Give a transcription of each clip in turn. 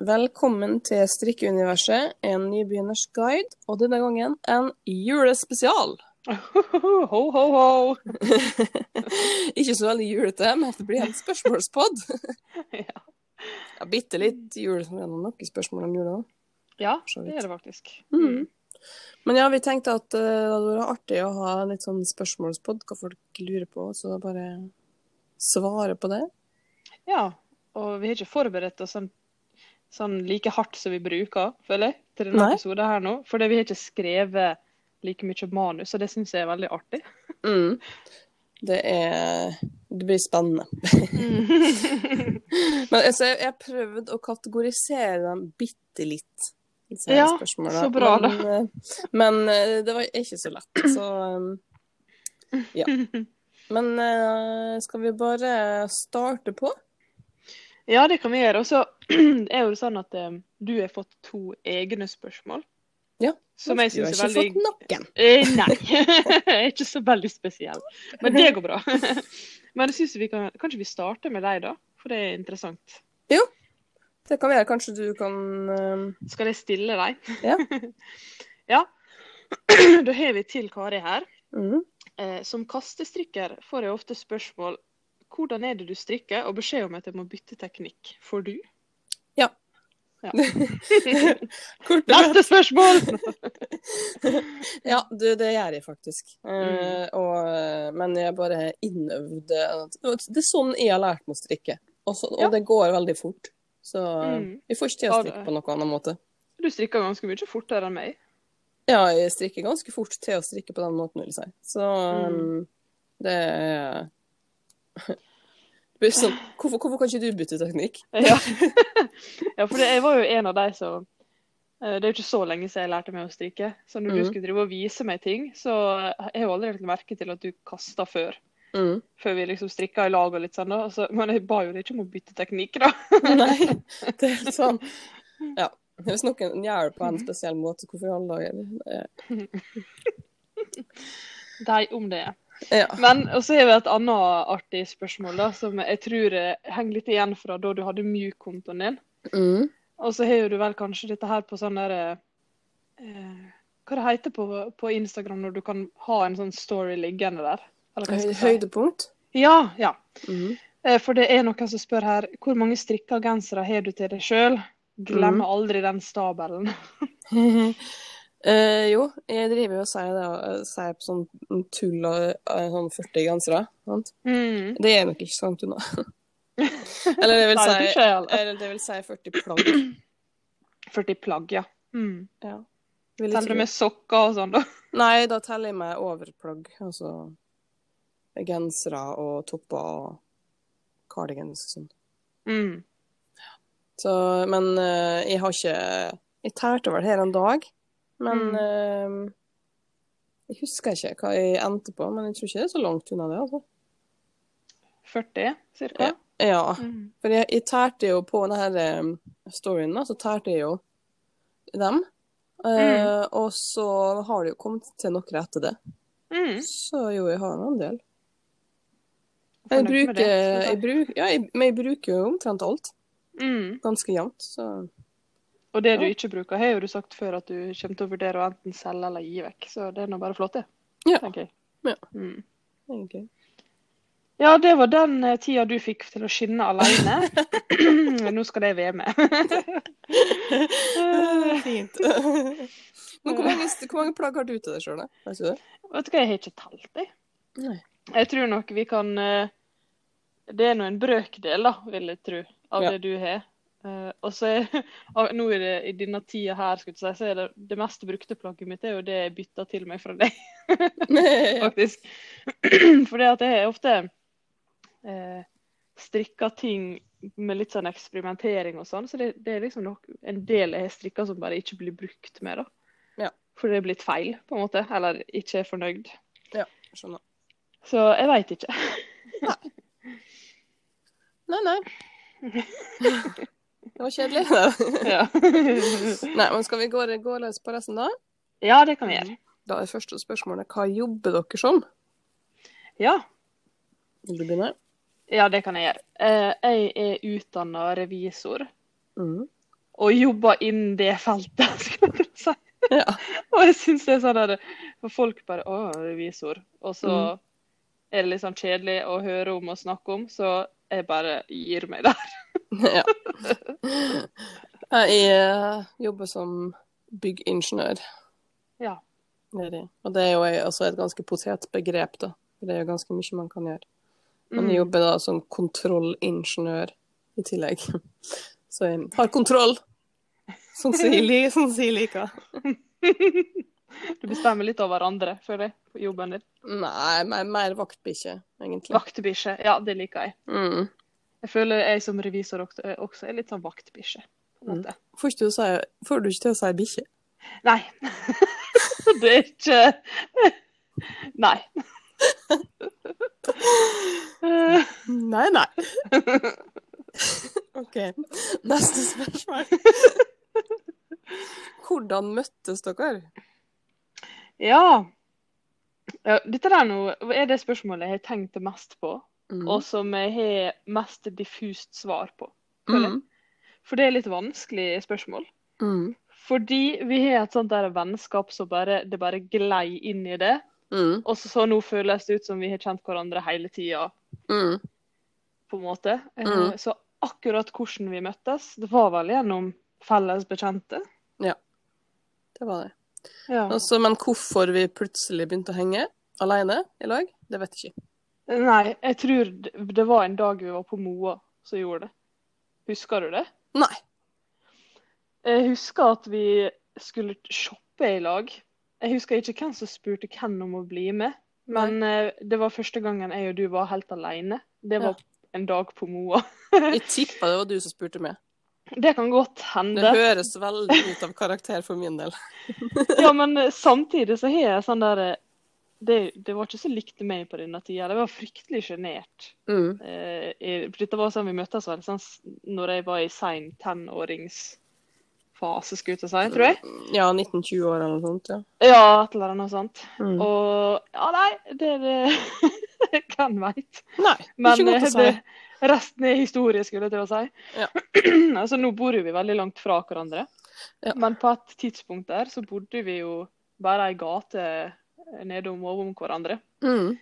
Velkommen til Strikkeuniverset, en nybegynners guide, og denne gangen en julespesial. Ho, ho, ho. Ikke så veldig julete, men det blir en spørsmålspod. Ja. Ja, Bitte litt jul, som gjennom noen spørsmål om jula. ja, det gjør det faktisk. Mm. Men ja, vi tenkte at uh, det hadde vært artig å ha litt sånn spørsmålspod, hva folk lurer på, så bare svare på det. Ja, og vi har ikke forberedt oss sånn, sånn like hardt som vi bruker, føler jeg, til denne Nei. episoden her nå. Fordi vi har ikke skrevet like mye manus, og det syns jeg er veldig artig. Mm. Det er Det blir spennende. Men altså, jeg har prøvd å kategorisere dem bitte litt. Ja, så bra, da. Men, eh, men eh, det var ikke så lett, så um, ja. Men eh, skal vi bare starte på? Ja, det kan vi gjøre. Og så er jo det sånn at eh, du har fått to egne spørsmål. Ja, Som jeg Du har er ikke fått noen. Eh, nei. jeg er ikke så veldig spesiell. Men det går bra. Men jeg synes vi kan Kanskje vi starter med deg, da? For det er interessant. Jo, Det kan vi gjøre. kanskje du kan um, Skal jeg stille deg? Ja. ja. Da har vi til Kari her. mm. Eh, som kastestrikker får jeg ofte spørsmål hvordan er det du strikker, og beskjed om at jeg må bytte teknikk. Får du? Ja. Ja. Neste spørsmål! Ja, du, det gjør jeg faktisk. Eh, Mm. og, eh, men jeg bare innøvde Det er sånn jeg har lært meg å strikke. Og, så, og Ja. det går veldig fort. Så eh, Mm. får ikke til å strikke på noen annen måte. Du strikker ganske mye fortere enn meg. Ja, jeg strikker ganske fort til å strikke på den måten, vil jeg si. Så Mm. det er sånn, hvorfor, hvorfor kan ikke du bytte teknikk? Ja, ja for det, jeg var jo en av de som eh, Det er jo ikke så lenge siden jeg lærte meg å strikke. Så når du Mhm. skulle drive og vise meg ting, så jeg har jo aldri lagt merke til at du kasta før. Mm. Før vi liksom strikka i lag og litt sånn. Og så- men jeg ba jo deg ikke om å bytte teknikk, da. Nei, det er helt sånn Ja. Hvis noen gjør det på en spesiell måte, hvorfor i alle dager? Eh, De om det. Ja. Men også har vi et annet artig spørsmål da, som jeg tror henger litt igjen fra da du hadde Mjuk-kontoen din. Mm. Og så har du vel kanskje dette her på sånn der eh, Hva det heter på, på Instagram når du kan ha en sånn story liggende der? Si. Høydepunkt? Ja, ja. Mm. Eh, For det er noen som spør her hvor mange strikka gensere har du til deg sjøl? Glemmer aldri den stabelen. Eh, jo, jeg driver jo og sier det, sier på sånn tull og eh, sånn 40 gensere. Mm. Det er nok ikke så langt unna. Eller det vil si, eller det vil si 40 plagg. 40 plagg, ja. Mm. Ja. Teller du med sokker og sånn, da? Nei, da teller jeg med overplagg. Altså gensere og topper og cardigans og sånn. Mm. Så, men uh, jeg har ikke Jeg tærte vel her en dag, men Mm. eh, Jeg husker ikke hva jeg endte på, men jeg tror ikke det er så langt unna det, altså. 40 cirka? Ja. Ja, Mm. for jeg, jeg tærte jo på denne um, storyen, da, så tærte jeg jo dem. Eh, og så har det jo kommet til noe etter det. Mm. Så jo, jeg har en del. Jeg bruker, jeg jeg bruk, ja, jeg, men jeg bruker jo omtrent alt. Mm. Ganske jevnt, så Og det du ikke bruker, har jo du sagt før at du kommer til å vurdere å enten selge eller gi vekk. Så det er nå bare flott, det. Ja. tenker jeg. Ja. Mm. Okay. Ja, det var den eh, tida du fikk til å skinne alene. Nå skal det være med. Fint. Men hvor mange, hvor mange plagg har du til deg sjøl, da? Du? Vet du hva, jeg har ikke talt, jeg. Nei. Jeg tror nok vi kan eh, Det er nå en brøkdel, da, vil jeg tro, av Ja. det du har. Eh, og så er nå er det, i denne tida her, si, så er det det mest brukte plagget mitt er jo det jeg bytta til meg fra deg, ja. faktisk. Fordi at jeg har ofte uh, strikka ting med litt sånn eksperimentering og sånn, så det, det er liksom nok en del jeg har strikka som bare ikke blir brukt mer, da. Ja. For det er blitt feil, på en måte. Eller ikke er fornøyd. Skjønner. Så jeg veit ikke. nei. Nei, nei. Det var kjedelig. Ja. Nei, men skal vi gå, gå løs på resten, da? ja, det kan vi gjøre. Da er første spørsmålet hva jobber dere som? Ja. Vil du begynne? Ja, det kan jeg gjøre. Eh, Jeg er utdanna revisor. Mm. og jobber innen det feltet, skal jeg si. Ja. Og jeg syns det er sånn at folk bare Å, revisor. Og så Mm. er det litt sånn kjedelig å høre om og snakke om, så jeg bare gir meg der. ja. Jeg eh, jobber som byggingeniør. Ja. Det det. Og det er jo også et ganske potetbegrep, da. For Det er jo ganske mye man kan gjøre. Men jeg Mm. jobber da som kontrollingeniør i tillegg. Så jeg har kontroll, som sier sånn jeg liker. Du bestemmer litt over hverandre, føler jeg, på jobben din. Nei, mer, mer vaktbikkje, egentlig. Vaktbikkje. Ja, det liker jeg. Mm. Jeg føler jeg som revisor også, også er litt sånn vaktbikkje. Mm. Får, du si, får du ikke til å si bikkje? Nei. det er ikke Nei. Eh, Nei, nei. OK. Neste spørsmål. Hvordan møttes dere? ja. Dette der nå er det spørsmålet jeg har tenkt mest på, Mm. og som jeg har mest diffust svar på. Mm. For det er litt vanskelig spørsmål. Mm. Fordi vi har et sånt der vennskap som bare, det bare glei inn i det. Mm. Og så, så nå føles det ut som vi har kjent hverandre hele tida, Mm. på en måte. Eh, Mm. Så akkurat hvordan vi møttes, det var vel gjennom felles bekjente. Ja, Det var det. Ja. Altså, men hvorfor vi plutselig begynte å henge alene i lag, det vet jeg ikke. Nei, jeg tror det, var en dag vi var på Moa som gjorde det. Husker du det? Nei. Jeg husker at vi skulle shoppe i lag. Jeg husker ikke hvem som spurte hvem om å bli med, men Nei. det var første gangen jeg og du var helt alene. Det var en dag på Moa. Jeg tippa det var du som spurte meg. Det kan godt hende. Det høres veldig ut av karakter for min del. Ja, men eh, samtidig så har jeg sånn der eh, det, det var ikke så likt meg på denne tida. Jeg var fryktelig sjenert. Mm. Eh, dette var sånn vi møttes vel sånn når jeg var i sein tenåringsfase, skulle jeg til å si, tror jeg. Ja, 1920 år eller noe sånt, ja. Ja, et eller annet sånt. Mm. Og ja, nei, det er det Hvem veit. Nei, Men ikke godt å eh, si. det, resten er historie, skulle jeg til å si. Ja. altså, nå bor vi veldig langt fra hverandre. Ja. Men på et tidspunkt der så bodde vi jo bare ei gate nedom og om hverandre. Mm.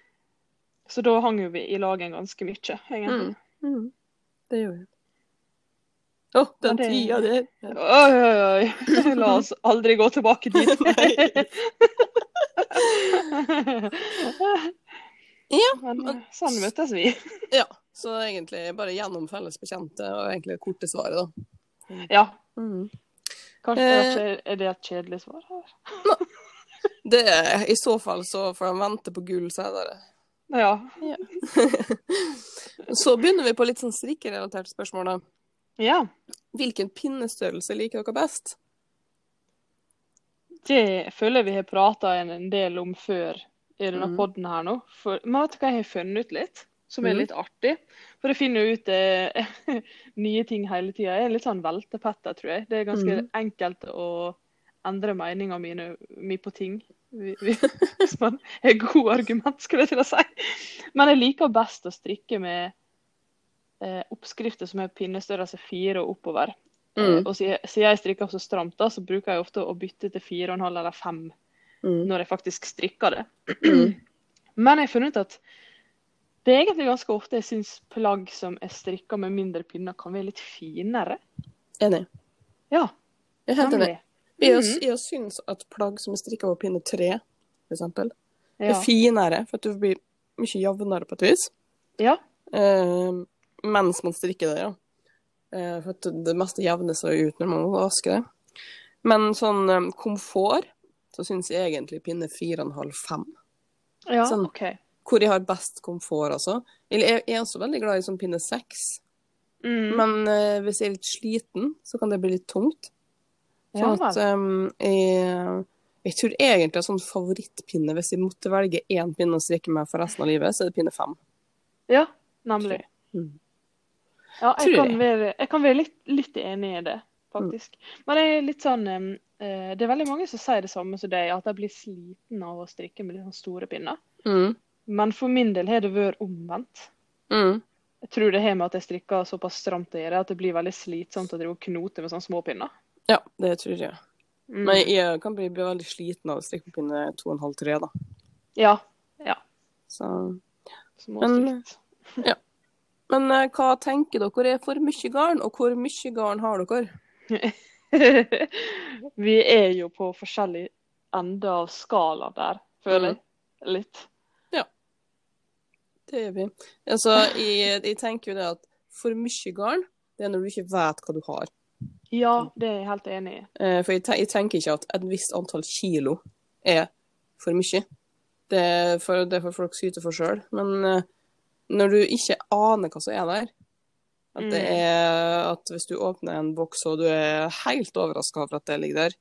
Så da hang jo vi i lagen ganske mye, egentlig. Mm. Mm. Det gjorde vi. Å, den Ja, det- tida der. Oi, oi, oi. La oss aldri gå tilbake dit. Ja, Men eh, sånn møttes vi. Ja, så egentlig bare gjennom felles bekjente, og egentlig det korte svaret, da. Ja. Mm. Kanskje Eh. det- er det et kjedelig svar? her? Det er i så fall så får de vente på gull senere. Ja. Så begynner vi på litt sånn strikkerelaterte spørsmål, da. ja. Hvilken pinnestørrelse liker dere best? Det føler jeg vi har prata en, en del om før i denne Mm. podden her nå. For, men vet du hva jeg har funnet ut litt? Som er Mm. litt artig. For jeg finner ut eh, nye ting hele tida. Jeg er litt sånn veltepetter, tror jeg. Det er ganske Mm. enkelt å endre meninga mi på ting. Vi- vi- Hvis man har gode argument, skulle jeg til å si. Men jeg liker best å strikke med eh, oppskrifter som er pinnestørrelse fire og oppover. Mm. Eh, og siden jeg strikker så stramt, da, så bruker jeg ofte å bytte til fire og en halv eller fem Mm. når jeg faktisk strikker det. Mm. Men jeg har funnet ut at det er egentlig ganske ofte jeg syns plagg som er strikka med mindre pinner, kan være litt finere. Enig. Ja, Jeg er helt enig. Jeg, Mhm. jeg syns at plagg som er strikka over pinne tre, eksempel, Ja. er finere, for at du blir mye jevnere på et vis. ja. Eh, mens man strikker det, ja. Eh, for at det meste jevner seg ut når man vasker det. Men sånn eh, komfort, så syns jeg egentlig pinne fire og en halv, fem. ja Sånn. OK. Hvor jeg har best komfort, altså. Jeg er også veldig glad i sånn pinne seks. Mm. Men eh, hvis jeg er litt sliten, så kan det bli litt tungt. Sånn at um, jeg, jeg tror egentlig sånn favorittpinne, hvis jeg måtte velge én pinne å strikke med for resten av livet, så er det pinne fem. ja, nemlig. Mm. Ja, jeg kan være, jeg kan være litt, litt enig i det, faktisk. Mm. Men det er litt sånn eh, Det er veldig mange som sier det samme som deg, at de blir sliten av å strikke med litt sånn store pinner. Mm. Men for min del har det vært omvendt. Mm. Jeg tror det har med at jeg strikker såpass stramt å gjøre at det blir veldig slitsomt å drive og knote med sånne små pinner. Ja, det tror jeg. Mm. Men jeg kan bli, bli veldig sliten av å strikke på pinne to og en halv, tre, da. Ja. Så Småstrikt. Men eh, hva tenker dere er for mye garn, og hvor mye garn har dere? Vi er jo på forskjellig ende av skala der, føler jeg. Litt. Ja. Det er vi. Altså, jeg, jeg tenker jo det at for mye garn, det er når du ikke vet hva du har. Ja, det er jeg helt enig i. Eh, For jeg, ten jeg tenker ikke at et visst antall kilo er for mye. Det for, det får folk syte for sjøl. Men eh, når du ikke aner hva som er der At det Mm. er at hvis du åpner en boks og du er helt overraska over at det ligger der,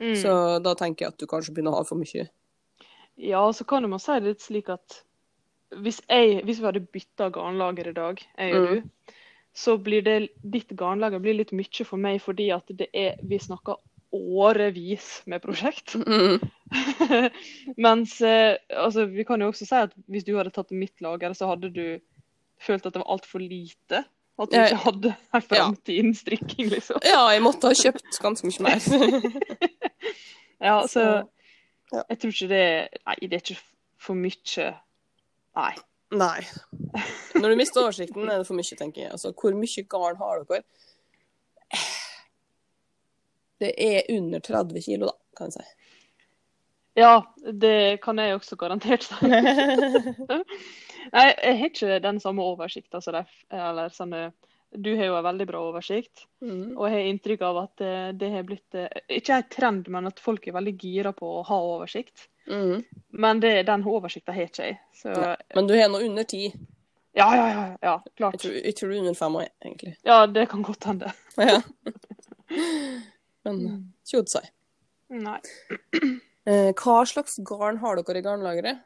Mm. så da tenker jeg at du kanskje begynner å ha for mye. Ja, så kan man si det litt slik at hvis, jeg, hvis vi hadde bytta garnlager i dag, jeg og Mm. du, så blir det ditt garnlager blir litt mye for meg fordi at det er Vi snakker årevis med prosjekt. Mm. Mens eh, altså, vi kan jo også si at hvis du hadde tatt mitt lager, så hadde du følt at det var altfor lite. At du ikke hadde en framtid innen strikking, liksom. Ja, jeg måtte ha kjøpt ganske mye mer. Ja, så jeg tror ikke det Nei, det er ikke for mye. Nei. Nei. Når du mister oversikten, er det for mye, tenker jeg. Altså, hvor mye garn har dere? Det er under 30 kilo, da, kan jeg si. Ja, det kan jeg også garantert si. Nei, jeg har ikke den samme oversikten som deg. Eller Du har jo en veldig bra oversikt. Mm. Og jeg har inntrykk av at eh, det har blitt eh, Ikke en trend, men at folk er veldig gira på å ha oversikt. Mm. Men det, den oversikta har ikke jeg. Så Men du har nå under 10. ja, ja, ja. ja Jeg klart. tror, jeg tror du er under 5 òg, egentlig. Ja, det kan godt hende. Ja. Men tjod seg. Nei. Eh, hva slags garn har dere i garnlageret?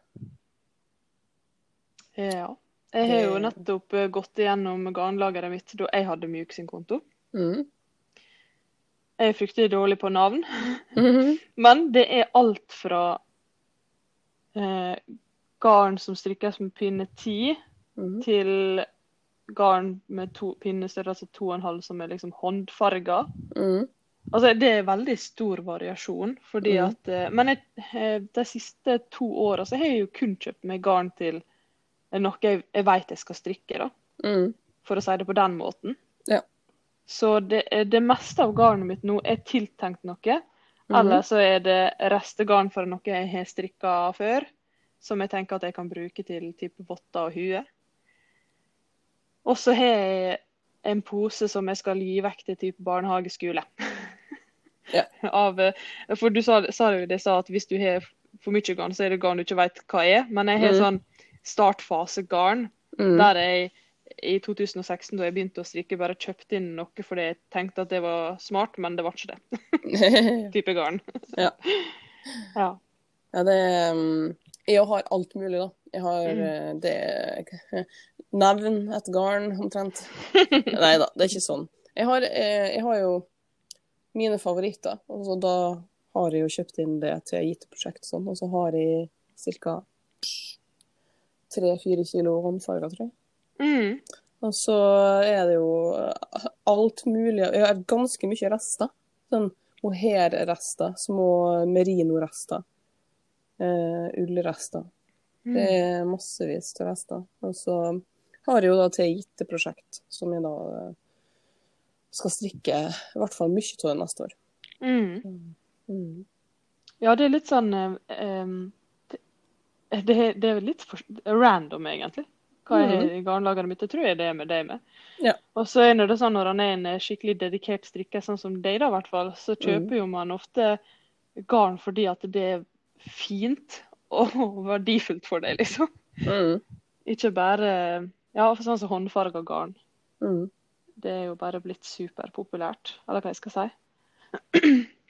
Ja. Jeg har jo nettopp eh, gått igjennom garnlageret mitt da jeg hadde Mjuk sin konto. Mm. Jeg er fryktelig dårlig på navn. Mhm. Men det er alt fra eh, garn som strikkes med pinne 10, Mhm. til garn med to, pinnestørrelse 2,5 som er liksom håndfarga. Mm. Altså, det er veldig stor variasjon, fordi Mhm. at eh, Men jeg, eh, de siste to åra så har jeg jo kun kjøpt meg garn til noe jeg, jeg vet jeg skal strikke, da. Mm. For å si det på den måten. Ja. Så det, det meste av garnet mitt nå er tiltenkt noe. Mhm. Eller så er det restegarn fra noe jeg har strikka før, som jeg tenker at jeg kan bruke til type votter og hue. Og så har jeg en pose som jeg skal gi vekk til type barnehageskole. Ja. Av, for du sa, sa jo det sa at hvis du har for mye garn, så er det garn du ikke vet hva er. Men jeg har Mm. sånn startfasegarn Mm. der jeg i 2016, da jeg begynte å strikke, bare kjøpte inn noe fordi jeg tenkte at det var smart, men det var ikke det. Type garn. Ja. ja. Ja, det um, Jeg har alt mulig, da. Jeg har Mm. eh, det Nevn et garn, omtrent. Nei da, det er ikke sånn. Jeg har, eh, jeg har jo mine favoritter, og så da har jeg jo kjøpt inn det til gitte prosjekt sånn, og så har jeg ca. tre-fire kilo håndfarger, tror jeg. Mm. Og så er det jo eh, alt mulig Jeg har ganske mye rester. Sånn mohairrester, små merino-rester, eh, ullrester. Mm. Det er massevis av rester. Og så har jeg jo da til et prosjekt, som jeg da eh, skal strikke i hvert fall mye av neste år. Mm. Mm. Ja, det er litt sånn um, det, det er litt for, random, egentlig. Hva er har garnlageret mitt. Det tror jeg det er med deg med. Ja. Og så er det sånn når han er en eh, skikkelig dedikert strikker, sånn som deg, da, hvert fall, så kjøper jo man ofte garn fordi at det er fint og verdifullt for deg, liksom. Mm. Ikke bare Ja, sånn som håndfarga garn. Mm. Det er jo bare blitt superpopulært, eller hva jeg skal si.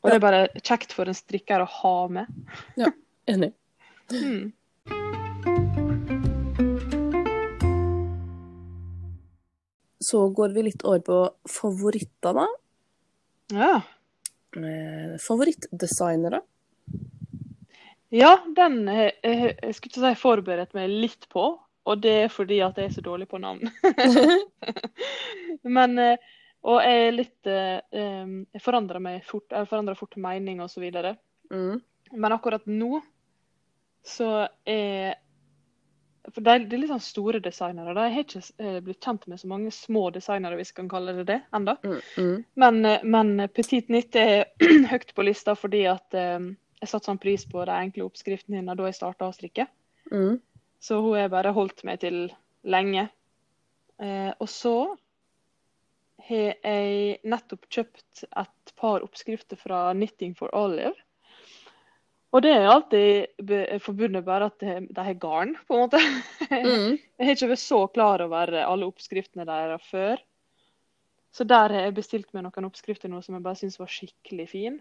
Og det er bare kjekt for en strikker å ha med. ja, Enig. Mm. Så går vi litt over på favoritter, da. Ja. Eh, favorittdesignere. ja, den har jeg, jeg skulle ikke si forberedt meg litt på. og det er fordi at jeg er så dårlig på navn. Men eh, Og jeg er litt eh, Jeg forandrer meg fort, jeg forandrer fort mening og så videre. Mm. Men akkurat nå så er For det er, er litt sånn store designere. de har ikke eh, blitt kjent med så mange små designere, hvis vi kan kalle det det, enda. Mm. Mm. Men, eh, men Petit Nytt er høyt på lista fordi at eh, jeg satte sånn pris på de enkle oppskriftene hennes da jeg starta å strikke. Mm. Så hun har bare holdt meg til lenge. Eh, og så har jeg nettopp kjøpt et par oppskrifter fra Knitting for Olive. Og det er alltid forbundet bare at de de har garn, på en måte. Mm. Jeg har ikke vært så klar over alle oppskriftene deres før. Så der har jeg bestilt meg noen oppskrifter nå som jeg bare syns var skikkelig fin.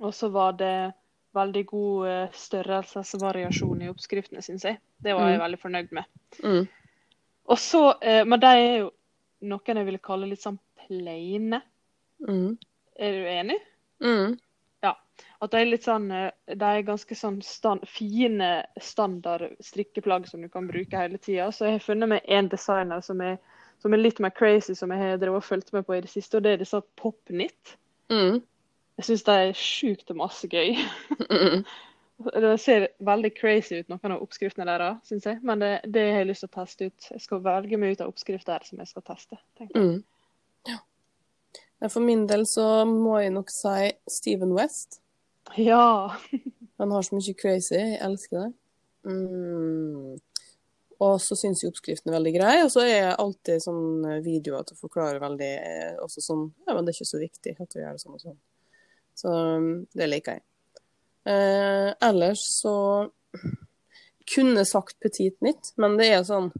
Og så var det veldig god eh, størrelsesvariasjon i oppskriftene, syns jeg. Det var jeg Mm. veldig fornøyd med. Mm. Og så, eh, Men de er jo noen jeg ville kalle litt sånn plaine. Mm. Er du enig? Mm. At de er litt sånn eh, De er ganske sånn stand, fine standard strikkeplagg som du kan bruke hele tida. Så jeg har funnet meg en designer som er, som er litt mer crazy, som jeg har drevet og fulgt med på i det siste, og det er disse popknit. Mm. Jeg syns de er sjukt masse gøy. Mm. Det ser veldig crazy ut, noen av oppskriftene deres, syns jeg. Men det, det har jeg lyst til å teste ut. Jeg skal velge meg ut av oppskrifter som jeg skal teste. tenker jeg. Mm. Ja, For min del så må jeg nok si Steven West. Ja. Han har så mye crazy. Jeg elsker det. Mm. Og så syns jeg oppskriften er veldig grei. Og så er alltid sånn videoer til å forklare veldig eh, også sånn Ja, men det er ikke så viktig at vi gjør det sånn og sånn. Så mm, det liker jeg. Eh, ellers så kunne sagt Petit Nytt, men det er sånn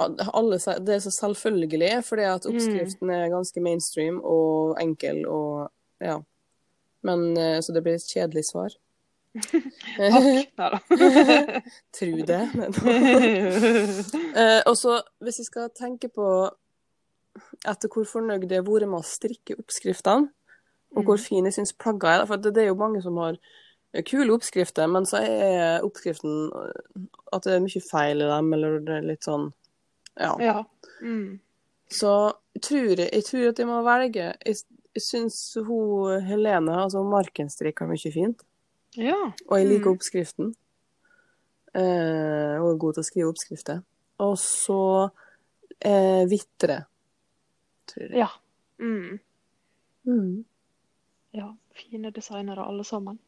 alle, Det er så selvfølgelig, fordi at oppskriften er ganske mainstream og enkel og ja. Men eh, Så det blir et kjedelig svar. Takk. Neida. Tru det. Eh, og så, hvis jeg skal tenke på etter hvor fornøyd jeg har vært med å strikke oppskriftene, og hvor Mm. fin jeg syns plagga er For det, det er jo mange som har kule oppskrifter, men så er oppskriften eh, at det er mye feil i dem, eller det er litt sånn Ja. Ja. Mm. Så tror, jeg, jeg tror at jeg må velge jeg syns hun Helene, altså markenstrikk, har mye fint. ja. Og jeg liker Mm. oppskriften. Eh, hun er god til å skrive oppskrifter. Og så eh, Vitre, tror jeg. Ja. Mm. Mm. ja. Fine designere alle sammen.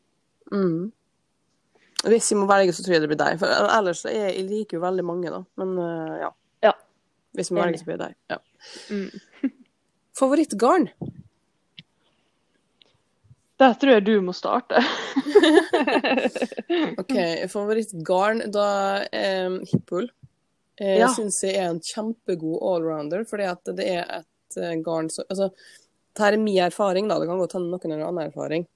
Mm. Hvis jeg må velge, så tror jeg det blir deg. For ellers så er jeg liker jo veldig mange, da. Men uh, ja. Ja. Hvis jeg må velge, så blir det deg. Ja. Mm. Favorittgarn? Der tror jeg du må starte. OK, favorittgarn, da eh, Hippol. Jeg Ja. syns jeg er en kjempegod allrounder, fordi at det er et eh, garn som Altså, dette er min erfaring, da. Det kan godt hende noen har annen erfaring.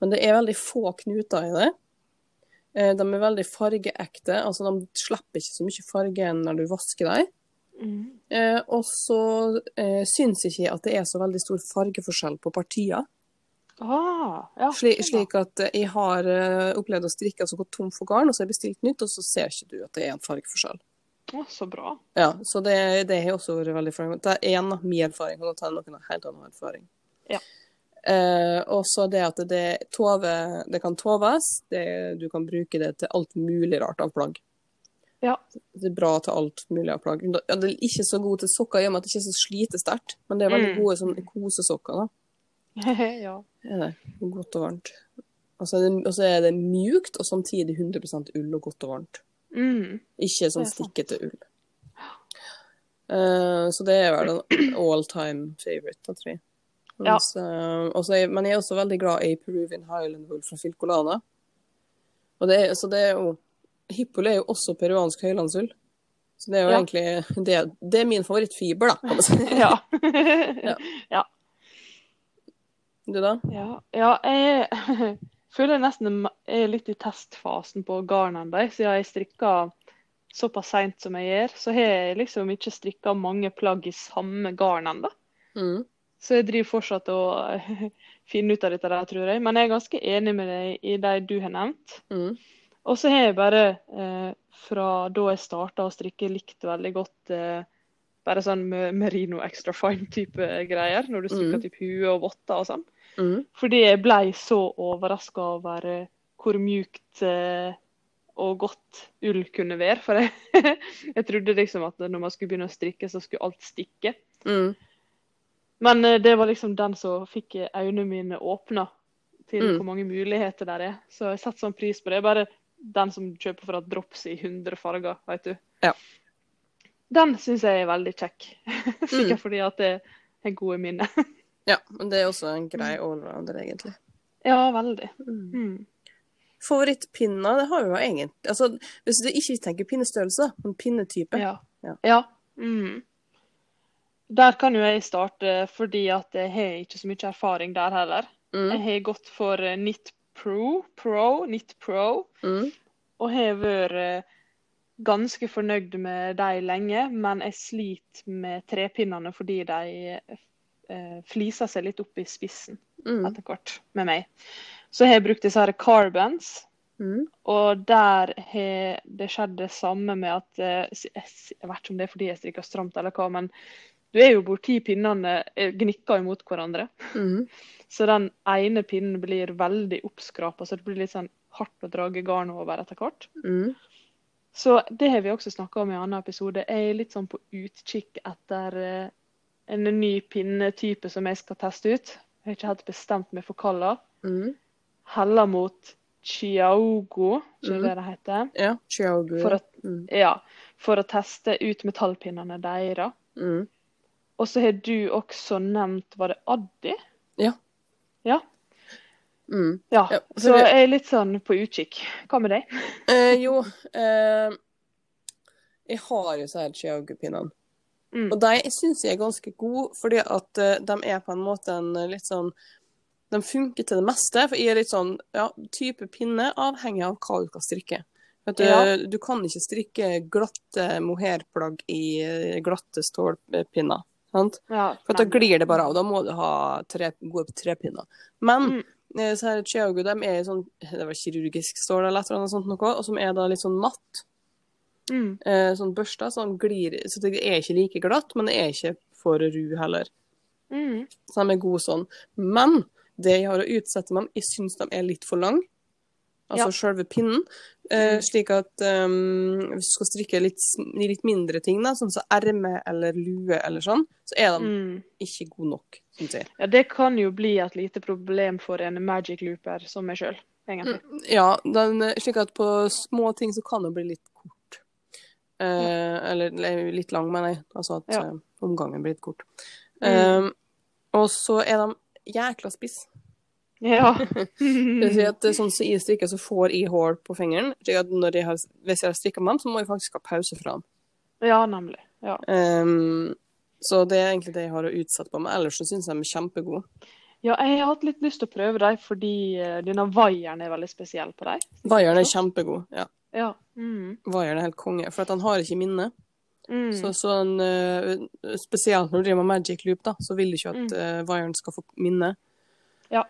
Men det er veldig få knuter i det. Eh, De er veldig fargeekte. Altså, de slipper ikke så mye farge når du vasker dem. Mm. Eh, og så eh, syns ikke at det er så veldig stor fargeforskjell på partier. Ah, ja. Slik, slik at jeg har eh, opplevd å strikke som altså, gått tom for garn, og så har jeg bestilt nytt, og så ser ikke du at det er en fargeforskjell. Ja, så bra. Ja, Så det, det har også vært veldig fornøyd med. Det er én min erfaring, og nå tar jeg noen av helt annen erfaring. Ja. Eh, og så det at det, tove, det kan toves, det, du kan bruke det til alt mulig rart av plagg. Ja. Det er bra til alt mulig av plagg. Ja, det er ikke så god til sokker i og med at det ikke er så slitesterkt, men det er veldig Mm. gode sånn kosesokker. da. ja. Er det. Godt og varmt. Og så er, det- det mjukt, og samtidig 100% ull og godt og varmt. Mm. Ikke sånn Det stikkete ull. Uh, så det er vel en all time favorite, da, tror jeg. Ja. Mens, eh, jeg. men jeg er også veldig glad i Peruvian Highland Wool fra Filcolana. Og det så det er jo Hippol er jo også peruansk høylandsull. Så det er jo Ja. egentlig det, det er min favorittfiber, da, kan man si. ja. Ja. Du, da? ja. Ja, jeg føler jeg nesten er litt i testfasen på garnene. Siden jeg strikker såpass seint som jeg gjør, så har jeg liksom ikke strikka mange plagg i samme garn ennå. Mm. Så jeg driver fortsatt og finner ut av dette der, tror jeg. Men jeg er ganske enig med deg i de du har nevnt. Mm. Og så har jeg bare eh, fra da jeg starta å strikke, likt veldig godt eh, bare sånn merino extra fine-type greier. Når du stryker Mm. typ hue og votter og sånn. Mm. Fordi jeg ble så overraska over eh, hvor mjukt eh, og godt ull kunne være. For jeg, jeg trodde liksom at når man skulle begynne å strikke, så skulle alt stikke. Mm. Men eh, det var liksom den som fikk øynene mine åpna til Mm. hvor mange muligheter der er. Så jeg setter sånn pris på det. Bare den som kjøper fra Drops i 100 farger, vet du. Ja. Den syns jeg er veldig kjekk. Sikkert Mm. fordi at det er gode minner. Ja, men det er også en grei allrounder, egentlig. ja, veldig. Mm. Mm. Favorittpinner, det har jo egentlig Altså, hvis du ikke tenker pinnestørrelse, men pinnetype. Ja. Ja. ja. Mm. Der kan jo jeg starte, fordi at jeg har ikke så mye erfaring der heller. Mm. Jeg har gått for eh, Knit Pro, Pro, Knit Pro, Mm. og har vært eh, ganske fornøyd med de lenge, men jeg sliter med trepinnene fordi de eh, fliser seg litt opp i spissen Mm. etter hvert med meg. Så har jeg brukt disse her carbons, Mm. og der har det skjedd det samme med at eh, Jeg vet ikke om det er fordi jeg strikker stramt eller hva, men du er jo borti pinnene eh, gnikker imot hverandre. Mm. Så den ene pinnen blir veldig oppskrapa, så det blir litt sånn hardt å drage garn over etter hvert. Mm. Så det har vi også snakka om i en annen episode. Jeg er litt sånn på utkikk etter eh, en ny pinnetype som jeg skal teste ut. Jeg har ikke helt bestemt meg for hva. Mm. Heller mot chiaogo, ikke mm. det det heter. Ja. Chiaogo. For å, Mm. ja, for å teste ut metallpinnene deres. Mm. Og så har du også nevnt Var det Addi? Ja. Ja. Mm. ja. Ja, så det- jeg er litt sånn på utkikk. Hva med deg? Eh, jo eh, Jeg har jo så her. Mm. Og de syns jeg er ganske gode, fordi at uh, de er på en måte en eh, litt sånn De funker til det meste. For jeg er litt sånn Ja, type pinne avhengig av hva du skal strikke. Vet du, Ja. du kan ikke strikke glatte mohairplagg i eh, glatte stålpinner. Sant? Ja, For at da glir det bare av. Da må du ha tre, gode trepinner. Men Mm. Eh, så her Chiago, de er sånn Det var kirurgisk stål eller et eller annet sånt noe, og som er da litt sånn matt. Mm. Eh, sånn børsta, sånn glir Så det er ikke like glatt, men det er ikke for ru heller. Mm. Så de er gode sånn. Men det jeg har å utsette meg jeg syns de er litt for lang. Altså Ja. selve pinnen. Eh, Mm. slik at um, hvis du skal strikke litt, litt mindre ting, da, sånn som erme eller lue eller sånn, så er de Mm. ikke god nok. Ja, det kan jo bli et lite problem for en magic looper som meg sjøl, egentlig. Ja, den, slik at på små ting så kan det bli litt kort. Eh, eller, eller litt lang, mener jeg. Altså at Ja. eh, omgangen blir litt kort. Mm. Eh, og så er de jækla spiss. Ja. Det vil si at eh, sånn som jeg strikker, så får jeg hull på fingeren. jeg har, hvis jeg har strikka med dem, så må jeg faktisk ha pause fra dem. ja, nemlig. Ja. Um, så det er egentlig det jeg har å utsette på meg. Ellers så syns jeg de er kjempegode. ja, jeg har hatt litt lyst til å prøve dem fordi eh, denne vaieren er veldig spesiell på dem. Vaieren er kjempegod. Ja, Ja. Mm. vaieren er helt konge. For at han har ikke minne. Mm. Så sånn, Spesielt når du driver med magic loop, da, så vil du ikke at Mm. vaieren skal få minne. Ja.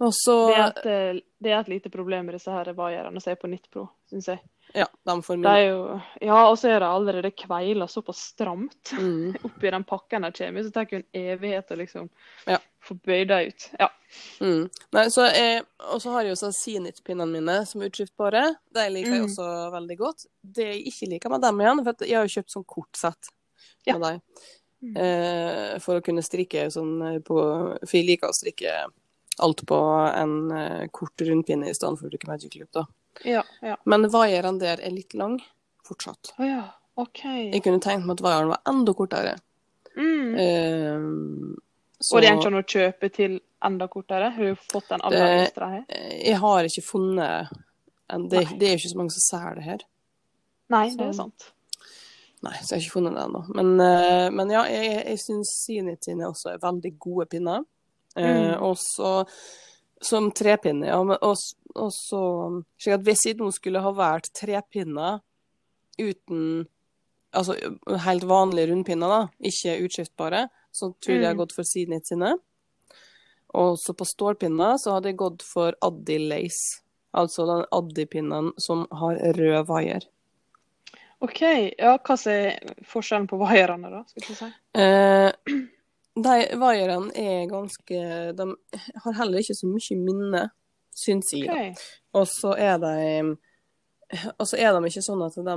Og så Det, er et, eh, det er et lite problem med disse her vaierne som er på Nittpro, syns jeg. Ja, de får mye. Ja, og så er det allerede kveila såpass stramt Mm. oppi den pakken de kommer i, så det tar jo en evighet å liksom Ja. få bøyd dem ut. Ja. Mm. Nei, så jeg, og så har jeg jo så Zenit-pinnene mine som utskiftbare. De liker jeg Mm. også veldig godt. Det jeg ikke liker med dem igjen, for jeg har jo kjøpt sånn kortsett Ja. dem. Mm. Eh, for å kunne strikke sånn eh, på For jeg liker å strikke alt på en eh, kort rundpinne i stedet for å bruke magic loop, da. Ja. ja. Men vaieren der er litt lang fortsatt. Oh, ja. okay. Jeg kunne tenkt meg at vaieren var enda kortere. Mm. Eh, så Og det er ikke an å kjøpe til enda kortere? Har du fått den aller Det- yngste her? eh, jeg har ikke funnet en, det, det er ikke så mange som selger det her. Nei, det er sant. Nei, så jeg har ikke funnet det ennå. Men, men ja, jeg, jeg syns Zenit sine også er veldig gode pinner. Eh, Mm. og så som trepinne, ja. Og, og så Slik at hvis jeg nå skulle ha valgt trepinner uten Altså helt vanlige rundpinner, da, ikke utskiftbare, så tror jeg jeg har Mm. gått for Zenit sine. Og så på stålpinner så hadde jeg gått for Addi Lace. Altså den Addi-pinnen som har rød vaier. OK. Ja, hva er forskjellen på vaierne, da? skal jeg si? Eh, de vaierne er ganske De har heller ikke så mye minne, syns jeg. Okay. Og så er de og så er de ikke sånn at de,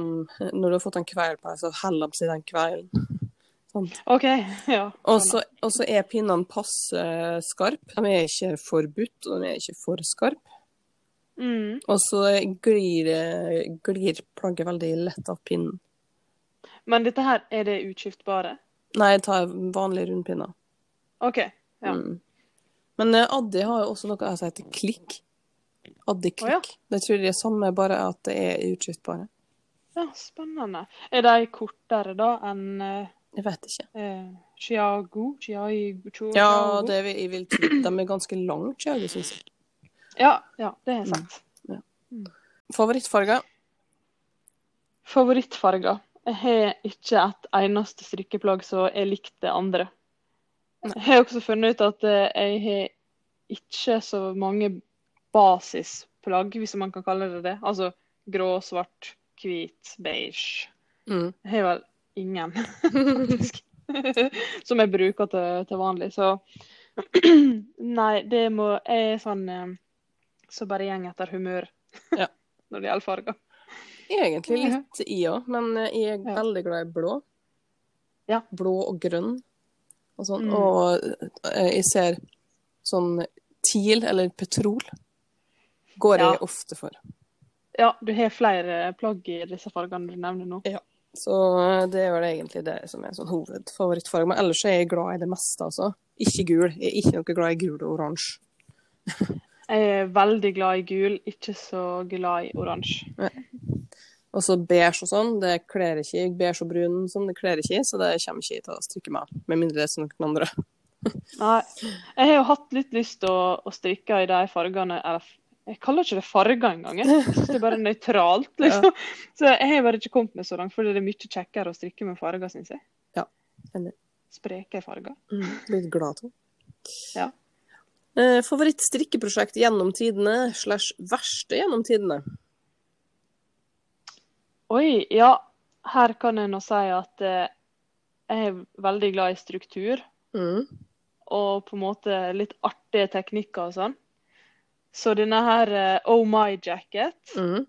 når du har fått en kveil på deg, så heller de seg den kveilen. Sånn. OK. Ja. Og så, er pinnene passe skarp. De er ikke forbudt, og de er ikke for skarp. Mm. Og så glir, glir plagget veldig lett av pinnen. Men dette her, er det utskiftbare? Nei, jeg tar vanlige rundpinner. OK. Ja. Mm. Men uh, Addi har jo også noe som heter klikk. Addi Å, ja. klikk. Det tror jeg er samme, bare at det er utskiftbare. ja, spennende. Er de kortere da enn uh, Jeg vet ikke. Uh, Chiago? Chiago? Chiago? Ja, det vil, jeg vil tro. De er ganske lange, Chiago, syns jeg. Ja, ja, det har jeg sett. Favorittfarger? Favorittfarger? Jeg har ikke et eneste strikkeplagg som er likt det andre. Jeg har også funnet ut at eh, jeg har ikke så mange basisplagg, hvis man kan kalle det det. Altså grå, svart, hvit, beige. Mm. Jeg har vel ingen, faktisk. Som jeg bruker til, til vanlig. Så nei, det må Jeg er sånn som som bare går etter humør Ja. når det gjelder farger. Egentlig litt i òg, men eh, jeg er Ja. veldig glad i blå. Ja. Blå og grønn og sånn. Mm. Og eh, jeg ser sånn TIL, eller petrol, går Ja. jeg ofte for. Ja, du har flere plagg i disse fargene du nevner nå. Så eh, det er vel egentlig det som er sånn hovedfavorittfarge. Men ellers er jeg glad i det meste, altså. Ikke gul. Jeg er ikke noe glad i gul og oransje. Jeg er veldig glad i gul, ikke så glad i oransje. Og så beige og sånn, det kler ikke i. Beige og brun sånn, det kler ikke i, så det kommer ikke til å strikke meg Med mindre det er noen andre. Nei. Jeg har jo hatt litt lyst til å, å strikke i de fargene Eller jeg kaller ikke det farger engang. Jeg det er bare nøytralt, liksom. Så jeg har bare ikke kommet meg så langt, for det er mye kjekkere å strikke med farger, syns jeg. Ja, enig. Spreke farger. Litt glad til. Ja. Eh, Favorittstrikkeprosjekt gjennom tidene slash verste gjennom tidene? Oi, ja. Her kan jeg nå si at eh, jeg er veldig glad i struktur. Mm. og på en måte litt artige teknikker og sånn. Så denne her eh, Oh My Jacket Mm.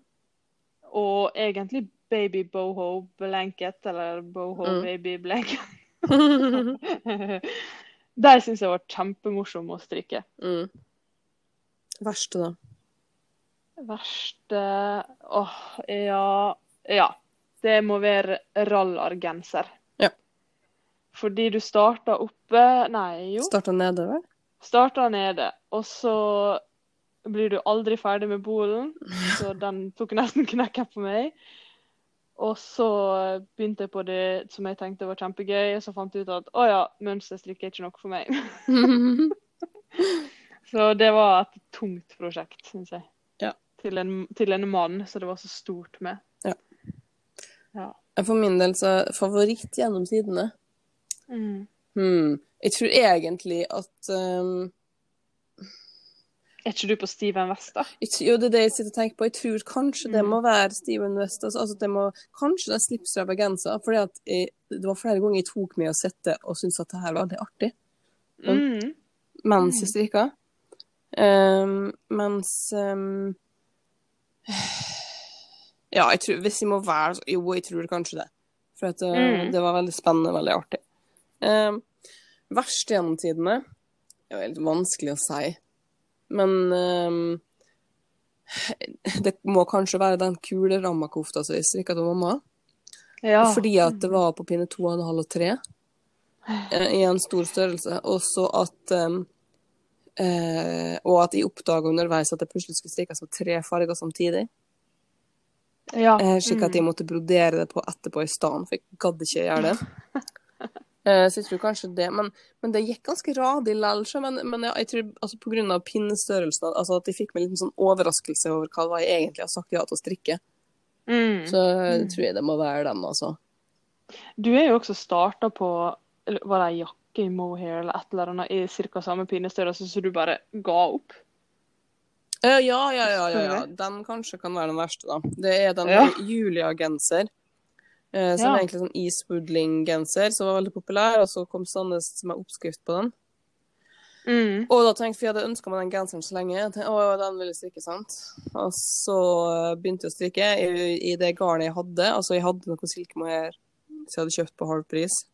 og egentlig Baby Boho Blanket, eller Boho Mm. Baby Blanket, de syns jeg var kjempemorsom å stryke. mm. Verste, da? Verste Åh, ja Ja. Det må være rallargenser. Ja. Fordi du starta oppe Nei, jo. Starta nedover? Starta nede, og så blir du aldri ferdig med bolen. Så den tok nesten knekken på meg. Og så begynte jeg på det som jeg tenkte var kjempegøy, og så fant jeg ut at å ja, mønsterstrikk er ikke noe for meg. Så det var et tungt prosjekt, syns jeg. Ja. Til en, til en mann, så det var så stort med. Ja. Ja. For min del så favoritt gjennom tidene Mm. hmm. Jeg tror egentlig at um, Er ikke du på Steven West, da? Jo, det er det jeg sitter og tenker på. Jeg tror kanskje det Mm. må være Steven West. Altså, altså det må, kanskje det er genser. Fordi at jeg, det var flere ganger jeg tok meg og sitte og syntes at det her var veldig artig Mm. mens jeg strikka. Um, mens um, Ja, jeg tror, hvis jeg må være Jo, jeg tror kanskje det. For at, uh, Mm. det var veldig spennende, veldig artig. Um, verst gjennom tidene Det er litt vanskelig å si. Men um, det må kanskje være den kule rammakofta som jeg strikka til mamma. Ja. Fordi at det var på pinne to og en halv og tre eh, i en stor størrelse. Og så at um, eh, Og at jeg oppdaga underveis at jeg plutselig skulle strikkes på tre farger samtidig. ja. Eh, slik at jeg Mm. måtte brodere det på etterpå i stedet, for jeg gadd ikke gjøre det. Eh, så jeg tror kanskje det. Men, men det gikk ganske radig likevel. Men, men jeg, jeg tror altså av pinnestørrelsen, altså at de fikk meg en liten sånn overraskelse over hva det var jeg egentlig har sagt ja til å strikke, Mm. så jeg tror jeg det må være den, altså. Du er jo også starta på Var det ei jakke i mohair eller et eller annet i ca. samme pinnestørrelse, så du bare ga opp? Uh, ja, ja, ja, ja, ja. Den kanskje kan være den verste, da. Det er den Ja. Julia-genser. Eh, som Ja. er egentlig sånn Eastwoodling-genser, som var veldig populær, og så kom Sandnes med oppskrift på den. Mm. Og da tenkte jeg, for jeg hadde ønska meg den genseren så lenge. Tenkte, å, den ville strikke, sant. Og så eh, begynte jeg å strikke i, i det garnet jeg hadde. Altså, jeg hadde noe silkemohair som jeg hadde kjøpt på halv pris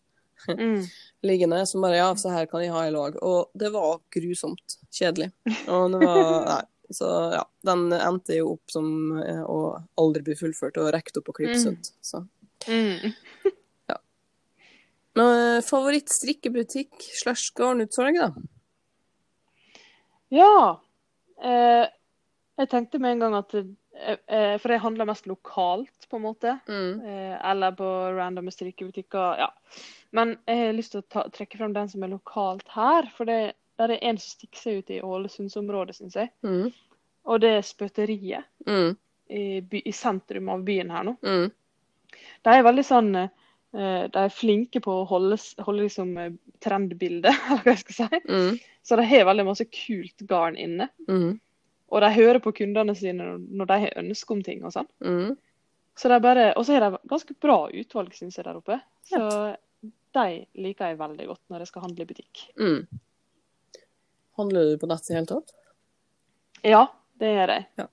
Mm. liggende. Så bare ja, så her kan jeg ha i lag. Og det var grusomt kjedelig. Og det var Nei. Så ja, den endte jo opp som eh, å aldri bli fullført og rekt opp og klippet Mm. Så. Mm. ja. favoritt-strikkebutikk slash garnutsalg, da? Ja. Eh, jeg tenkte med en gang at eh, eh, For jeg handler mest lokalt, på en måte. Mm. Eh, eller på random strikkebutikker. Ja. Men jeg har lyst til å ta, trekke frem den som er lokalt her. For det der er en som stikker seg ut i Ålesundsområdet, syns jeg. Mm. Og det er Spøteriet Mm. i, by, i sentrum av byen her nå. Mm. De er veldig sånn eh, De er flinke på å holde, holde liksom eh, trendbildet, eller hva jeg skal si. Mm. Så de har veldig masse kult garn inne. Mm. Og de hører på kundene sine når- de har ønske om ting og sånn. Mm. Så det er bare, Og så har de ganske bra utvalg, syns jeg, der oppe. Så de liker jeg veldig godt når jeg skal handle i butikk. Mm. Handler du på nett i hele tatt? Ja, det gjør jeg. Ja.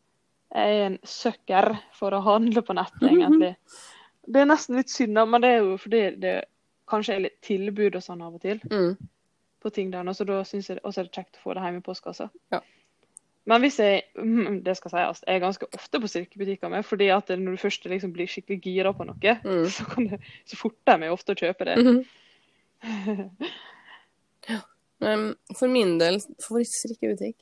Jeg er en sucker for å handle på nett, egentlig. Det er nesten litt synd, men det er jo fordi det kanskje er litt tilbud og sånn av og til Mm. på ting der. Så da syns jeg også er det kjekt å få det hjemme i postkassa. Ja. Men hvis jeg mm, det skal sies, jeg er ganske ofte på strikkebutikker med, fordi at når du først liksom blir skikkelig gira på noe, Mm. så, kan det, så forter jeg meg ofte å kjøpe det. Mhm. ja. Um, for min del, favorittstrikkebutikk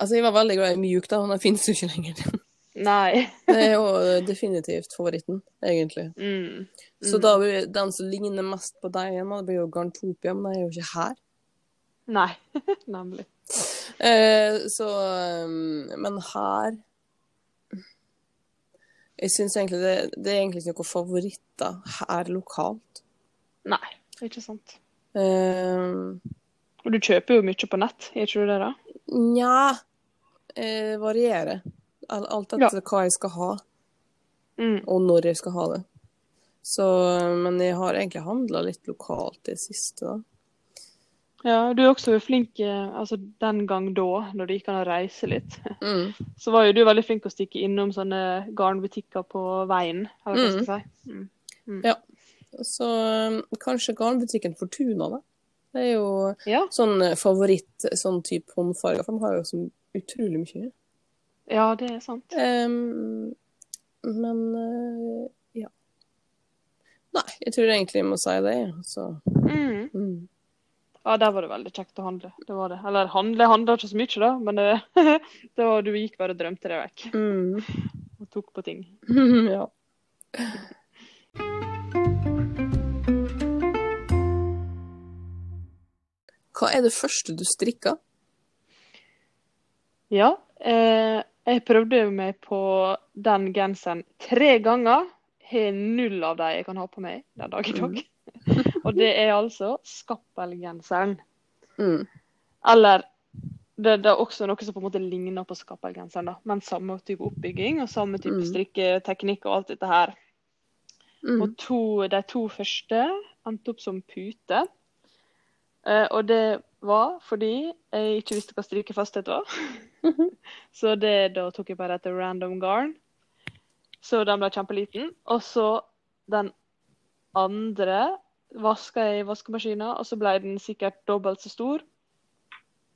Altså, jeg var veldig glad i Mjuk, da. Den finnes jo ikke lenger. Nei. Det er jo definitivt favoritten, egentlig. Mm. Så Mm. da blir den som ligner mest på deg igjen, det blir jo Garntopia, men den er jo ikke her. Nei, nemlig. Eh, så um, Men her Jeg syns egentlig det, det er egentlig ikke noen favoritter her lokalt. Nei, ikke sant. Eh, Og du kjøper jo mye på nett, gjør ikke du det, da? Nja eh, Varierer. Al- Alt etter hva jeg skal ha, Mm. og når jeg skal ha det. Så, men jeg har egentlig handla litt lokalt i det siste, da. Ja, du er også flink eh, altså den gang da, når det gikk an å reise litt. Mm. Så var jo du veldig flink å stikke innom sånne garnbutikker på veien, eller hva skal jeg si. Mm. Så um, kanskje garnbutikken Fortuna, da. Det er jo Ja. sånn eh, favoritt sånn type håndfarger, for de har jo så utrolig mye. Ja, det er sant. Um, men uh, ja. Nei, jeg tror egentlig jeg må si det. Så. Mm. Mm. Ja, der var det veldig kjekt å handle. Det var det. Eller handle, handla ikke så mye, da, men det, det var, du gikk bare og drømte deg vekk. Mm. Og tok på ting. ja. Hva er det første du strikker? Ja, eh, jeg prøvde meg på den genseren tre ganger. Har null av dem jeg kan ha på meg den dag i dag. Og det er altså skappelgenseren. Mm. Eller det, det er også noe som på en måte ligner på skappelgenseren, da. Men samme type oppbygging og samme type Mm. strikketeknikk og alt dette her. Mm. Og to, de to første endte opp som pute. Eh, og det var fordi jeg ikke visste hva strykefasthet var. så det, da tok jeg bare etter random garn. Så den ble kjempeliten. Og så den andre vaska jeg i vaskemaskina, og så ble den sikkert dobbelt så stor.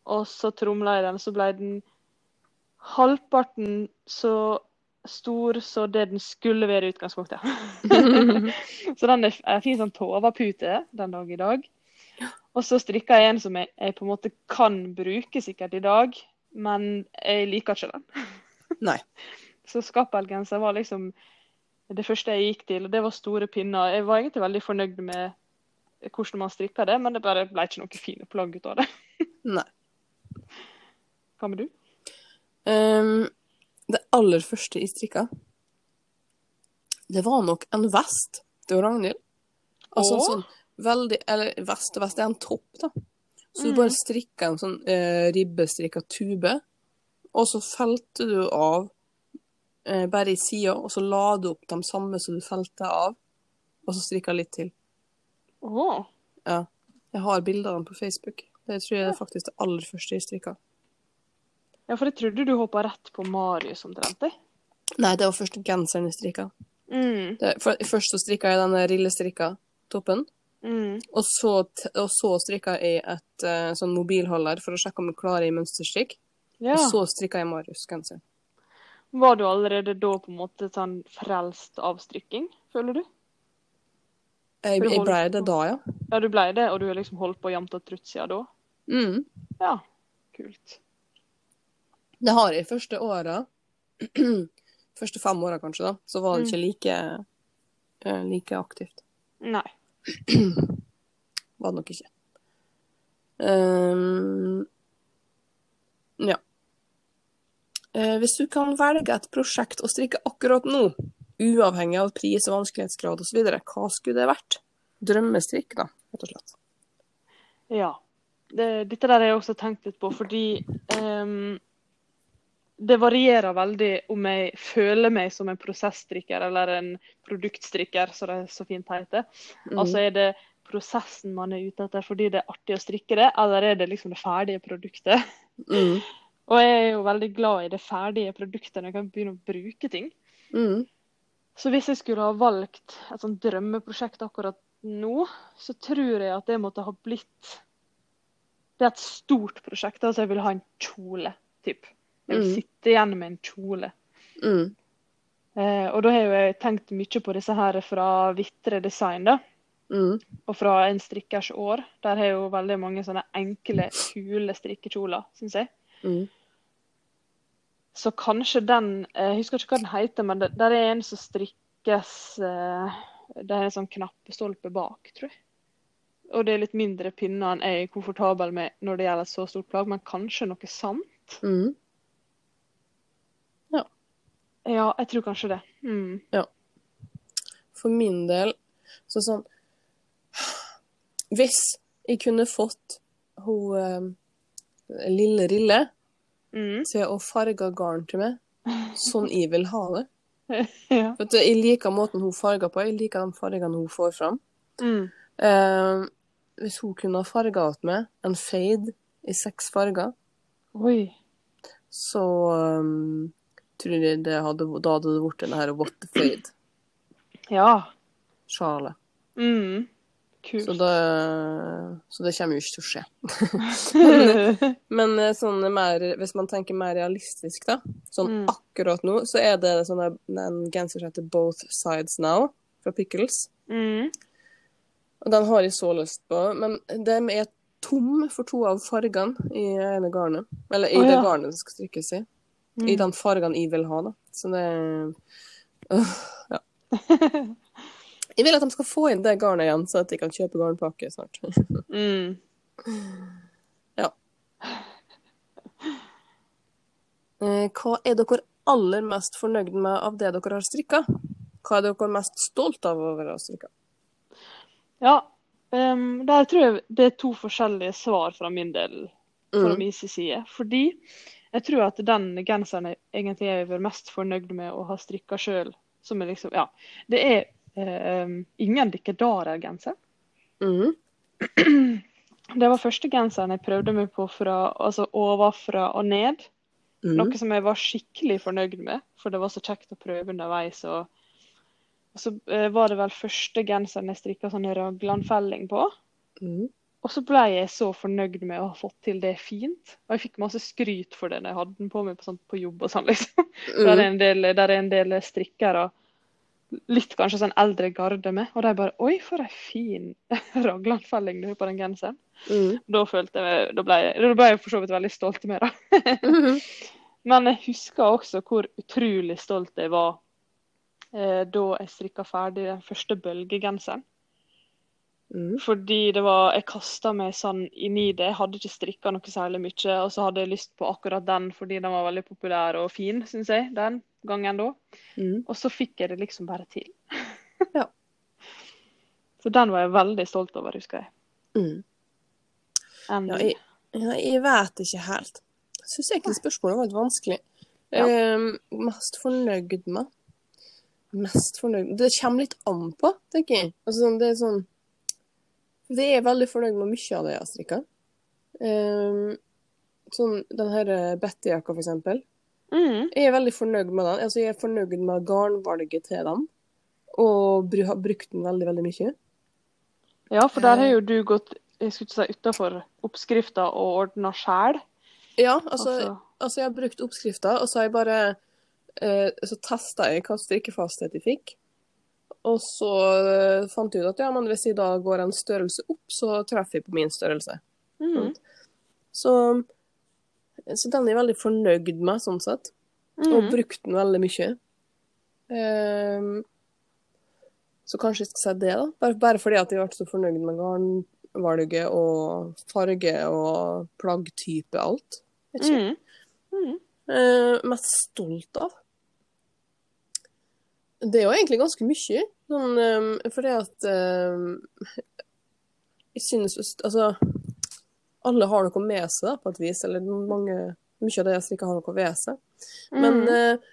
Og så tromla jeg den, så ble den halvparten så stor så det den skulle være i utgangspunktet. så den er en fin sånn Tova-pute den dag i dag. Og så strikka jeg en som jeg, jeg på en måte kan bruke sikkert i dag, men jeg liker ikke den. Nei. Så skappelgenser var liksom det første jeg gikk til, og det var store pinner. Jeg var egentlig veldig fornøyd med hvordan man strikka det, men det bare ble ikke noe fine plagg ut av det. Nei. Hva med du? Um, det aller første jeg strikka, det var nok en vest til Ragnhild. Altså en sånn veldig Eller vest og vest, det er en topp, da. Så du bare strikka en sånn eh, ribbestrikka tube, og så felte du av eh, bare i sida, og så la du opp de samme som du felte av, og så strikka litt til. Åh. Ja. Jeg har bilder av dem på Facebook. Det tror jeg er faktisk det aller første jeg strikka. Ja, for jeg trodde du hoppa rett på Marius omtrent. jeg. Nei, det var først genseren jeg strikka. Mm. Det, for, først så strikka jeg denne rillestrikka toppen, Mm. og så, og så strikka jeg et uh, sånn mobilholder for å sjekke om jeg klarer i mønsterstrikk. Ja. Og så strikka jeg Marius-genser. Var du allerede da på en måte sånn frelst av strikking, føler du? Jeg, jeg blei det da, ja. Ja, du ble det, og du har liksom holdt på jevnt og trutt siden da? Mm. Ja, kult. Det har jeg første åra. første fem åra, kanskje, da. Så var det Mm. ikke like, eh, like aktivt. Nei. Var det nok ikke. Um, ja. Uh, hvis du kan velge et prosjekt å strikke akkurat nå, uavhengig av pris og vanskelighetsgrad osv., hva skulle det vært? Drømmestrikk, da, rett og slett. Ja. Det, dette der har jeg også tenkt litt på, fordi ehm, det varierer veldig om jeg føler meg som en prosessstrikker eller en produktstrikker, som det så fint heter. Mm. Altså er det prosessen man er ute etter fordi det er artig å strikke det, eller er det liksom det ferdige produktet? Mm. Og jeg er jo veldig glad i det ferdige produktet når jeg kan begynne å bruke ting. Mm. Så hvis jeg skulle ha valgt et sånt drømmeprosjekt akkurat nå, så tror jeg at det måtte ha blitt Det er et stort prosjekt. Altså jeg vil ha en kjole, typ. Jeg vil Mm. sitte igjen med en kjole. Mm. Eh, og da har jeg tenkt mye på disse her fra Vitre Design, da. Mm. Og fra En strikkers år. Der har jo veldig mange sånne enkle, kule strikkekjoler, syns jeg. Mm. Så kanskje den eh, Jeg husker ikke hva den heter, men det, der er en som strikkes eh, Det er en sånn knappestolpe bak, tror jeg. Og det er litt mindre pinner enn jeg er komfortabel med når det gjelder et så stort plagg, men kanskje noe sant? Mm. Ja, jeg tror kanskje det. Mm. For min del, så sånn Hvis jeg kunne fått hun eh, lille Rille Mm. til å farge garn til meg, sånn jeg vil ha det. ja. For jeg liker måten hun farger på, jeg liker de fargene hun får fram. Mm. Eh, hvis hun kunne ha farga til meg en fade i seks farger, Oi. så um, tror du det hadde, da hadde det blitt den her What the Fade-sjalet. Mm. Kult. Så, det, så det kommer jo ikke til å skje. men, men eh, sånn mer, hvis man tenker mer realistisk, da, sånn Mm. akkurat nå, så er det sånn en genser som heter Both Sides Now, fra Pickles. mm. Og den har jeg så lyst på, men den er tom for to av fargene i ene garnet. Eller i Å, det garnet det skal strikkes i. Mm. I den fargen jeg vil ha, da. Så det øh, Ja. Jeg vil at de skal få inn det garnet igjen, så at de kan kjøpe garnpakke snart. Mm. Ja. Hva er dere aller mest fornøyd med av det dere har strikka? Hva er dere mest stolt av over å ha strikka? Ja, um, der tror jeg det er to forskjellige svar fra min del, fra Mm. min side. Fordi jeg tror at den genseren jeg egentlig er vært mest fornøyd med å ha strikka sjøl, som er liksom Ja. Det er eh, ingen dikkedarer-genser. Mm. Det var første genseren jeg prøvde meg på fra altså ovenfra og ned. Mm. Noe som jeg var skikkelig fornøyd med, for det var så kjekt å prøve underveis. Og, og så eh, var det vel første genseren jeg strikka sånn raglanfelling på. Mm. Og så ble jeg så fornøyd med å ha fått til det fint. Og jeg fikk masse skryt for det når jeg hadde den på meg på, sånn, på jobb og sånn, liksom. Der er Mm. en del, der er en del strikkere, litt kanskje sånn eldre garde med, og de bare Oi, for ei fin raglandfelling du har på den genseren. Mm. Da følte jeg Da ble jeg, da ble jeg for så vidt veldig stolt meg, da. Mhm. Men jeg husker også hvor utrolig stolt jeg var eh, da jeg strikka ferdig den første bølgegenseren. Mm. Fordi det var Jeg kasta meg sånn inn i det. Jeg hadde ikke strikka noe særlig mye. Og så hadde jeg lyst på akkurat den fordi den var veldig populær og fin, syns jeg, den gangen da. Mm. Og så fikk jeg det liksom bare til. Ja. Så den var jeg veldig stolt over, husker jeg. Mm. En, Ja, jeg, jeg vet ikke helt. Jeg syns egentlig spørsmålet var litt vanskelig. Ja. Eh, mest fornøyd med? Mest fornøyd Det kommer litt an på, tenker jeg. Altså, sånn, det er sånn Det er veldig fornøyd med mye av det jeg har strikka. Eh, sånn den her Betty-jakka, for eksempel. Mm. Jeg er veldig fornøyd med den. Altså, jeg er fornøyd med garnvalget til den. Og har brukt den veldig, veldig mye. Ja, for der har jo du gått jeg skulle ikke si utafor oppskrifta og ordna sjæl. Ja, altså, Altså, altså jeg har brukt oppskrifta, og så har jeg bare eh, Så testa jeg hva strikkefasthet jeg fikk. Og så eh, fant jeg ut at ja, men hvis jeg da går en størrelse opp, så treffer jeg på min størrelse. mm. Så, så den er jeg veldig fornøyd med, sånn sett. Og Mm. brukt den veldig mye. Ehm, så kanskje jeg skal si det, da. Bare, bare fordi at jeg ble så fornøyd med garnvalget og farge og plaggtype, alt. Vet ikke. Mm. Mm. Uh, mest stolt av? Det er jo egentlig ganske mye. Sånn, um, fordi at um, Jeg synes Altså Alle har noe med seg, da, på et vis. Eller mange, mye av det som ikke har noe ved seg. Men Mm. uh,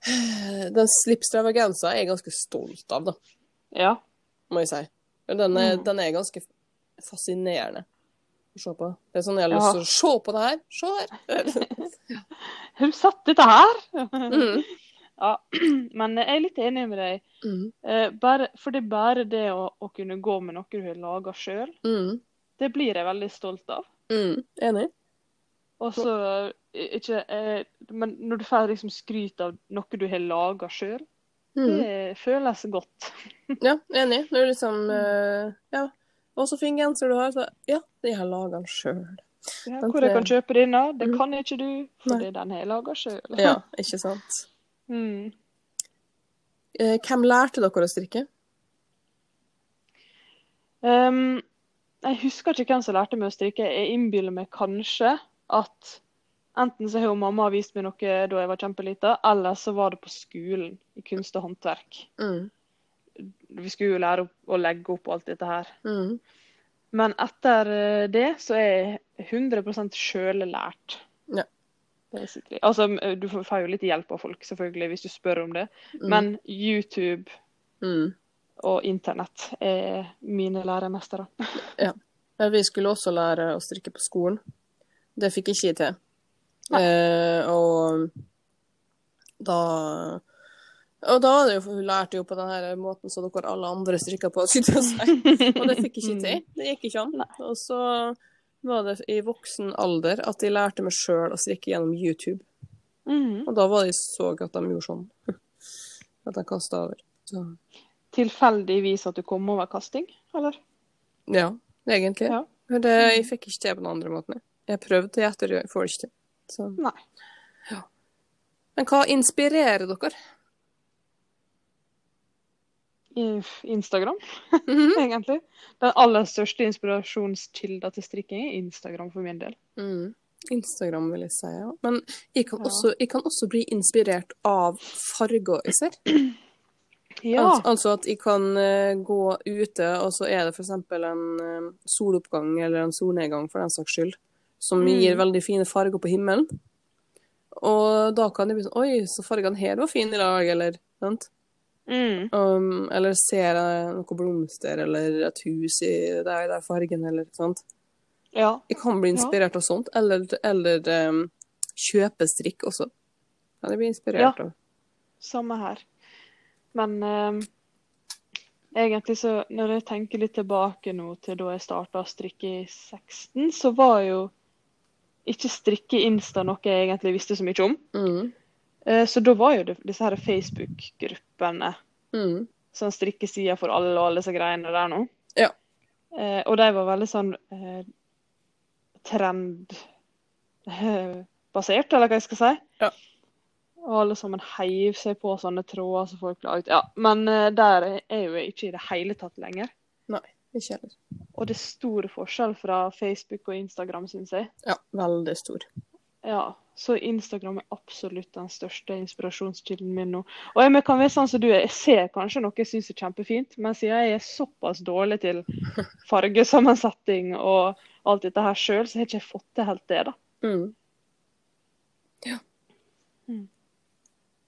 den slipstravagensa er jeg ganske stolt av, da, Ja. må jeg si. Den er, Mm. den er ganske fascinerende å se på. Det er sånn jeg har lyst til å se på det her. Se her! Hun satt dette her? Mm. Ja, men jeg er litt enig med deg. Mm. Eh, bare, for det er bare det å, å kunne gå med noe du har laga sjøl, Mm. det blir jeg veldig stolt av. Mm. Enig. Og så ikke eh, Men når du får liksom skryt av noe du har laga sjøl, Mm. det føles godt. Ja, enig. Det er liksom eh, Ja. Og så fin genser du har, så ja, jeg har jeg laga den sjøl. Ja, hvor jeg kan kjøpe denne, det Mm. kan ikke du, fordi den har jeg laga sjøl. Ja, ikke sant. Mm. Eh, hvem lærte dere å strikke? Um, jeg husker ikke hvem som lærte meg å strikke. Jeg innbiller meg kanskje at enten så har mamma vist meg noe da jeg var kjempelita, eller så var det på skolen i kunst og håndverk. Mm. Vi skulle jo lære opp å legge opp alt dette her. Mm. Men etter eh, det så er jeg 100 sjøllært. Ja. Basically. Altså, du får jo litt hjelp av folk, selvfølgelig, hvis du spør om det. Mm. Men YouTube Mm. og internett er mine læremestere. Ja, Vi skulle også lære å strikke på skolen. Det fikk ikke jeg til. Eh, og da Og da hadde hun lærte jo på den måten som dere alle andre strikker på, skulle jeg si. Og det fikk ikke til. Det gikk ikke an. Og så var det i voksen alder at jeg lærte meg sjøl å strikke gjennom YouTube. Mm. Og da var det jeg så at de gjorde sånn. At de kasta over. Så, Tilfeldigvis at du kom over kasting, eller? ja, egentlig. Ja. Det, jeg fikk ikke til på den andre måten. jeg. Prøvde etter, jeg får det ikke til. Så. Nei. Men hva inspirerer dere? Instagram, -hmm. egentlig. Den aller største inspirasjonskilda til strikking er Instagram for min del. Mm. Instagram, vil jeg si. Ja. Men jeg kan, Ja. også, jeg kan også bli inspirert av farger jeg ser. Ja. Altså, altså at jeg kan uh, gå ute, og så er det f.eks. en uh, soloppgang eller en solnedgang, for den saks skyld, som Mm. gir veldig fine farger på himmelen. Og da kan jeg bli sånn Oi, så fargene her var fine i dag, eller sant? Mm. Um, eller ser jeg noen blomster eller et hus i der, der fargen, eller sånt. ja. Jeg kan bli inspirert av sånt. Eller, eller um, kjøpestrikk også. Kan jeg bli inspirert av. Samme her. Men um, egentlig så, når jeg tenker litt tilbake nå til da jeg starta å strikke i 16, så var jo ikke strikke-insta noe jeg egentlig visste så mye om. Mm. Eh, så da var jo det disse her Facebook-gruppene, Mm. sånn strikkesida for alle og alle disse greiene der nå. Ja. Eh, og de var veldig sånn eh, trendbasert, eller hva jeg skal si. Ja. Og alle sammen heiv seg på sånne tråder som folk laget. Ja, men eh, der er jo jeg ikke i det hele tatt lenger. Nei, Ikke heller. Og det er stor forskjell fra Facebook og Instagram, syns jeg. Ja, veldig stor. Ja, så Instagram er absolutt den største inspirasjonskilden min nå. Og jeg kan være sånn som du er, jeg ser kanskje noe jeg syns er kjempefint, men siden jeg er såpass dårlig til fargesammensetting og alt dette her sjøl, så har jeg ikke fått til helt det, da. Mm. Mm.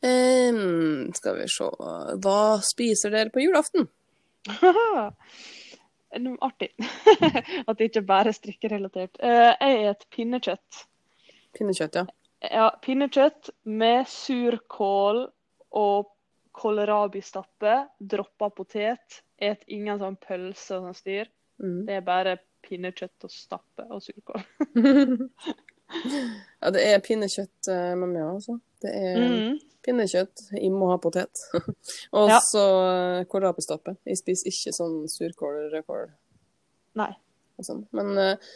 Um, skal vi se Hva spiser dere på julaften? Noe artig. At det ikke bare er strikkerelatert. Uh, jeg et pinnekjøtt. Pinnekjøtt, ja. Ja, pinnekjøtt med surkål og kålrabistappe. Droppa potet. Et ingen sånn pølse og sånn styr. Mm. Det er bare pinnekjøtt og stappe og surkål. ja, det er pinnekjøtt eh, med meg, altså. Det er Mm. pinnekjøtt. Jeg må ha potet. og så ja. kålrabistappe. Jeg spiser ikke sånn surkål, rødkål Nei. sånn. Men eh,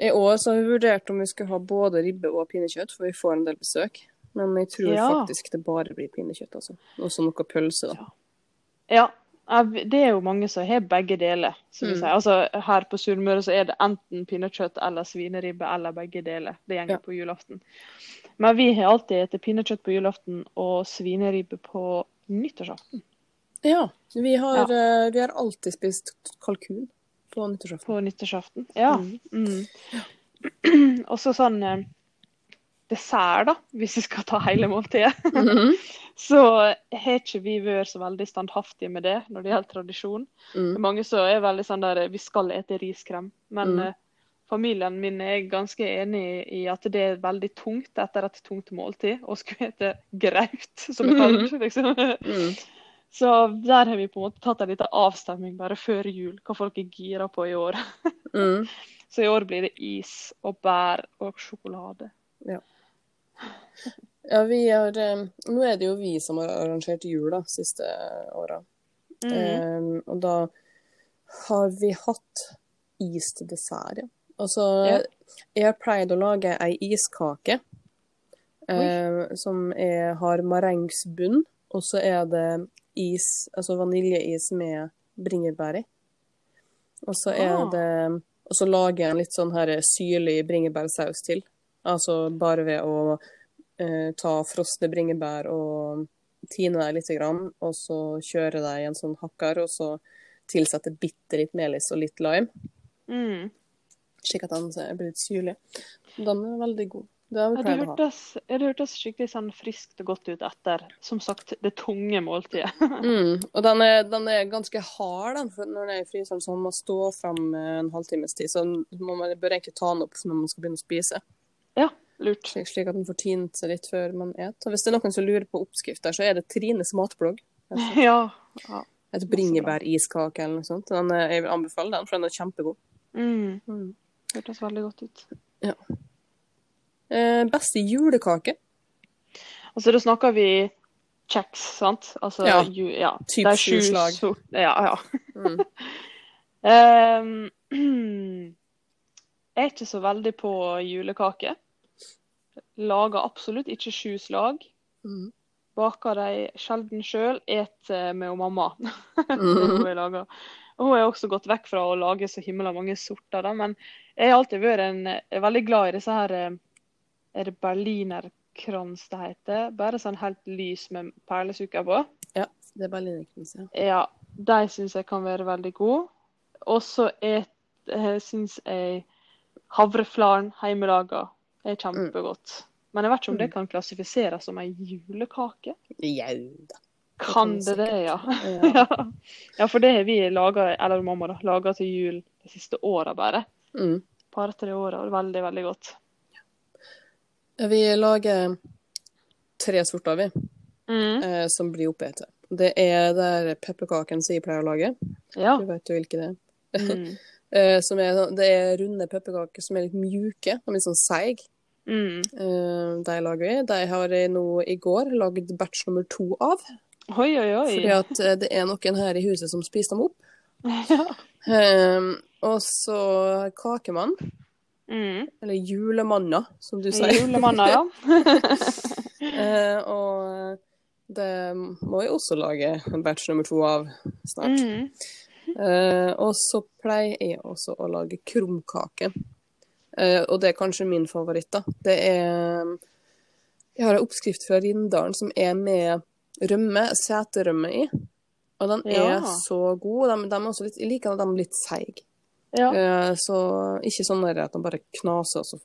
i år så har vi vurdert om vi skal ha både ribbe og pinnekjøtt, for vi får en del besøk. Men jeg tror Ja. faktisk det bare blir pinnekjøtt, altså. Og så noe pølse, da. Ja, ja. det er jo mange som har begge deler. Mm. Altså, her på Sunnmøre så er det enten pinnekjøtt eller svineribbe eller begge deler. Det gjenger Ja. på julaften. Men vi har alltid spist pinnekjøtt på julaften og svineribbe på nyttårsaften. Ja. Vi har, eh, vi har alltid spist kalkun på nyttårsaften. På nyttårsaften. Ja. Mm. Mm. og så sånn eh, dessert, da, hvis vi skal ta hele måltidet. Mhm. Så har ikke vi vært så veldig standhaftige med det når det gjelder tradisjon. Mm. er mange som er veldig sånn der vi skal ete riskrem. Men Mm. eh, familien min er ganske enig i at det er veldig tungt etter et tungt måltid å skulle ete graut, som det kalles. Liksom. Så der har vi på en måte tatt en liten avstemning bare før jul, hva folk er gira på i år. Mm. Så i år blir det is og bær og sjokolade. Ja, vi har eh, Nå er det jo vi som har arrangert jul de siste åra. Mm. Um, og da har vi hatt is til dessert, ja. Altså, Ja. jeg har pleid å lage ei iskake eh, som er, har marengsbunn, og så er det is, altså vaniljeis med bringebær i. Og så er Ah. det Og så lager jeg en litt sånn her syrlig bringebærsaus til. Altså bare ved å eh, ta frosne bringebær og tine dem litt, grann, og så kjøre dem i en sånn hakker, og så tilsette bitte litt melis og litt lime, Mm. slik at den blir litt syrlig. Den er veldig god. Det Ja, det, hørtes, det hørtes skikkelig sånn friskt og godt ut etter, som sagt, det tunge måltidet. Mm. Og den er, den er ganske hard, den, for når den er i fryseren, så må man stå fram en halvtimes tid. Så må man bør egentlig ta den opp når man skal begynne å spise, Ja, Lurt. slik, slik at den får tint seg litt før man et. Og hvis det er noen som lurer på oppskrifter, så er det Trines matblogg. Ja. ja. Et bringebæriskake eller noe sånt. Den er, jeg vil anbefale den, for den er kjempegod. Mm. Mm. Hørtes veldig godt ut. Eh, beste julekake? Altså, da snakker vi kjeks, sant? Altså, Ja. Ju, ja. Typ Det er sju slag. sort- Ja, ja. Mm. um, jeg er ikke så veldig på julekake. Lager absolutt ikke sju slag. Mm. Baker de sjelden sjøl. Et eh, med mamma. er Mm. hun hun har også gått vekk fra å lage så himla mange sorter, da. Men jeg har alltid vært en, er veldig glad i disse her eh, Er det berlinerkrans det heter? Bare sånn helt lys med perlesukker på. Ja, det er berlinerkrans, ja. Ja, de syns jeg kan være veldig gode. Og så syns jeg havreflaren hjemmelaga er kjempegodt. Men jeg vet ikke om det kan klassifiseres som ei julekake. Jau da. Kan det det ja? Ja. ja. Ja, for det har vi laga, eller mamma, da, laga til jul de siste åra bare. Mm. Par-tre åra. Veldig, veldig godt. Vi lager tre sorter, vi, Mm. eh, som blir oppete. Det er der pepperkaken som jeg pleier å lage. Ja. Du vet jo hvilke det er. Mm. Eh, som er, sånn- det er runde pepperkaker som er litt mjuke og litt sånn seig. Mm. Eh, de lager vi. De har jeg nå i går lagd batch nummer to av. Oi, oi, oi. Fordi at eh, det er noen her i huset som spiser dem opp. Ja. Eh, og så kakemann, Mm. eller julemanna, som du sier. Julemanna, ja. Eh, og det må jeg også lage en batch nummer to av snart. Mm. Eh, og så pleier jeg også å lage krumkake. Eh, og det er kanskje min favoritt, da. Det er Jeg har en oppskrift fra Rindalen som er med rømme, seterømme i. Og den er Ja. så god. De, de er litt, jeg liker at de er litt seige. Ja. Eh, så ikke sånn at de bare knaser, og så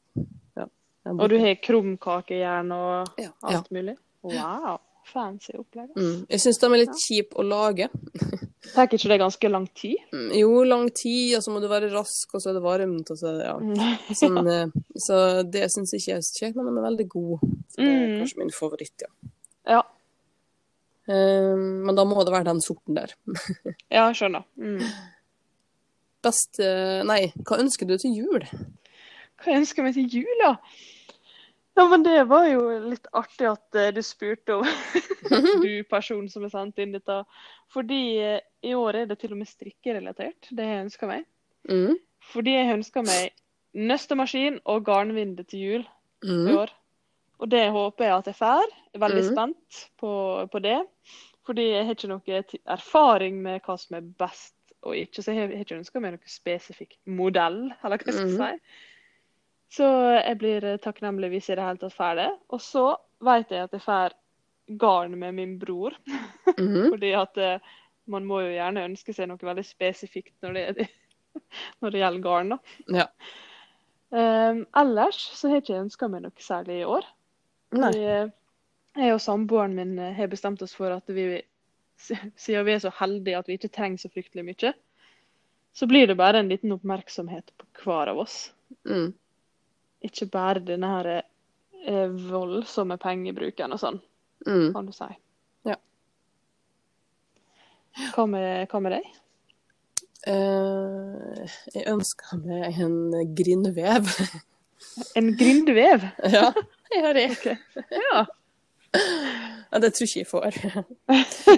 ja. Og du har krumkakejern og Ja. alt mulig? Wow. fancy opplegg. Mm. Jeg syns de er litt kjipe å lage. Tar ikke det ganske lang tid? Mm, Jo, lang tid, og så må du være rask, og så er det varmt, og så det ja. Mm. Sånn, eh, så det syns ikke jeg er så kjekt, men de er veldig gode. Så det er Mm. kanskje min favoritt, ja. Ja, Eh, Men da må det være den sorten der. ja jeg skjønner. Mm. Best eh, Nei, hva ønsker du til jul? Hva jeg ønsker meg til jul, da? Ja, men det var jo litt artig at eh, du spurte om du person som har sendt inn dette. Fordi eh, i år er det til og med strikkerelatert, det jeg ønsker meg. Mm. Fordi jeg ønsker meg nøstemaskin og garnvinde til jul i Mm. år. Og det håper jeg at jeg får. Jeg er veldig mm. spent på, på det. Fordi jeg har ikke noe erfaring med hva som er best og ikke, så jeg har ikke ønska meg noen spesifikk modell, eller hva jeg skal Mhm. si. Så jeg blir eh, takknemlig hvis jeg i det hele tatt får det. Og så vet jeg at jeg får garn med min bror, Mhm. fordi at eh, man må jo gjerne ønske seg noe veldig spesifikt når det, når det gjelder garn, da. Ja. Um, ellers så har jeg ikke ønska meg noe særlig i år. Nei. Eh, jeg og samboeren min har bestemt oss for at vi, siden vi er så heldige at vi ikke trenger så fryktelig mye, så blir det bare en liten oppmerksomhet på hver av oss. Mm. Ikke bare denne her eh, voldsomme pengebruken og sånn, Mm. kan du si. Ja. Hva med, hva med deg? Uh, jeg ønsker meg en grindvev. En grindvev? ja, jeg har det. Ja. Ja, det tror ikke jeg får.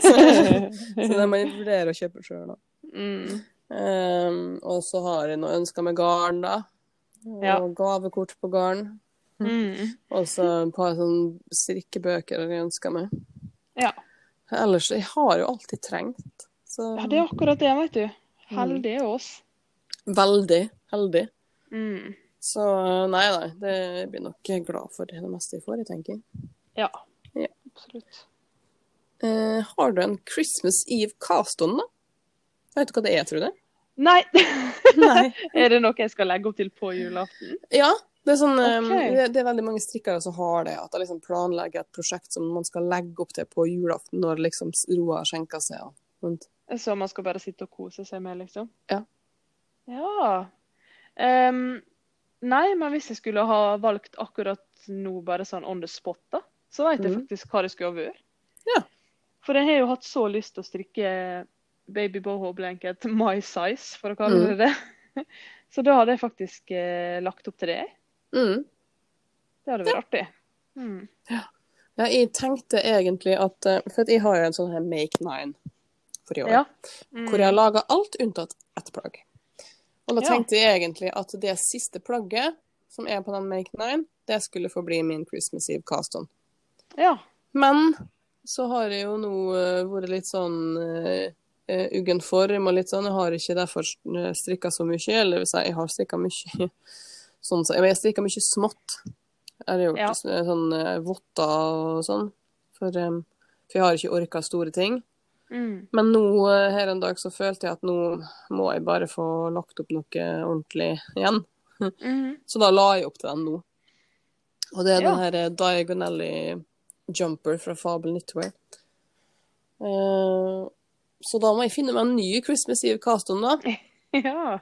så, så det må jeg vurdere å kjøpe sjøl, da. Mm. Um, og så har jeg noe ønsker med garn, da. Og Ja. gavekort på garn. Mm. Og så et par sånne strikkebøker jeg ønsker meg. Ja. Ellers, jeg har jo alltid trengt. Så ja, det er akkurat det, vet du. Heldige er oss. veldig heldig. Mm. Så nei, nei. Det blir nok glad for det meste jeg får, jeg tenker. Ja. Ja. Absolutt. Eh, har du en Christmas Eve cast-on, da? Vet du hva det er, tror du? Nei! Nei. er det noe jeg skal legge opp til på julaften? Ja, det er, sånn, okay. Det, det er veldig mange strikkere som har det. At de liksom planlegger et prosjekt som man skal legge opp til på julaften, når liksom roa skjenker seg. Og, sånt. Så man skal bare sitte og kose seg med, liksom? Ja. Ja. Um, nei, men hvis jeg skulle ha valgt akkurat nå, bare sånn on the spot, da, så vet jeg Mhm. faktisk hva det skulle ha vært. Ja. For jeg har jo hatt så lyst til å strikke baby boho blanket my size, for å kalle Mhm. det det. Så da hadde jeg faktisk eh, lagt opp til det. Mm. Det hadde vært artig. Mm. Ja, jeg tenkte egentlig at eh, For at jeg har jo en sånn her Make Nine for i år. Ja. Mm. Hvor jeg har laga alt unntatt ett plagg. Og da Ja. tenkte jeg egentlig at det siste plagget som er på den Make Nine, det skulle få bli min Christmas Eve cast-on. Ja. Men så har jeg jo nå eh, vært litt sånn uh, uggen form og litt sånn. Jeg har ikke derfor strikka så mye. Eller hvis jeg, jeg har strikka mye sånn, så, jeg strikka mye smått. Jeg har gjort Ja. så- sånn votter og sånn. For, um, for jeg har ikke orka store ting. Mm. Men nå her en dag så følte jeg at nå må jeg bare få lagt opp noe ordentlig igjen. Mhm. Så da la jeg opp til den nå. Og det er Ja. den her Diagonally Jumper fra Fabel Knitwear. Uh, så da må jeg finne meg en ny Christmas Eve cast-on, da. ja.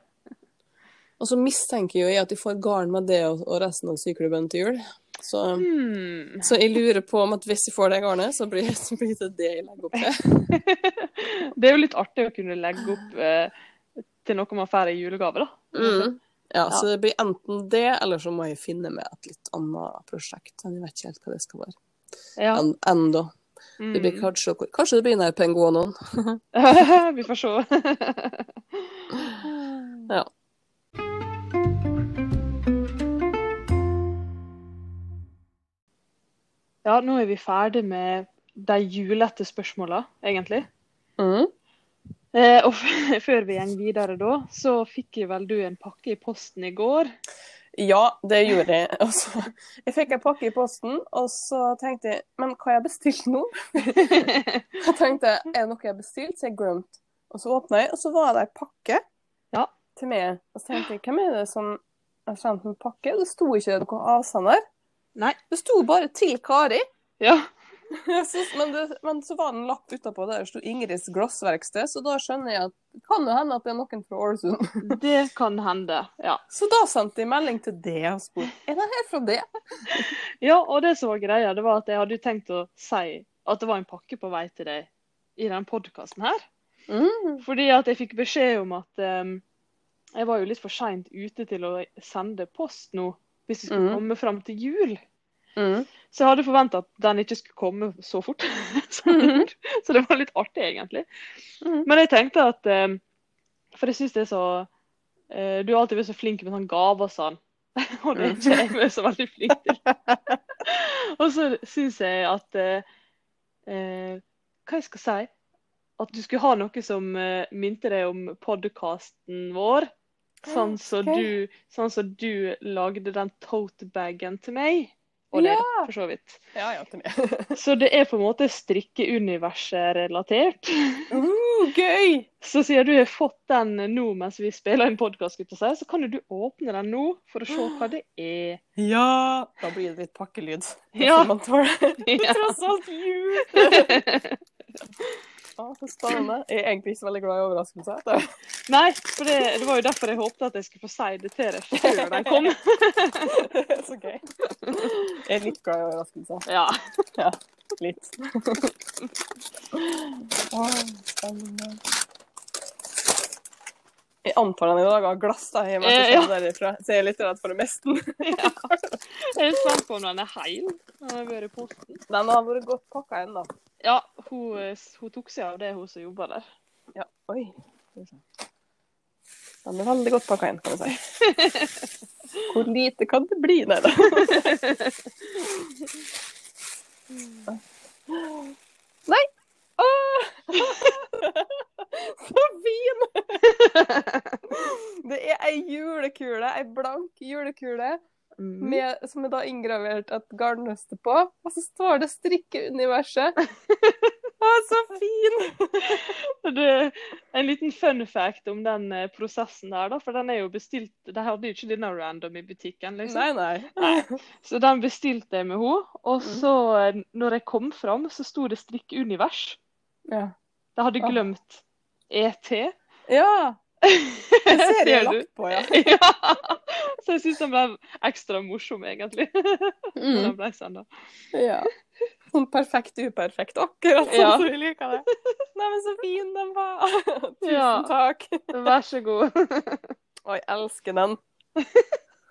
Og så mistenker jo jeg at jeg får garn med det og, og resten av syklubben til jul. Så, Hmm. så jeg lurer på om at hvis jeg får det garnet, så blir, så blir det det jeg legger opp til. Det er jo litt artig å kunne legge opp eh, til noe man får i julegave, da. Mm. Ja, Ja. så det blir enten det, eller så må jeg finne meg et litt annet prosjekt. Jeg vet ikke helt hva det skal være. Ja. En, enda. Det blir Mm. kanskje, kanskje det blir den penguonen. Vi får se. Ja. Ja, nå er vi ferdig med de julete spørsmåla, egentlig. Mm. Eh, og før vi går videre da, så fikk jeg vel du en pakke i posten i går. Ja, det gjorde jeg. Og så, jeg fikk en pakke i posten, og så tenkte jeg Men hva har jeg bestilt nå? Jeg tenkte, Er det noe jeg har bestilt? Så jeg glemte. Og så åpna jeg, og så var det ei pakke Ja. til meg. Og så tenkte jeg, hvem er det som har sendt en pakke? Det sto ikke noen avsender. Nei. Det sto bare 'til Kari'. Ja. Synes, men, det, men så var det en lapp utapå der det sto Ingrids glassverksted, så da skjønner jeg at det kan jo hende at det er noen fra Ålesund. Det kan hende, ja. Så da sendte jeg melding til det og spurte er det her fra det. Ja, og det som var greia, det var at jeg hadde jo tenkt å si at det var en pakke på vei til deg i den podkasten her. Mm. Fordi at jeg fikk beskjed om at um, jeg var jo litt for seint ute til å sende post nå, hvis vi skulle mm. komme fram til jul. Mm. Så jeg hadde forventa at den ikke skulle komme så fort. gjorde. så det var litt artig, egentlig. Mm. Men jeg tenkte at For jeg syns det er så eh, Du har alltid vært så flink med sånn gaver og sånn. Og det er ikke jeg vært så veldig flink til. og så syns jeg at eh, eh, Hva jeg skal si? At du skulle ha noe som eh, minte deg om podkasten vår. Sånn som Ok. du, sånn så du lagde den tote-bagen til meg. Og det, Ja. for så vidt. Ja, ja. Så det er på en måte strikkeuniverset relatert. Uh, gøy! Så siden du har fått den nå mens vi spiller en podkast, så kan du åpne den nå for å se hva det er. Ja! Da blir det litt pakkelyd. Ja. tross alt jul! Ja, så spennende. Jeg er egentlig ikke så veldig glad i overraskelser. Nei, for det, det var jo derfor jeg håpet at jeg skulle få si det til deg før den kom. Så gøy. Jeg er litt glad i overraskelser. Ja. Ja, litt. Åh, spennende. Jeg antar den i dag har glass da, hjemme, Eh, ja. derifra. så jeg er litt redd for miste den. ja. Jeg er spent på om den er heil. Den har vært posten. Den har vært godt pakka ennå. Ja, hun, hun tok seg av det, hun som jobber der. Ja, oi. Den er veldig godt pakka inn, kan du si. Hvor lite kan det bli? Nei da. Nei! Så fin! Det er ei julekule, ei blank julekule, Mm. med, som er da inngravert et garnnøste på. Og så står det 'Strikkeuniverset'. Å, så fin! Det en liten fun fact om den eh, prosessen der, da. For den er jo bestilt De hadde jo ikke denne random i butikken, liksom. Nei, nei. Nei. Så den bestilte jeg med henne. Og så, eh, når jeg kom fram, så sto det 'strikkeunivers'. Ja. Jeg hadde glemt ET. ja. Det ser jeg du? lagt på, ja. ja. Så jeg syns den ble ekstra morsom, egentlig. Når den Mm. ble sendt. ja. Sånn perfekt uperfekt, akkurat sånn Ja. som vi liker det. Nei, men så fin den var. Tusen Ja. takk. Vær så god. Å, jeg elsker den.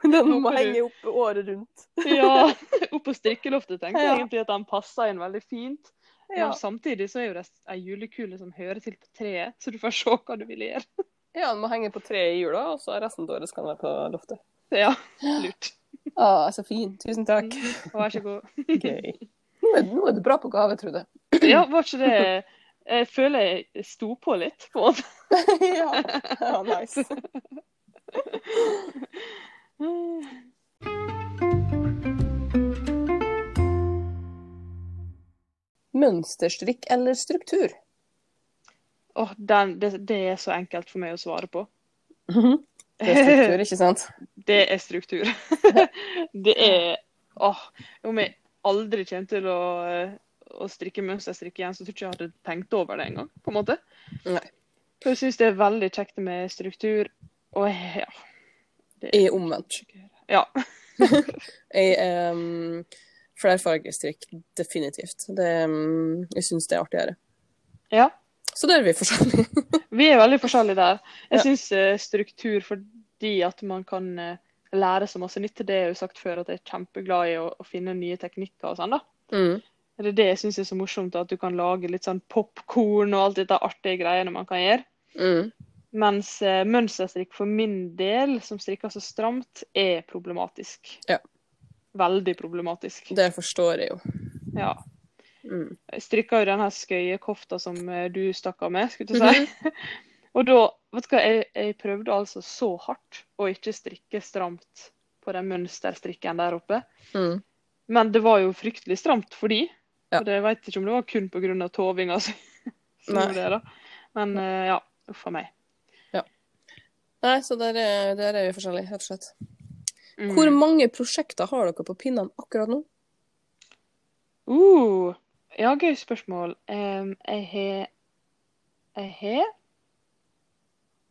Den må henge opp året rundt. Ja, opp på strikkeloftet tenkte jeg egentlig at den passa inn veldig fint. Ja. Men samtidig så er jo det ei julekule som hører til på treet, så du får se hva du vil gjøre. ja, den må henge på treet i jula, og så resten av året skal den være på loftet. Ja, lurt. Å, så fin. Tusen takk. Vær så god. Gøy. Nå er, nå er du bra på gave, Trude. Ja, var ikke det Jeg føler jeg sto på litt, på en måte. ja. ja, nice. Mønsterstrikk eller struktur? Åh, den, det, det er så enkelt for meg å svare på. Det er struktur, ikke sant? Det er struktur. det er Åh, om jeg aldri kommer til å, å strikke mønsterstrikk igjen, så tror jeg ikke jeg hadde tenkt over det engang, på en måte. Nei. For jeg syns det er veldig kjekt med struktur, og ja. Det Jeg er omvendt. Ja. Jeg um, Flerfargestrikk, definitivt. Det, um, jeg syns det er artigere. ja. Så der er vi forskjellige. Vi er veldig forskjellige der. Jeg Ja. syns uh, struktur fordi at man kan eh, lære så masse nytt. Det er jo sagt før at jeg er kjempeglad i å, å finne nye teknikker og sånn, da. Mm. Det er det jeg syns er så morsomt, at du kan lage litt sånn popkorn og alt dette artige greiene man kan gjøre. Mm. Mens eh, mønsterstrikk for min del, som strikker så stramt, er problematisk. Ja. Veldig problematisk. Det forstår jeg jo. Ja. Mm. Jeg strikka jo denne skøyekofta som eh, du stakk av med, skulle jeg si. og da, vet du hva, jeg, jeg prøvde altså så hardt å ikke strikke stramt på den mønsterstrikken der oppe. Mm. Men det var jo fryktelig stramt fordi. Ja. Og det jeg ikke om det var kun pga. tovinga altså. som gjorde det, da. Men eh, ja, uff a meg. Nei, så der er, der er vi forskjellige, rett og slett. Mm. Hvor mange prosjekter har dere på pinnene akkurat nå? Uh, Ja, gøy spørsmål. Um, jeg har Jeg har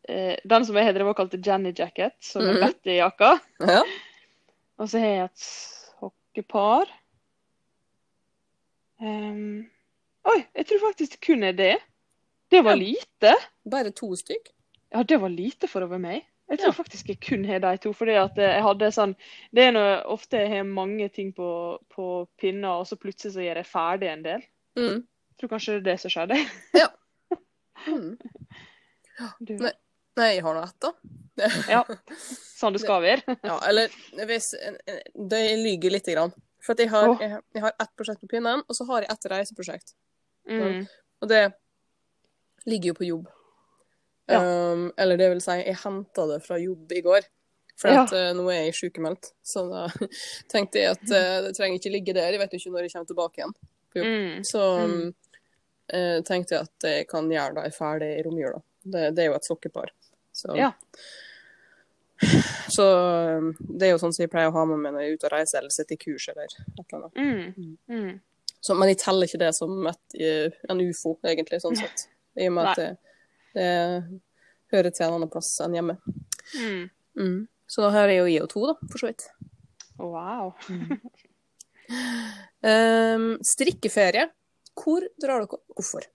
uh, Den som jeg har drevet og kalt Jenny Jacket, som er Mhm. Betty-jakka. Ja. Og så har jeg et sokkepar. Um, oi, jeg tror faktisk det kun er det. Det var Ja. lite. Bare to stykk? Ja, det var lite for å være meg. Jeg tror Ja. faktisk jeg kun har de to. fordi at eh, jeg hadde sånn Det er når ofte jeg har mange ting på, på pinna, og så plutselig så gjør jeg ferdig en del. Mm. Jeg tror kanskje det er det som skjedde. Mm. Du, Nei. Nei, jeg har nå ett, da. Ja. Sånn det skal være. Ja, eller hvis Det lyver lite grann. For jeg har, jeg, jeg har ett prosjekt på pinnen, og så har jeg ett reiseprosjekt. Mm. Og det ligger jo på jobb. Ja. Um, eller det vil si, jeg henta det fra jobb i går. For Ja. at, uh, nå er jeg sykemeldt, så da tenkte jeg at uh, det trenger ikke ligge der. Jeg vet jo ikke når jeg kommer tilbake igjen. Mm. Så Mm. um, uh, tenkte jeg at jeg kan gjøre det ferdig i romjula. Det, det er jo et sokkepar. Så, Ja. så um, det er jo sånn som jeg pleier å ha med meg når jeg er ute og reiser eller sitter i kurs eller et eller annet. Mm. Mm. Så, men jeg teller ikke det som et, en ufo, egentlig, sånn sett. I og med at det, det hører til en annen plass enn hjemme. Mm. Mm. Så da har jeg jo IO2, da, for så vidt. Wow. Um, strikkeferie. Hvor drar dere? Hvorfor?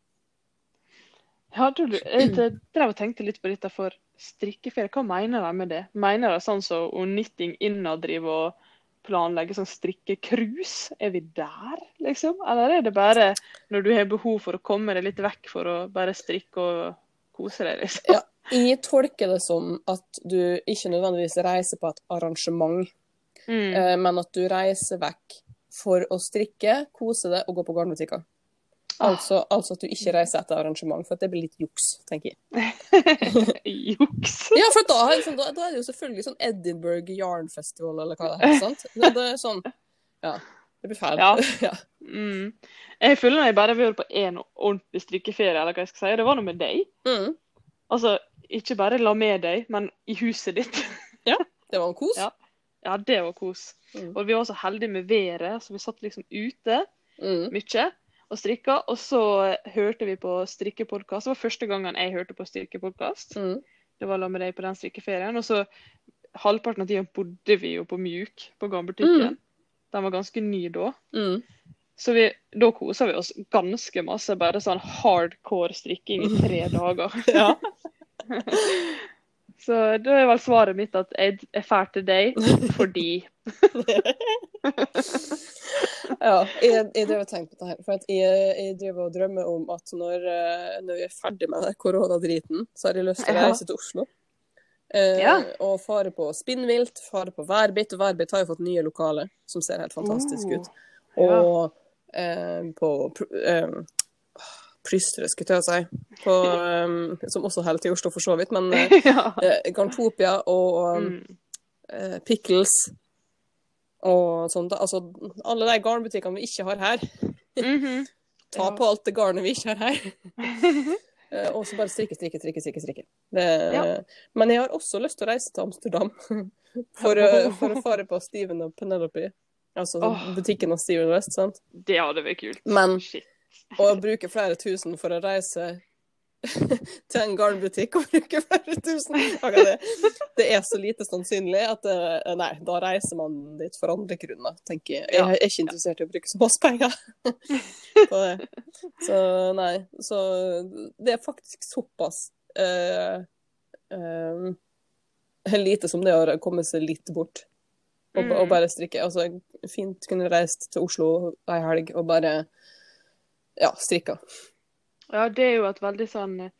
Ja, du, jeg drev og tenkte litt på dette for strikkeferie. Hva mener de med det? Mener de sånn som så, Knitting innad driver og planlegger sånn strikkecruise? Er vi der, liksom? Eller er det bare når du har behov for å komme deg litt vekk for å bare strikke og kose deg, liksom? Ja. Jeg tolker det som at du ikke nødvendigvis reiser på et arrangement, Mm. eh, men at du reiser vekk for å strikke, kose deg og gå på garnbutikker. Ah. Altså, altså at du ikke reiser etter arrangement, for det blir litt juks, tenker jeg. Juks. Ja, for da, da, da er det jo selvfølgelig sånn Edinburgh Yarn Festival, eller hva det heter. sant? Det, det er sånn Ja. Det blir feil. Ja. ja. Mm. Jeg føler når jeg bare vært på én ordentlig strikkeferie, eller hva jeg skal si. Det var noe med deg. Mm. Altså, ikke bare la med deg, men i huset ditt. ja, Det var en kos. Ja. Ja, det var kos. Mm. Og vi var så heldige med været, så vi satt liksom ute Mm. mye og strikka. Og så hørte vi på strikkepodkast. Det var første gangen jeg hørte på strikkepodkast. Mm. Det var la med deg på den strikkeferien. Og så halvparten av tida bodde vi jo på Mjuk, på gammelbutikken. Den var ganske ny da. Mm. Så vi, da kosa vi oss ganske masse. Bare sånn hardcore strikking i tre dager. Ja. Så da er vel svaret mitt at jeg er fæl til deg fordi ja. Jeg, jeg drev og tenkte på det her. For jeg, jeg driver og drømmer om at når, eh, når vi er ferdig med den koronadriten, så har jeg lyst til å reise til Oslo. Eh, Ja. Og fare på Spinnvilt, fare på værbitt. Og Værbit har jo fått nye lokaler som ser helt fantastisk Oh. ut. Og eh, på eh, Plystret, skulle jeg si. På, eh, som også holder til i Oslo, for så vidt. Men eh, ja. eh, Garntopia og Mm. eh, Pickles og sånt. Altså alle de garnbutikkene vi ikke har her. Mhm. Ta Ja. på alt det garnet vi ikke har her. Eh, og så bare strikke, strikke, strikke. strikke, strikke. Det, Ja. Men jeg har også lyst til å reise til Amsterdam for, å- for å fare på Steven og Penelope. Altså oh. butikken av Steven West. sant? Det hadde vært kult. Men Shit. å bruke flere tusen for å reise til en garnbutikk og bruke flere tusen det, det er så lite sannsynlig at det, nei, da reiser man dit for andre grunner, tenker jeg. Jeg er ikke interessert i å bruke så masse penger på det. Så nei, så det er faktisk såpass uh, uh, lite som det å komme seg litt bort. Og, Mm. og bare strikke. Altså, fint kunne reist til Oslo ei helg og bare ja, strikka. Ja, det er jo et veldig sånn eh,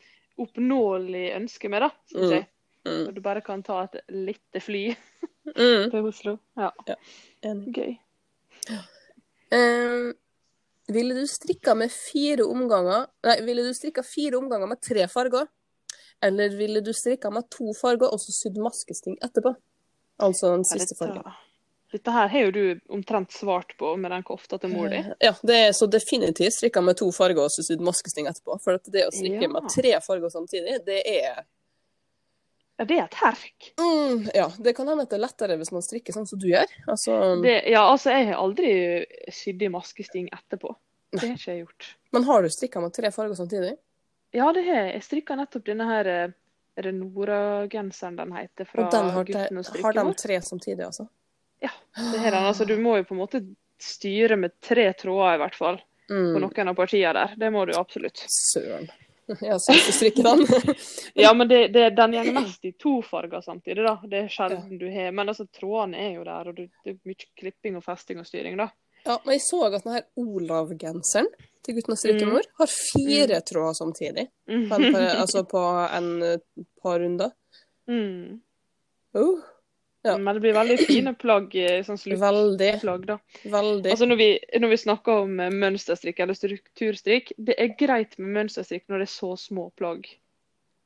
oppnåelig ønske med, da, syns Mm. jeg. Mm. Når du bare kan ta et lite fly Mm. til Oslo. Ja, Enig. gøy. Um, ville du strikka med fire omganger Nei, ville du strikka fire omganger med tre farger? Eller ville du strikka med to farger og så sydd maskesting etterpå? Altså den siste fargen. Dette, her har jo du omtrent svart på med den kofta til mor di. Eh, Ja, det er så definitivt strikka med to farger og sydd maskesting etterpå. For det å strikke Ja. med tre farger samtidig, det er Ja, det er et herk. mm, Ja, det kan hende at det er lettere hvis man strikker sånn som du gjør. Altså Det, ja, altså, jeg har aldri sydd i maskesting etterpå. Det har ikke jeg gjort. Men har du strikka med tre farger samtidig? Ja, det har jeg. Jeg strikka nettopp denne her eh, Er det Nora-genseren den heter? Fra Og den har, de, har de tre samtidig, altså? Det har den. Altså, du må jo på en måte styre med tre tråder, i hvert fall. På Mm. noen av partiene der. Det må du absolutt. Søren. Jeg syns du strikker den. Ja, men det, det, den går mest i to farger samtidig, da. Det er sjelden du har. Men altså, trådene er jo der, og du, det er mye klipping og festing og styring, da. Ja, men jeg så at denne Olav-genseren til gutten og strikkemor har fire tråder samtidig. På en, altså på en eh, par runder. Mm. Oh, Ja. Men det blir veldig fine plagg, eh, sånn veldig. sluttplagg, da. Veldig. Altså når vi, når vi snakker om eh, mønsterstrikk eller strukturstrikk, det er greit med mønsterstrikk når det er så små plagg.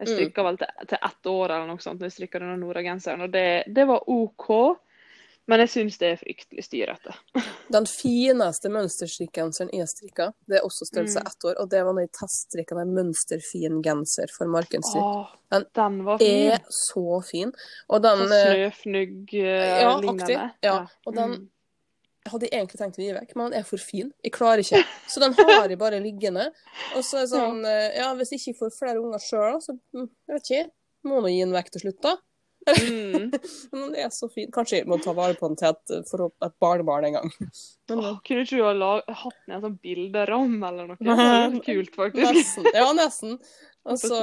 Jeg Mm. vel til, til ett år eller noe sånt når jeg strikka denne Nora-genseren, og det, det var OK. Men jeg syns det er fryktelig styrete. Den fineste mønsterstrikkgenseren jeg strikka, det er også størrelse Mm. ett år, og det var når jeg teststrikka med mønsterfin genser for Markenstrikk. Den den var fin. Er så fin. Og den Sånn eh, snøfnugg-lignende. Ja, aktig. Ja, og den- Mm. Jeg hadde egentlig tenkt å gi vekk, men den er for fin. Jeg klarer ikke. Så den har jeg bare liggende. Og så er det sånn eh, Ja, hvis ikke jeg får flere unger sjøl, så mm, jeg vet ikke. Må nå gi den vekk til slutt, da. Mm. Men den er så fin. Kanskje vi må ta vare på den til et, for et barnebarn en gang. Men Åh, kunne ikke du ha lag- hatt i en sånn bilderamme eller noe? Det vært kult, faktisk. nesten. Ja, nesten. Altså,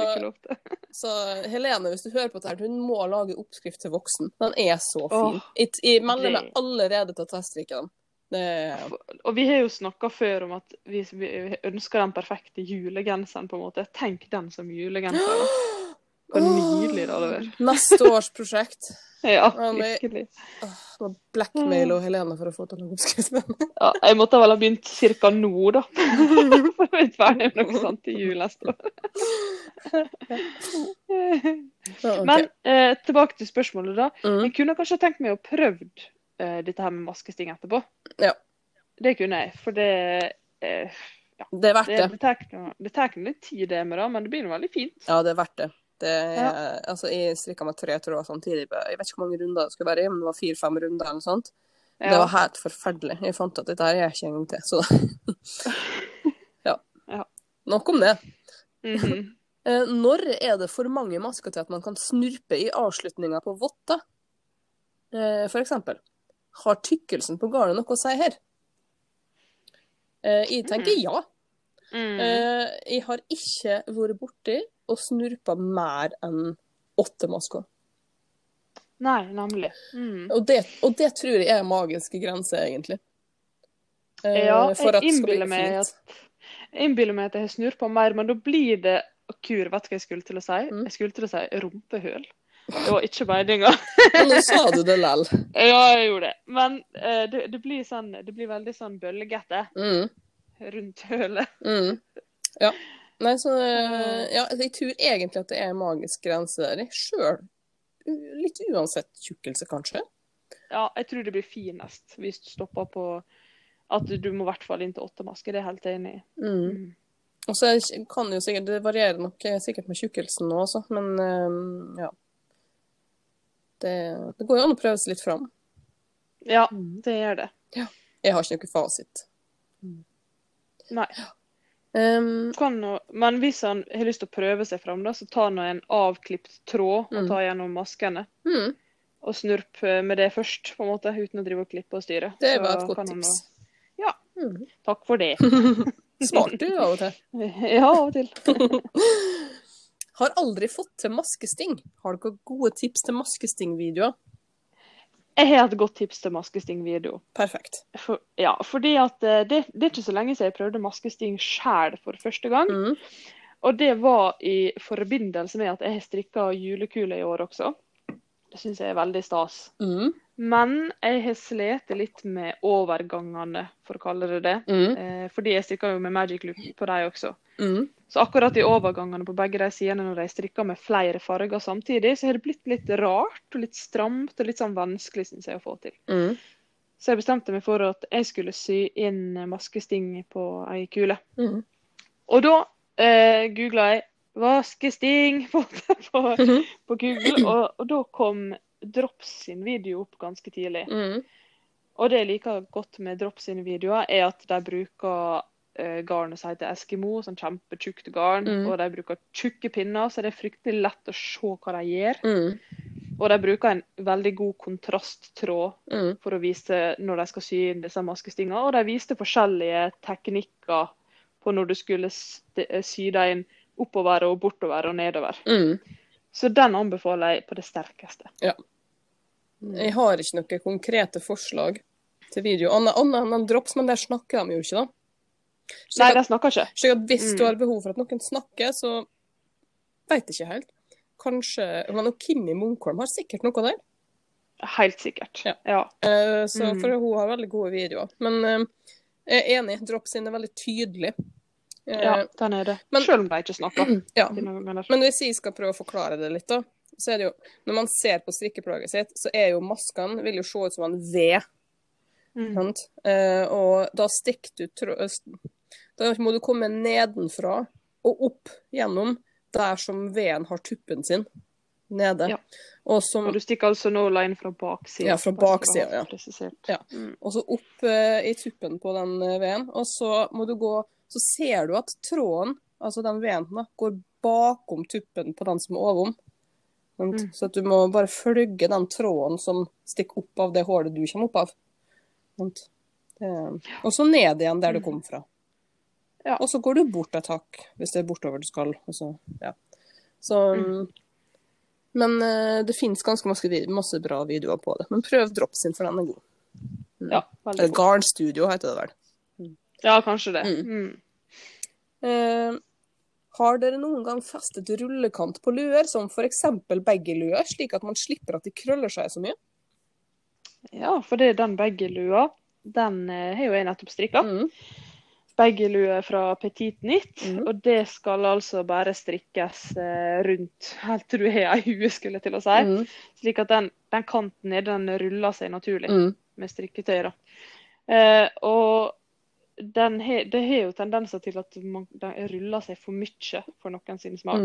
så Helene, hvis du hører på dette, hun må lage oppskrift til voksen. Den er så fin. Åh, Jeg, jeg melder meg allerede til å teststrikke den. Det er Og vi har jo snakka før om at vi, vi ønsker den perfekte julegenseren, på en måte. Tenk den som julegenser. da. Hvor nydelig det hadde vært. Neste års prosjekt. Ja, virkelig. Det virkelig. blackmail og Helene for å få til noen lage. Ja, jeg måtte vel ha begynt ca. nå, da. For å være ferdig med noe sånt til jul neste år. Ja. Men eh, tilbake til spørsmålet, da. mm. Jeg kunne kanskje tenkt meg å prøvd eh, dette her med maskesting etterpå. Ja. Det kunne jeg, for det eh, Det er verdt det, det. det tar det litt tid, det med det, men det blir veldig fint. Ja, det er verdt det. Det er, altså, jeg strikka med tre tråder samtidig. Jeg vet ikke hvor mange runder det skulle være, i, men det var fire-fem runder eller noe sånt. Det var helt forferdelig. Jeg fant at dette her er ikke en gang til, så ja. Ja. Nok om det. Mm -hmm. Når er det for mange masker til at man kan snurpe i avslutninga på votter? Eh, For eksempel. Har tykkelsen på garnet noe å si her? Eh, Jeg tenker ja. Mm. Eh, Jeg har ikke vært borti og snurpa mer enn åtte masker. Nei, nemlig. Mm. Og det, og det tror jeg er magiske grense, egentlig. Eh, Ja, jeg innbiller meg at jeg innbiller meg at jeg har snurpa mer, men da blir det Kur, vet du hva jeg skulle til å si? Mm. Jeg skulle til å si rumpehull. Det var ikke meninga. Men nå sa du det lell. ja, jeg gjorde det. Men eh, det, det blir sånn Det blir veldig sånn bølgete Mm, rundt hølet. mm. Ja. Nei, så Ja, jeg tror egentlig at det er en magisk grense der. Sjøl. Litt uansett tjukkelse, kanskje. Ja, jeg tror det blir finest hvis du stopper på at du må i hvert fall inn til åtte masker. Det er jeg helt enig i. Mm. Mm. Og så kan jo sikkert Det varierer nok eh, sikkert med tjukkelsen nå også, men eh, ja. Det, det går jo an å prøve seg litt fram. Ja, Mm. det gjør det. Ja. Jeg har ikke noe fasit. Nei. Um, Kan, nå- men hvis han har lyst til å prøve seg fram, da, så ta nå en avklipt tråd og tar ta gjennom maskene. mm, Og snurp eh, med det først, på en måte, uten å drive og klippe og styre. det var et godt tips. Nå... Ja. Mm. Takk for det. Smart du av og til. ja, av og til. Har aldri fått til maskesting. Har dere gode tips til maskestingvideoer? Jeg har et godt tips til maskesting-video. Perfekt. For, ja, fordi at eh, det, det er ikke så lenge siden jeg prøvde maskesting sjæl for første gang. Mm. Og det var i forbindelse med at jeg har strikka julekule i år også. Det syns jeg er veldig stas. Mm. Men jeg har slitt litt med overgangene, for å kalle det det. Mm. Eh, fordi jeg strikka jo med magic loop på dem også. Mm. Så akkurat i overgangene på begge de sidene når de strikker med flere farger samtidig, så har det blitt litt rart og litt stramt og litt sånn vanskelig, syns jeg, å få til. Mm. Så jeg bestemte meg for at jeg skulle sy inn maskesting på ei kule. Mm. Og da eh, googla jeg 'vaskesting' på, på, på Google, og, og da kom Drops sin video opp ganske tidlig. Mm. Og det jeg liker godt med Drops sine videoer, er at de bruker eh, garnet som heter Eskimo, sånn kjempetjukt garn. Mm. Og de bruker tjukke pinner, så det er fryktelig lett å se hva de gjør. Mm. Og de bruker en veldig god kontrasttråd Mm. for å vise når de skal sy inn disse maskestingene. Og de viste forskjellige teknikker på når du skulle eh, sy dem inn oppover og bortover og nedover. Mm. Så den anbefaler jeg på det sterkeste. Jeg har ikke noen konkrete forslag til video. Annet enn drops, men der snakker de jo ikke, da. Nei, jeg de snakker ikke. slik at hvis du Mm. har behov for at noen snakker, så veit ikke helt. Kanskje Men Kimmi Munkholm har sikkert noe der. Helt sikkert. Ja. ja. Uh, så, Mm. For hun har veldig gode videoer. Men uh, jeg er enig, drops sin er veldig tydelig. Uh, Ja, den er det. men- Selv om de ikke snakker. ja. Men hvis jeg skal prøve å forklare det litt, da, så er det jo Når man ser på strikkeplagget sitt, så er jo maskene vil jo se ut som en V. Mm. Og da stikker du tro... Da må du komme nedenfra og opp gjennom der som veden har tuppen sin. Nede. Ja. Og, som, Og du stikker altså nåla inn fra baksida. Ja, fra baksida, ja. Ja. Mm. og så opp eh, i tuppen på den eh, veden. Og så må du gå Så ser du at tråden, altså den veden, da, går bakom tuppen på den som er ovom. Mm. Så du må bare følge den tråden som stikker opp av det hullet du kommer opp av. Og så ned igjen der du Mm. kom fra. Ja. Og så går du bort et hakk, hvis det er bortover du skal. Så, ja. så, Mm. Men eh, det finnes ganske masse, masse bra videoer på det. Men prøv Drops sin, for den er god. Ja, veldig Eller. Garn Studio heter det vel. ja, kanskje det. Mm. Mm. Eh, har dere noen gang festet rullekant på luer, som f.eks. baggyluer, slik at man slipper at de krøller seg så mye? Ja, for det er den baggylua. Den eh, har jo jeg nettopp strikka. Mm. Baggylue fra Petit Nytt. Mm. Og det skal altså bare strikkes eh, rundt helt til du har ei hue, skulle jeg til å si. Mm. Slik at den, den kanten nede, den ruller seg naturlig Mm. med strikketøy. da. Eh, og den he, det har jo tendenser til at man, den ruller seg for mye for noen sin smak.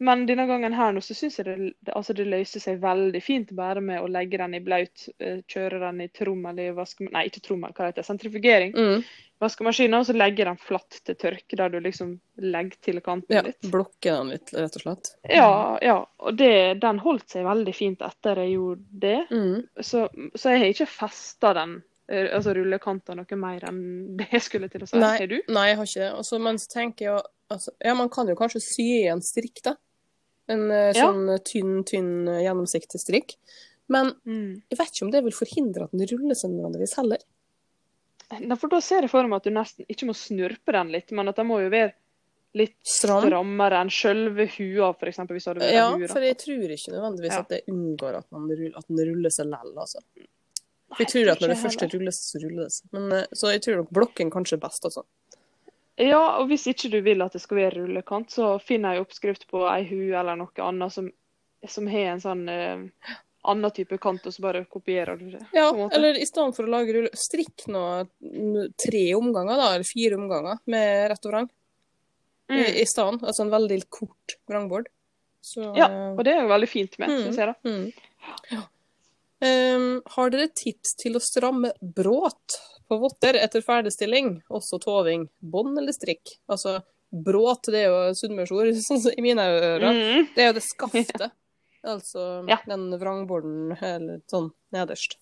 Men denne gangen her nå så syns jeg det, altså det løste seg veldig fint bare med å legge den i blaut, eh, kjøre den i trommel i vaskemaskinen Nei, ikke trommel, hva heter det? Sentrifugering. Mm. Vaskemaskinen, og så legge den flatt til tørke, der du liksom legger til kanten Ja, litt. blokke den litt, rett og slett. Ja, ja. Og det, den holdt seg veldig fint etter jeg gjorde det. Mm. Så, så jeg har ikke festa den, eh, altså rullekanta noe mer enn det jeg skulle til å si. Nei. Har du? Nei, jeg har ikke det. Og så- men så tenker jeg altså, Ja, man kan jo kanskje sy i en strikk, da. En uh, sånn ja. tynn, tynn, eh, gjennomsiktig strikk. Men Mm. jeg vet ikke om det vil forhindre at den ruller seg nødvendigvis heller. Nei, for da ser jeg for meg at du nesten ikke må snurpe den litt, men at den må jo være litt Stram. strammere enn selve hua, f.eks. hvis du hadde Ja, hua. for jeg tror ikke nødvendigvis Ja. at det unngår at, man ruller, at den ruller seg lell, altså. Nei, jeg tror at når det først ruller seg, så ruller det seg. Men, eh, så jeg tror nok blokken kanskje er best, altså. Ja, og hvis ikke du vil at det skal være rullekant, så finner jeg oppskrift på ei hue eller noe annet som, som har en sånn eh, annen type kant, og så bare kopierer du det. Ja, eller i stedet for å lage rulle, strikk nå tre omganger, da, eller fire omganger med rett og vrang. I, Mm. I stedet. Altså en veldig kort vrangbord. Så, Ja, eh, og det er jo veldig fint med, Mm. syns jeg da. mm. ja. Um, har dere tips til å stramme bråt på votter etter ferdigstilling? Også toving, bånd eller strikk? Altså, bråt, det er jo sunnmørsord, sånn i mine ører. Mm. Det er jo det skaftet. Altså Ja. den vrangborden eller sånn nederst.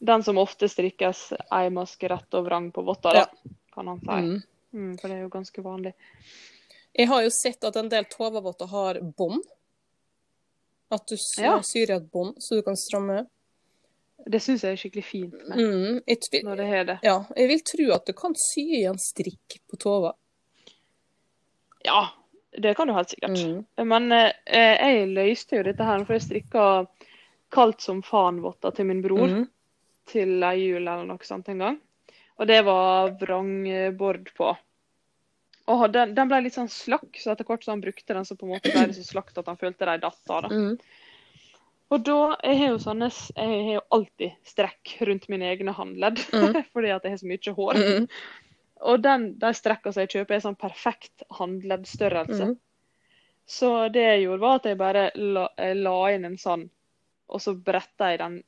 Den som ofte strikkes ei maske rett og vrang på votta, da, kan han si. Mm. Mm, for det er jo ganske vanlig. Jeg har jo sett at en del tovavotter har bånd. At du s- Ja. syr i et bånd, så du kan stramme. Det syns jeg er skikkelig fint med, Mm. vil, når det har det. ja, jeg vil tro at du kan sy i en strikk på tova. Ja, det kan du helt sikkert. Mm. Men eh, jeg løste jo dette her, for jeg strikka kaldt som faen-votter til min bror. Mm. til ei jul eller noe sånt en gang. Og det var vrangbord på. Og den, den ble litt sånn slakk, så etter hvert så han brukte den, så på en måte ble det så slakt at han følte de datt av. da. Mm. Og da, jeg har jo sånne, jeg har jo alltid strekk rundt mine egne håndledd, Mm. fordi at jeg har så mye hår. Mm. Og den, de strekkene som jeg kjøper, er sånn perfekt håndleddstørrelse. Mm. Så det jeg gjorde, var at jeg bare la, jeg la inn en sånn, og så bretta jeg den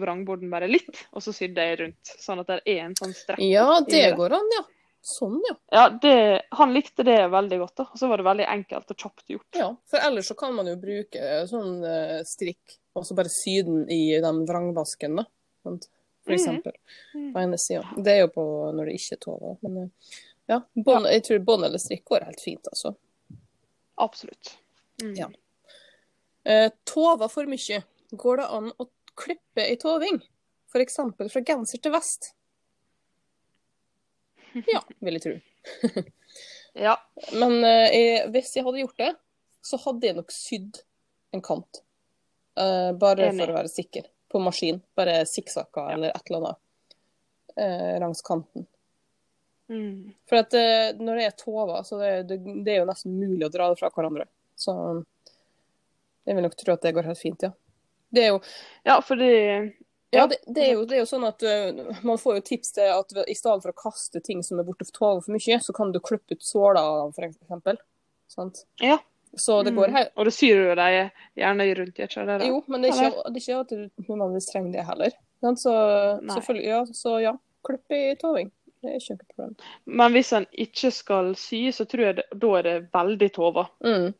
vrangborden bare litt, og så sydde jeg rundt. Sånn at det er en sånn strekk. Ja, det. går an, ja. Sånn, ja. Ja, det, Han likte det veldig godt. da. Og så var det veldig enkelt og kjapt gjort. ja. For ellers så kan man jo bruke sånn eh, strikk, og så bare sy den i den vrangvasken, da. For Mhm. eksempel. Mm. På ene sida. Det er jo på når det ikke er tove. Men eh, ja, jeg tror bånd eller strikk går helt fint, altså. Absolutt. Mm. Ja. Eh, tova for mye. Går det an å klippe ei toving? Eksempel fra genser til vest? Ja, vil jeg tro. Ja. Men eh, hvis jeg hadde gjort det, så hadde jeg nok sydd en kant. Eh, bare Enig. for å være sikker. På maskin. Bare sikksakka Ja. eller et eller annet eh, langs kanten. Mm. For at eh, når det er tova, så det, det, det er jo nesten mulig å dra det fra hverandre. Så jeg vil nok tro at det går helt fint, ja. Det er jo, Ja, fordi ja, det, det er jo, det er jo sånn at uh, man får jo tips til at i stedet for å kaste ting som er borte for tova for mye, så kan du klippe ut såler, eksempel. Sant? Ja. Så det går Mm. Og det syr jo deg gjerne rundt, i et skjell? Jo, men det er ikke, det er ikke at du nødvendigvis trenger det heller. Så ja, så ja. Klipp i toving. Det er ikke noe problem. Men hvis han ikke skal sy, så tror jeg det, da er det veldig tova. Mm.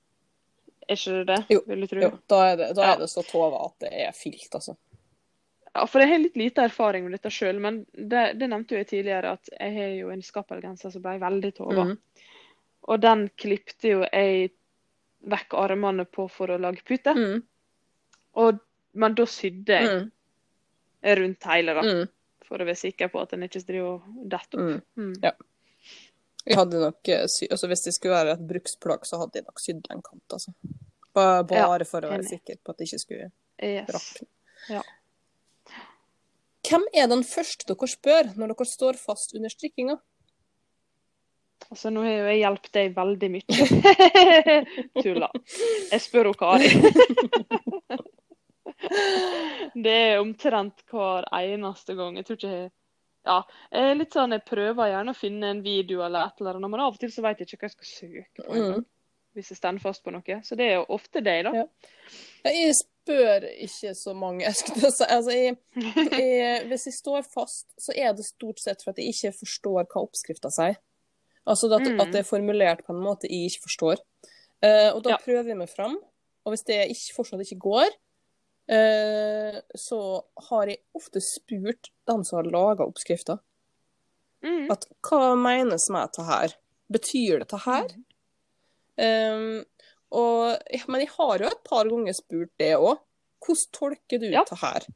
Er ikke det det? Jo, Vil du tro? Jo, da er det, da er det så tova at det er filt, altså. Ja, for jeg har litt lite erfaring med dette sjøl, men det, det nevnte jo jeg tidligere at jeg har jo en skappelgenser som ble veldig tova. Mm. Og den klipte jo jeg vekk armene på for å lage pute. Mm. Og, men da sydde jeg Mm. rundt hele, da. Mm. For å være sikker på at den ikke driver og detter opp. Mm. Mm. Ja. Jeg hadde nok eh, altså Hvis det skulle være et bruksplagg, så hadde jeg nok sydd en kant, altså. Bare, Bare for å være sikker på at det ikke skulle Yes. rakke. Ja. Hvem er den første dere spør når dere står fast under strikkinga? Altså, nå har jo jeg hjulpet deg veldig mye. Tulla. Jeg spør hun Kari. det er omtrent hver eneste gang. Jeg tror ikke jeg Ja. Litt sånn, jeg prøver gjerne å finne en video eller et eller annet, men av og til så vet jeg ikke hva jeg skal søke på. Mm. Hvis jeg står fast på noe. Så det er jo ofte deg, da. Ja. Jeg spør ikke så mange. Jeg skulle si. Altså, jeg, jeg, hvis jeg står fast, så er det stort sett for at jeg ikke forstår hva oppskrifta sier. Altså at, Mm. at det er formulert på en måte jeg ikke forstår. Uh, og da Ja. prøver jeg meg fram. Og hvis det ikke, fortsatt ikke går, uh, så har jeg ofte spurt dem som har laga oppskrifta, Mm. at hva menes med dette her? Betyr det dette her? Um, og, ja, men jeg har jo et par ganger spurt det òg. Hvordan tolker du Ja. det her?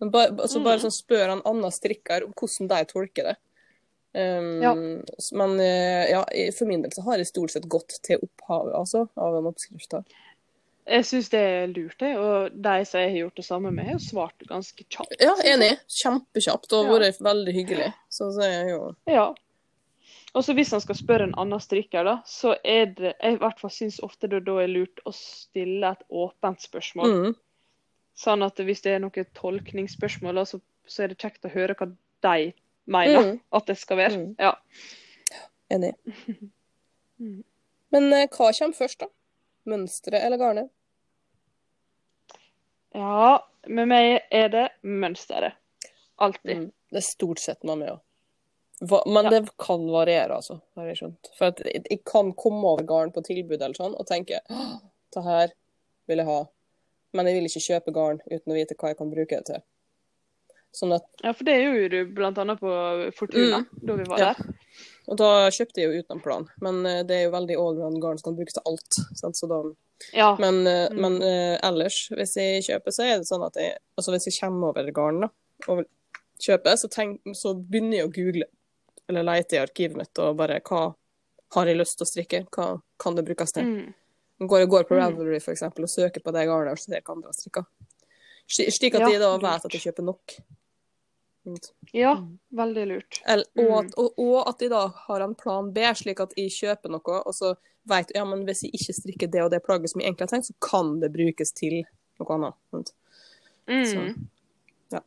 Bare, altså bare Mm. sånn spør han Anna strikker om hvordan de tolker det. Um, Ja. Men eh, ja, for min del så har jeg stort sett gått til opphavet altså, av en oppskrift. Jeg syns det er lurt, det. Og de som jeg har gjort det samme med, har svart ganske kjapt. Ja, enig. Kjempekjapt og Ja. vært veldig hyggelig. Så, så er jo Ja. Og så hvis han skal spørre en annen strikker, da, så er det Jeg i hvert fall syns ofte det da er lurt å stille et åpent spørsmål. mm, Sånn at hvis det er noen tolkningsspørsmål, da, så, så er det kjekt å høre hva de mener Mm. at det skal være. Mm. Ja. enig. Mm. Men eh, hva kommer først, da? Mønsteret eller garnet? ja, med meg er det mønsteret. Alltid. Mm. Det er stort sett med meg òg. Men det kan variere, altså. Har jeg skjønt. For at jeg, kan komme over garn på tilbud eller sånn og tenke «Åh, det her vil jeg ha. Men jeg vil ikke kjøpe garn uten å vite hva jeg kan bruke det til. Sånn at, Ja, for det gjorde du blant annet på Fortuna, da vi var Mm. Ja. der. og da kjøpte jeg jo uten plan. Men eh, det er jo veldig allround garn som kan brukes til alt. Sant? Så da, Ja. men eh, Mm. men uh, ellers, hvis jeg kjøper, så er det sånn at jeg Altså hvis jeg kommer over garn da, og vil kjøpe, så, tenk, så begynner jeg å google eller lete i arkivet mitt og bare hva har jeg lyst til å strikke? Hva kan det brukes til? Mm. Går jeg går på Mm. Ravelry for eksempel, og søker på det garnet og ser hva andre har strikka. Slik at Ja, de da vet at jeg kjøper nok. ja, veldig lurt. Eller, og, Mm. at, og, og at de da har en plan B, slik at jeg kjøper noe, og så vet ja, men hvis jeg ikke strikker det og det plagget som jeg egentlig har tenkt, så kan det brukes til noe annet. Mm. Så, ja.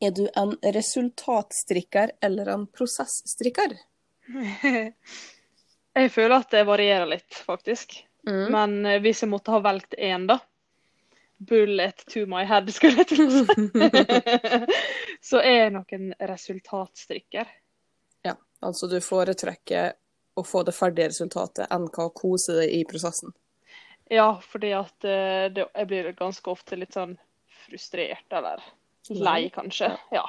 Er du en resultatstrikker eller en prosessstrikker? Jeg føler at det varierer litt, faktisk. Mm. Men eh, hvis jeg måtte ha valgt én, da, bullet to my head, skulle jeg til å si. Så er jeg nok en resultatstrikker. Ja, Altså, du foretrekker å få det ferdige resultatet enn hva å kose deg i prosessen. Ja, fordi at eh, det, jeg blir ganske ofte litt sånn frustrert, eller lei, kanskje. Ja.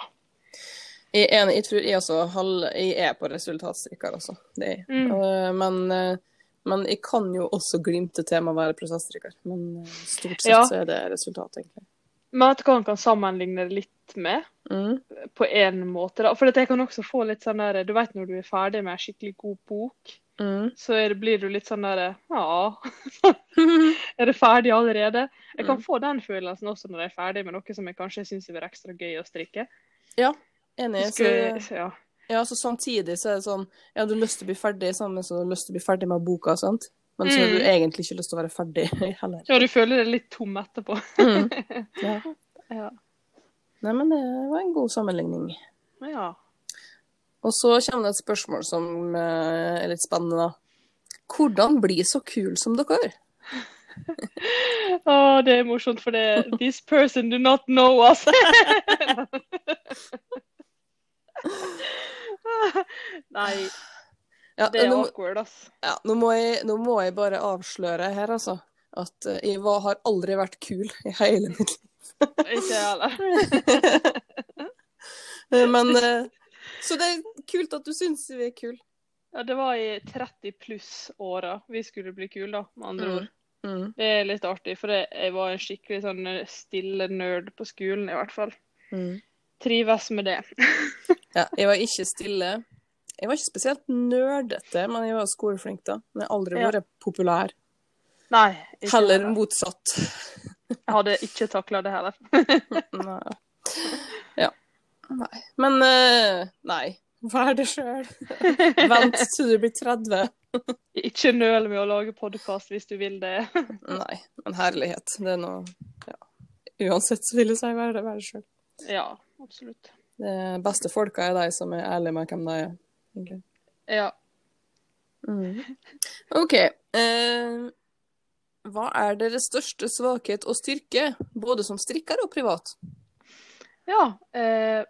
Jeg er enig, jeg tror jeg også halv, jeg er på resultatstrikker, altså. Det er jeg. Mm. Uh, Men, uh, men jeg kan jo også glimte til med å være prosessstrikker. Men uh, stort sett Ja. så er det resultat, egentlig. Men vet du hva man kan sammenligne det litt med? Mm. På en måte, da. For at jeg kan også få litt sånn der Du vet når du er ferdig med en skikkelig god bok, Mm. så det, blir du litt sånn der Ja, er det ferdig allerede? Jeg kan Mm. få den følelsen også når jeg er ferdig med noe som jeg kanskje syns er ekstra gøy å strikke. Ja, Enig. Så, ja. ja, så samtidig så er det sånn Ja, du har lyst til å bli ferdig sammen så du har lyst til å bli ferdig med boka, sant? Men så har du Mm. egentlig ikke lyst til å være ferdig heller. ja, du føler deg litt tom etterpå. Mm. Ja. Ja. Nei, men det var en god sammenligning. ja. Og så kommer det et spørsmål som eh, er litt spennende. da. Hvordan bli så kul som dere? Å, det er morsomt, for det This person do not know us. Nei, Ja, det er nå, awkward, altså. ja, nå, må jeg, nå må jeg bare avsløre her, altså. At eh, jeg var, har aldri vært kul i hele mitt liv. Ikke jeg heller. Men eh, Så det er kult at du syns vi er kule. Ja, det var i 30 pluss-åra vi skulle bli kule, da, med andre Mm. ord. Mm. Det er litt artig, for jeg var en skikkelig sånn stille nerd på skolen, i hvert fall. Mm. Trives med det. Ja, jeg var ikke stille. Jeg var ikke spesielt nerdete, men jeg var skoleflink, da. Men jeg har aldri Ja. vært populær. Nei. heller. motsatt. Jeg hadde ikke takla det heller. Nei. Nei. Men uh, nei. Vær det sjøl. Vent til du blir 30. Ikke nøl med å lage podkast hvis du vil det. Nei, men herlighet. Det er noe ja. Uansett så vil jeg si vær det, vær det sjøl. Ja, absolutt. De beste folka er de som er ærlige med hvem de er. egentlig. Ja. Mm. OK. Eh, hva er deres største svakhet og styrke, både som strikker og privat? Ja, eh.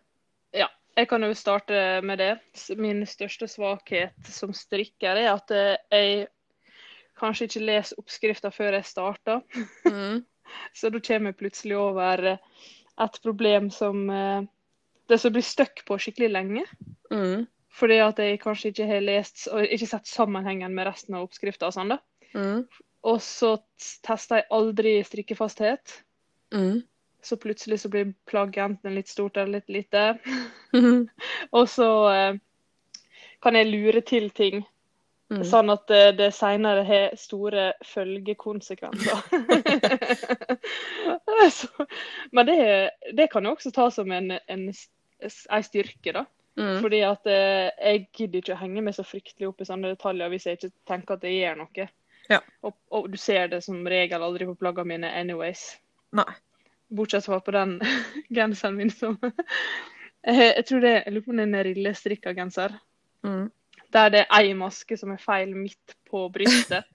Jeg kan jo starte med det. Min største svakhet som strikker er at eh, jeg kanskje ikke leser oppskrifta før jeg starter. Mm. Så da kommer jeg plutselig over eh, et problem som eh, det som blir stuck på skikkelig lenge. Mm. Fordi at jeg kanskje ikke har lest og ikke sett sammenhengen med resten av oppskrifta og sånn, da. Mm. Og så tester jeg aldri strikkefasthet. Mm. Så plutselig så blir plagget enten litt stort eller litt lite. Og så eh, kan jeg lure til ting, Mm. sånn at eh, det senere har store følgekonsekvenser. så, men det, det kan jo også ta som en, en, en styrke, da. Mm. Fordi at eh, jeg gidder ikke å henge meg så fryktelig opp i sånne detaljer hvis jeg ikke tenker at det gjør noe. Ja. Og, og du ser det som regel aldri på plaggene mine anyways. Nei. Bortsett fra på den genseren min som jeg, jeg tror det jeg lurer på om det er en rillestrikka genser. Mm. Der det er ei maske som er feil midt på brystet.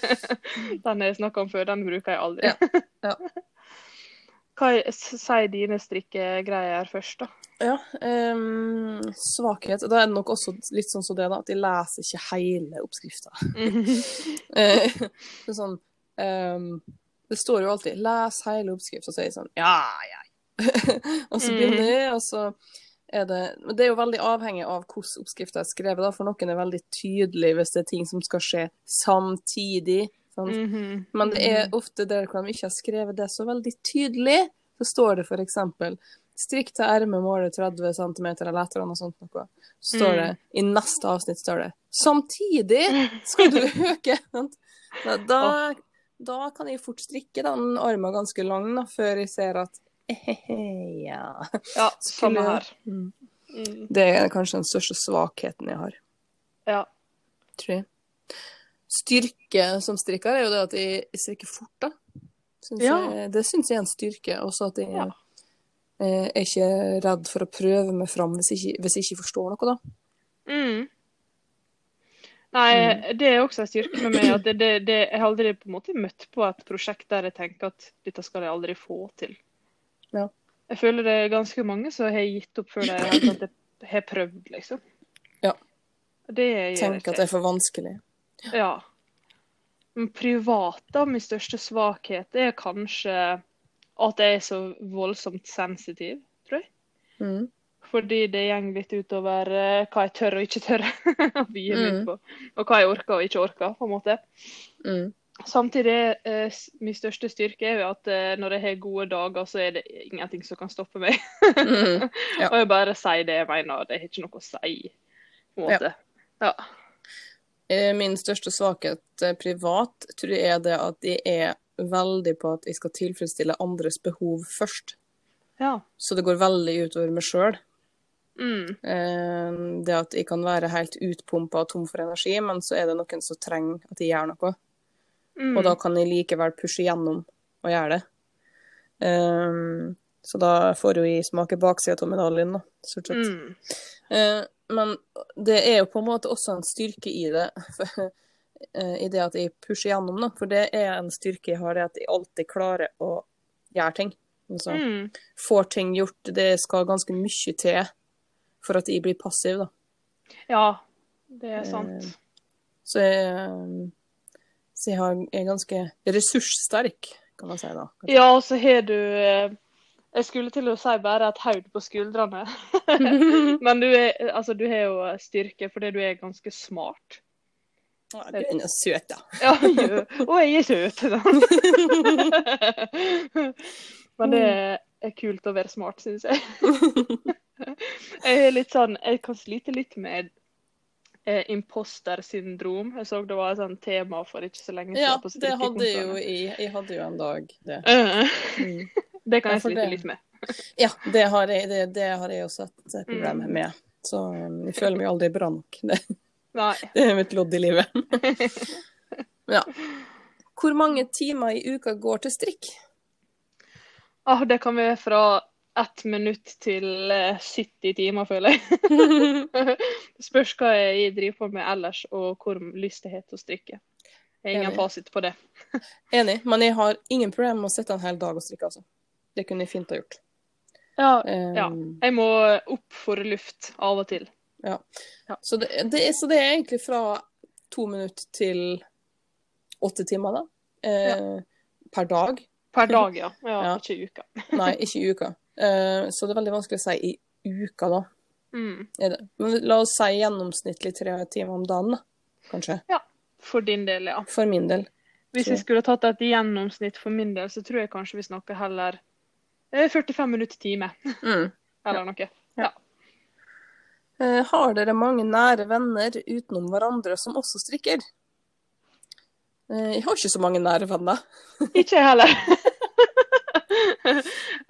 den jeg snakka om før, den bruker jeg aldri. Ja, ja. Hva er- sier dine strikkegreier først, da? Ja, um, svakhet. Da er det nok også litt sånn som det, da, at de leser ikke hele oppskrifta. Eh, det er sånn ehm, Det står jo alltid 'les hele oppskrift', og så er jeg sånn Ja, ja. og så begynner jeg, og så er det Men det er jo veldig avhengig av hvordan oppskrifta er skrevet, da, for noen er veldig tydelig hvis det er ting som skal skje samtidig. Mm -hmm. Men det er ofte der hvor de ikke har skrevet det så veldig tydelig, så står det eksempel strikk til ermet måler 30 cm eller et eller annet sånt noe. Så står Mm. det, i neste avsnitt står det, samtidig skal du øke. Da, da, da kan jeg fort strikke den armen ganske lang da, før jeg ser at ja. Ja, samme her. Mm. Mm. Det er kanskje den største svakheten jeg har, Ja. tror jeg. Styrke som strikker er jo det at jeg, strikker fort, da. Synes Ja. jeg, det syns jeg er en styrke. Også at jeg Ja. eh, er ikke redd for å prøve meg fram hvis jeg ikke, hvis jeg ikke forstår noe, da. Mm. Nei, Mm. det er også en styrke med meg. at det, det, det, Jeg har aldri på en måte møtt på et prosjekt der jeg tenker at dette skal jeg aldri få til. Ja. Jeg føler det er ganske mange som har gitt opp før de har prøvd, liksom. Ja. Det Tenk at det er for vanskelig. Ja. Men privat, da, min største svakhet er kanskje at jeg er så voldsomt sensitiv, tror jeg. Mm. Fordi det går litt utover eh, hva jeg tør og ikke tør å begi meg Mm. på. Og hva jeg orker og ikke orker, på en måte. Mm. Samtidig er uh, min største styrke er jo at uh, når jeg har gode dager, så er det ingenting som kan stoppe meg. Mm. Ja. og jeg bare sier det jeg mener. Det har ikke noe å si, på en måte. Ja. Ja. Min største svakhet eh, privat tror jeg er det at jeg er veldig på at jeg skal tilfredsstille andres behov først. ja. Så det går veldig utover meg sjøl. Mm. Det at jeg kan være helt utpumpa og tom for energi, men så er det noen som trenger at jeg gjør noe. Mm. Og da kan jeg likevel pushe gjennom og gjøre det. Um, så da får jo jeg smake baksida av medaljen, da, stort sett. Mm. Uh, men det er jo på en måte også en styrke i det, for, uh, i det at jeg pusher gjennom, da. For det er en styrke jeg har, det at jeg alltid klarer å gjøre ting. Altså, Mm. Får ting gjort. Det skal ganske mye til for at jeg blir passiv, da. Ja, det er sant. Eh, Så jeg, eh, så jeg har- er ganske ressurssterk, kan man si da. kanskje. Ja, og så har du eh, Jeg skulle til å si bare et haud på skuldrene. Men du, er, altså, du har jo styrke fordi du er ganske smart. Ja, Du er nå søt, da. Ja, jo. og jeg er søt. da. Men det er kult å være smart, syns jeg. Jeg er litt sånn Jeg kan slite litt med eh, impostersyndrom. Jeg så det var et sånt tema for ikke så lenge siden. Ja, på det hadde jo jeg. Jeg hadde jo en dag det. Eh, Mm. Det kan jeg slite det- litt med. Ja, det har jeg, det, det har jeg også et eh, problem Mm. med. Så um, jeg føler meg aldri bra nok. Det, det er mitt lodd i livet. Ja. Hvor mange timer i uka går til strikk? Ah, det kan være fra ett minutt til eh, 70 timer, føler jeg. Spørs hva jeg driver på med ellers, og hvor lyst jeg har til å strikke. Jeg har ingen Enig. fasit på det. Enig, men jeg har ingen problem med å sitte en hel dag og strikke, altså. Det kunne jeg fint ha gjort. Ja, Um, ja. Jeg må opp for luft av og til. Så, det, det så det er egentlig fra to minutter til åtte timer, da. Eh, Per dag. Per dag, ja. ja, Ja. Ikke i uka. Nei, ikke i uka. Eh, så det er veldig vanskelig å si i uka, da. Mm. Men la oss si gjennomsnittlig tre timer om dagen, da. Kanskje. For din del, ja. For min del. Hvis vi jeg skulle tatt et gjennomsnitt for min del, så tror jeg kanskje vi snakker heller eh, 45 minutter time, Mm. eller noe. Eh, har dere mange nære venner utenom hverandre som også strikker? Eh, jeg har ikke så mange nære venner. Ikke jeg heller.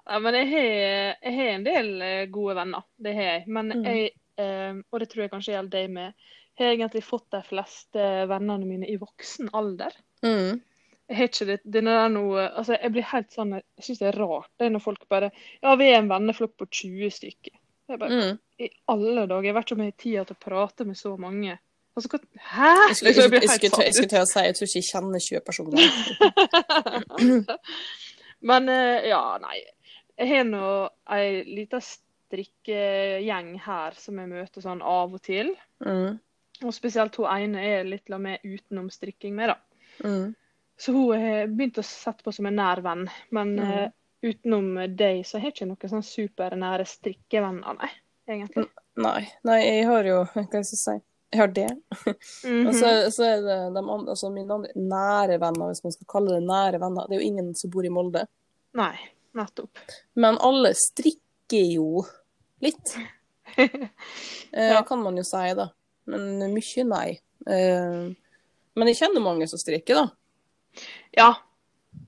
ja, men jeg har, en del eh, gode venner, det har jeg. Men Mm. jeg, eh, og det tror jeg kanskje gjelder deg med, har egentlig fått de fleste vennene mine i voksen alder. Mm. Jeg har ikke det, det er noe, altså jeg blir helt sånn, jeg synes det er rart det er når folk bare, ja vi er en venneflokk på 20 stykker. Jeg bare, Mm. i alle dager, jeg vet ikke om jeg har tid til å prate med så mange. Altså, hva, hæ? Jeg skulle, jeg, jeg, skulle, til- jeg skulle til å si jeg tror ikke jeg kjenner 20 personer. Men eh, ja, nei. Jeg har nå ei lita strikkegjeng her som jeg møter sånn av og til. Mm. Og spesielt hun ene er litt la meg utenom strikking med, da. Mm. Så hun har begynt å sette på som en nær venn. Men Mm. uh, utenom deg så har jeg ikke noen sånn supernære strikkevenner, nei. Egentlig. Nei. Nei, jeg har jo Hva skal jeg si? Jeg har det. Mhm. Og så, så er det de andre, altså mine andre nære venner, hvis man skal kalle det nære venner. Det er jo ingen som bor i Molde. Nei, nettopp. Men alle strikker jo litt. Det Ja. Kan man jo si, da. Men mye nei. Eh, men jeg kjenner mange som strikker, da. Ja.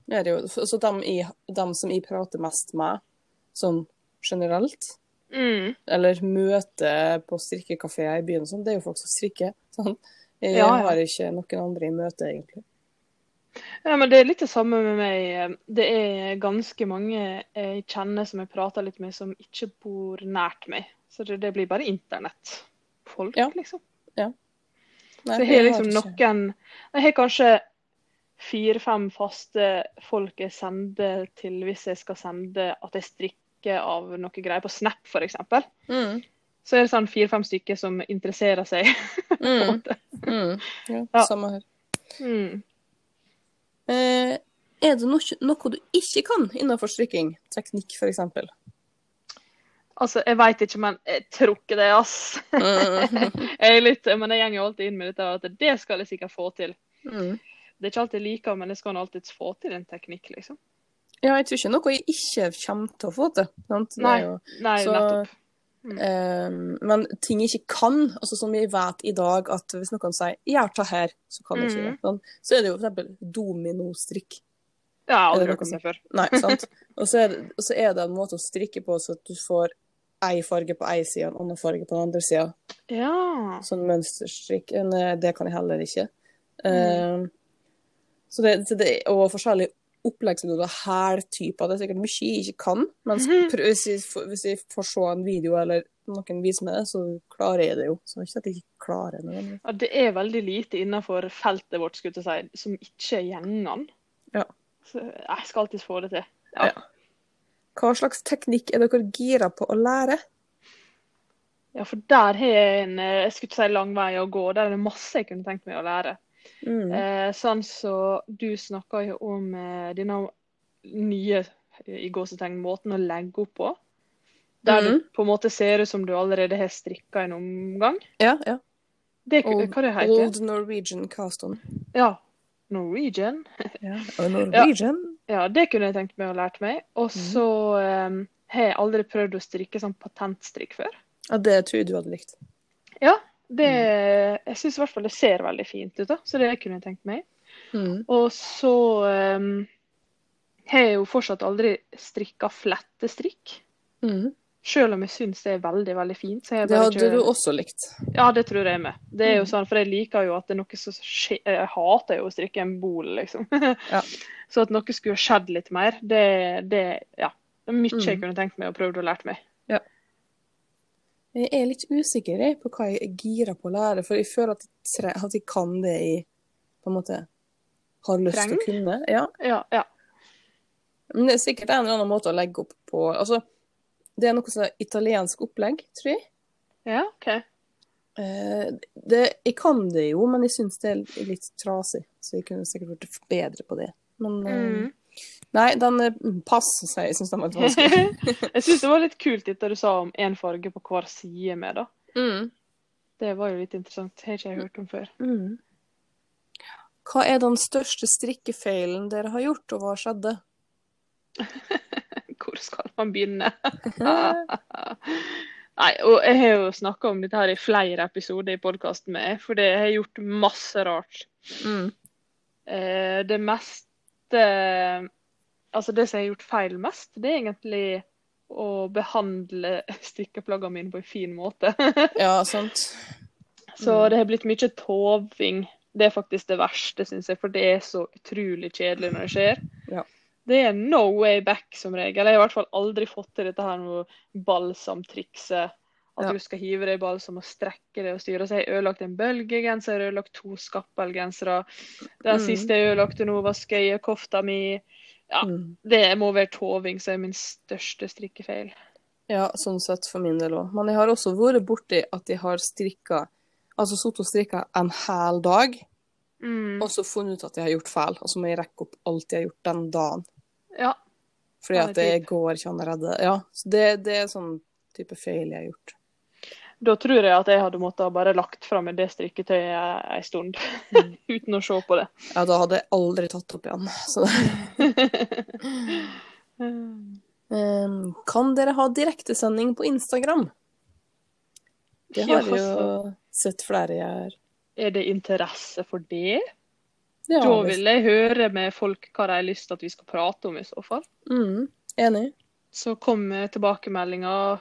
Det er det jo. Så de, de som jeg prater mest med, sånn generelt, Mm. eller møte på strikkekafeer i byen, og sånn, det er jo folk som strikker. Sånn. Jeg Ja, ja. har ikke noen andre i møte, egentlig. Ja, men det er litt det samme med meg. Det er ganske mange jeg kjenner som jeg prater litt med, som ikke bor nært meg. Så det, det blir bare internettfolk, Ja. liksom. Ja. Nei, Så jeg har liksom noen Jeg har kanskje fire-fem faste folk jeg sender til hvis jeg skal sende at jeg strikker av noe greier på Snap, f.eks. Mm. Så er det sånn fire-fem stykker som interesserer seg. Mm. Mm. Ja, Ja. samme her. Mm. Eh, er det noe, noe du ikke kan innenfor strikking? Teknikk, eksempel? Altså, jeg veit ikke, men jeg tror ikke det, ass. Mm. jeg er litt, men jeg går jo alltid inn med dette at det skal jeg sikkert få til. Mm. Det er ikke alltid jeg liker, men jeg skal nå alltids få til en teknikk, liksom. Ja, jeg tror ikke noe jeg ikke kommer til å få til. Sant? Det Nei. jo, Nei, Så- nettopp. eh, men ting jeg ikke kan, altså som vi vet i dag at hvis noen sier 'gjør det her', så kan jeg ikke det. Mhm. Sånn. Så er det jo eksempel dominostrikk. Det har jeg aldri Er det hørt om det før. Nei, sant? Og så det, og så er det en måte å strikke på så at du får ei farge på ei side og en annen farge på den andre sida. Ja. Sånn mønsterstrikk. Eh, Det kan jeg heller ikke. Mm. Um, så det, det, og forskjellige oppleggsmetoder, hæltyper, det er sikkert mye jeg ikke kan. Men Mhm. hvis, jeg, hvis jeg får se en video eller noen viser meg det, så klarer jeg det jo. Så det er ikke at jeg ikke klarer noe. ja. Det er veldig lite innenfor feltet vårt, skulle jeg si, som ikke er gjengene. Ja. Så jeg skal alltids få det til. Ja. Ja. Hva slags teknikk er dere gira på å lære? Ja, for der har jeg en eh, jeg skulle ikke si lang vei å gå. Der er det masse jeg kunne tenkt meg å lære. Mm. Eh, sånn så du snakka jo om eh, denne nye i gåsetegn, måten å legge opp på. Der mm. du på en måte ser ut som du allerede har strikka en omgang. Ja, ja. Det, Old, hva det heter Old Norwegian cast on. Ja. Norwegian. Ja. Norwegian? Ja, det kunne jeg tenkt meg å lært meg. Og så så eh, har jeg aldri prøvd å strikke sånn patentstrikk før. Ja, det tror jeg du hadde likt. Ja, det, Mhm. jeg syns i hvert fall det ser veldig fint ut, da. Så det kunne jeg tenkt meg. Mm. Og så um, har jeg jo fortsatt aldri strikka flettestrikk. Mm. Selv om jeg syns det er veldig, veldig fint. Så jeg Det hadde ikke... du også likt. Ja, det tror jeg med. Det er jo Mm. sånn, for jeg liker jo at det er noe som skjer Jeg hater jo å strikke en bol, liksom. Ja. Så at noe skulle skjedd litt mer, det, det Ja. Det mye jeg Mm. kunne tenkt meg og prøvd å lært meg. Jeg er litt usikker på hva jeg er gira på å lære, for jeg føler at jeg, at jeg kan det jeg på en måte har lyst til å kunne. Ja. Ja, ja. Men det er sikkert en eller annen måte å legge opp på. Altså, det er noe sånn italiensk opplegg, tror jeg. Ja, OK. Eh, det, jeg kan det jo, men jeg syns det er litt trasig, så jeg kunne sikkert blitt bedre på det. Men eh, Mm. Nei, den passer seg. jeg. Syns den var litt vanskelig. jeg syns det var litt kult det du sa om én farge på hver side med, da. Mm. Det var jo litt interessant. Det har ikke jeg hørt om før. Mm. Hva er den største strikkefeilen dere har gjort, og hva skjedde? Hvor skal man begynne? Nei, og jeg har jo snakka om dette her i flere episoder i podkasten med, for det har gjort masse rart. Mm. Eh, det meste Altså, det som jeg har gjort feil mest, det er egentlig å behandle strikkeplaggene mine på en fin måte. Ja, sant. Så det har blitt mye toving. Det er faktisk det verste, syns jeg, for det er så utrolig kjedelig når det skjer. Ja. Det er no way back, som regel. Jeg har i hvert fall aldri fått til dette her noe balsamtrikset. At Ja. du skal hive deg i balsam og strekke deg og styre. Så jeg har ødelagt en bølgegenser, jeg har ødelagt to skappelgensere. Den Mm. siste jeg ødelagte nå, var skøyekofta mi. Ja. Mm. Det må være toving som er min største strikkefeil. Ja, sånn sett for min del òg. Men jeg har også vært borti at jeg har strikka Altså sittet og strikka en hel dag, Mm. og så funnet ut at jeg har gjort feil. Og så må jeg rekke opp alt jeg har gjort den dagen. Ja. Fordi at det det går ikke an å redde. Ja, så det, det er sånn type feil jeg har gjort. Da tror jeg at jeg hadde måttet bare lagt fra meg det strikketøyet ei stund, Mm. uten å se på det. Ja, da hadde jeg aldri tatt opp igjen. Så um, Kan dere ha direktesending på Instagram? Det har Ja, jeg jo altså. sett flere gjøre. Er det interesse for det? Ja, da vil jeg høre med folk hva de har lyst til at vi skal prate om i så fall. Mm, enig. Så kom med tilbakemeldinger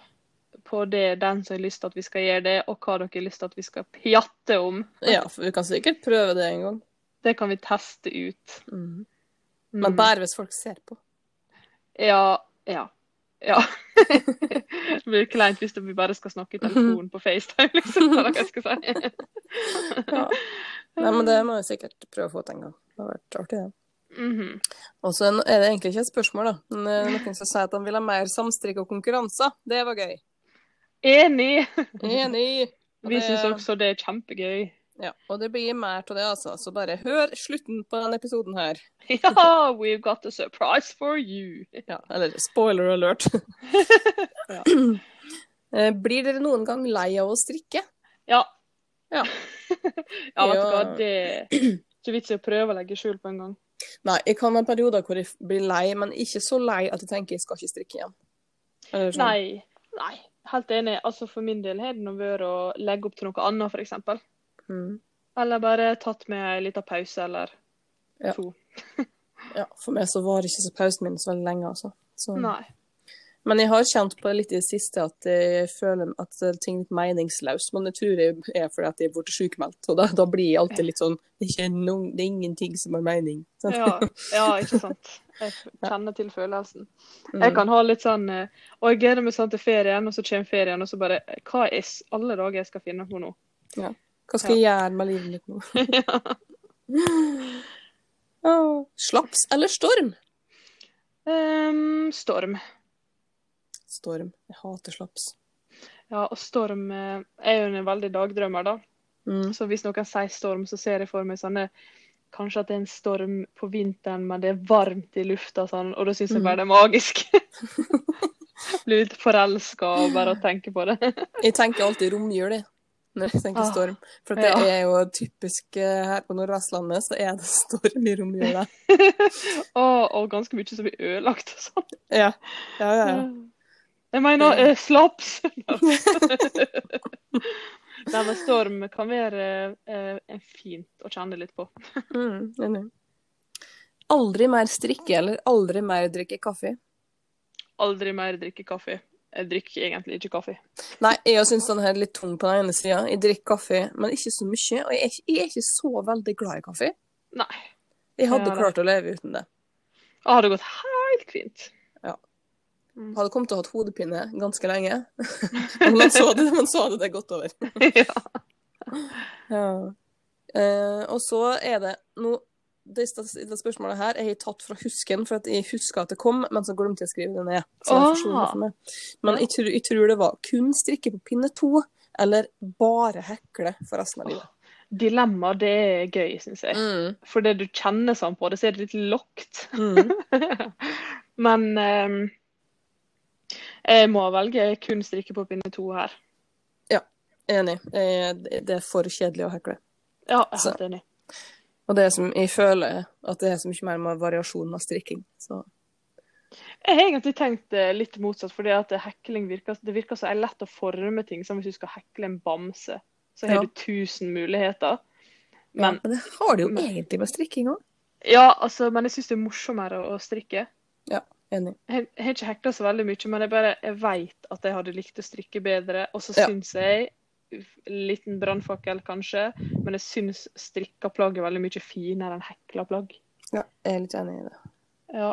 på det, den som har lyst til at vi skal gjøre det, og hva dere har lyst til at vi skal pjatte om. Ja, for vi kan sikkert prøve det en gang. Det kan vi teste ut. Mm. Mm. Men bare hvis folk ser på. Ja, ja. Ja. det blir kleint hvis vi bare skal snakke i telefonen på FaceTime, liksom. Eller hva jeg skal si. Ja. Nei, men det må vi sikkert prøve å få til en gang. Det har vært artig, det. Mhm. Og så er det egentlig ikke et spørsmål, da. Men er noen som sier at de vil ha mer samstrikk og konkurranser. Det var gøy. Enig! Enig. Vi syns også det er kjempegøy. Ja, og det blir mer av det, altså. Så bare hør slutten på denne episoden her. Ja, we've got a surprise for you. Ja, eller spoiler alert. Ja. Eh, Blir dere noen gang lei av å strikke? Ja. Ja. ja, vet du hva, det er ikke vits i å prøve å legge skjul på en gang. Nei, jeg kan ha perioder hvor jeg blir lei, men ikke så lei at jeg tenker jeg skal ikke strikke igjen. Sånn. Nei, nei. Helt enig. Altså For min del har det nå vært å legge opp til noe annet, f.eks. Mm. Eller bare tatt med en liten pause eller Ja. to. Ja, for meg så var det ikke så pausen min så veldig lenge, altså. Så. Nei. Men jeg har kjent på det litt i det siste at jeg føler at ting er litt meningsløst. Men jeg tror det er fordi at jeg er blitt sykemeldt. Og da, da blir jeg alltid litt sånn Det er, noen, det er ingenting som har mening. Ja, ja, ikke sant. Jeg kjenner til følelsen. Mm. Jeg kan ha litt sånn eh, Og jeg gleder meg sånn til ferien, og så kommer ferien, og så bare Hva er alle dager jeg skal finne på nå? Hva skal jeg gjøre med livet mitt nå? Åh, slaps eller storm? Um, storm. Storm. Jeg hater slaps. Ja, og storm eh, er jo en veldig dagdrømmer, da. Mm. Så hvis noen sier storm, så ser jeg for meg sånne Kanskje at det er en storm på vinteren, men det er varmt i lufta, sånn, og da syns jeg bare det er magisk. Blir litt forelska bare å tenke på det. Jeg tenker alltid romjul, jeg. Når jeg tenker Ah, storm. For det ja. er jo typisk eh, her på Nordvestlandet, så er det storm i romjula. og, og ganske mye som blir ødelagt og sånn. Ja. Ja, ja, ja. Jeg mener eh, slaps! Nei, men storm kan være eh, fint å kjenne litt på. Mm, enig. Aldri mer strikke eller aldri mer drikke kaffe. Aldri mer drikke kaffe. Jeg drikker egentlig ikke kaffe. Nei, jeg syns den er litt tung på den ene sida. Jeg drikker kaffe, men ikke så mye. Og jeg er ikke, jeg er ikke så veldig glad i kaffe. Nei. Jeg hadde Ja, klart å leve uten det. Det hadde gått helt fint. Hadde kommet til å ha hatt hodepine ganske lenge. Men man så det, man så det, det godt over. ja. Ja. Eh, og så er det nå det, det spørsmålet her er jeg tatt fra husken, for at jeg husker at det kom, men så glemte jeg å skrive det ned. Er Ah. Men jeg tror, jeg tror det var kun strikke på pinne to, eller bare hekle for resten av livet. Dilemma, det er gøy, syns jeg. Mm. For det du kjenner sånn på det, så er det litt lokt. Mm. Men ehm, jeg må velge kun strikke på pinne to her. Ja, Enig. Det er for kjedelig å hekle. Ja, jeg er helt enig. Og det er som, jeg føler at det er så mye mer med variasjon av strikking. Så. Jeg har egentlig tenkt eh, litt motsatt, fordi at hekling virker, det virker så lett å forme ting. Som hvis du skal hekle en bamse, så har Ja. du tusen muligheter. Men, ja, men det har du jo men- egentlig med strikking òg. ja, altså, men jeg syns det er morsommere å strikke. Enig. Jeg jeg har ikke hekla så veldig mye, men jeg bare jeg vet at jeg hadde likt å strikke bedre. Og så Ja. syns jeg Liten brannfakkel, kanskje, men jeg syns strikka plagg er veldig mye finere enn hekla plagg. Ja, jeg er litt enig i det. Ja.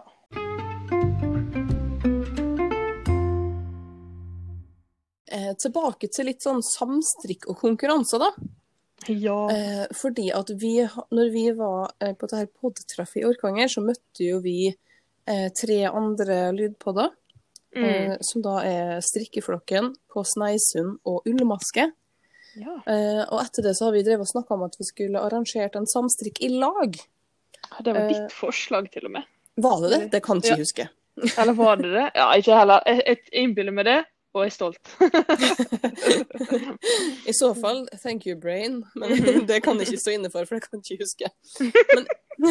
Eh, tilbake til litt sånn samstrikk og konkurranser, da. ja. Eh, fordi at vi, når vi var på på dette podtreffet i Orkanger, så møtte jo vi eh, tre andre lydpodder. Mm. Eh, som da er Strikkeflokken på Sneisund og Ullmaske. ja. Eh, og etter det så har vi drevet og snakka om at vi skulle arrangert en samstrikk i lag. Det var eh, ditt forslag, til og med. Var det det? Det kan ikke Ja. huske. Eller var det det? Ja, ikke heller. Jeg, jeg innbiller meg det, og er stolt. I så fall, thank you, brain. Men det kan jeg ikke stå inne for, for det kan jeg ikke huske. Men,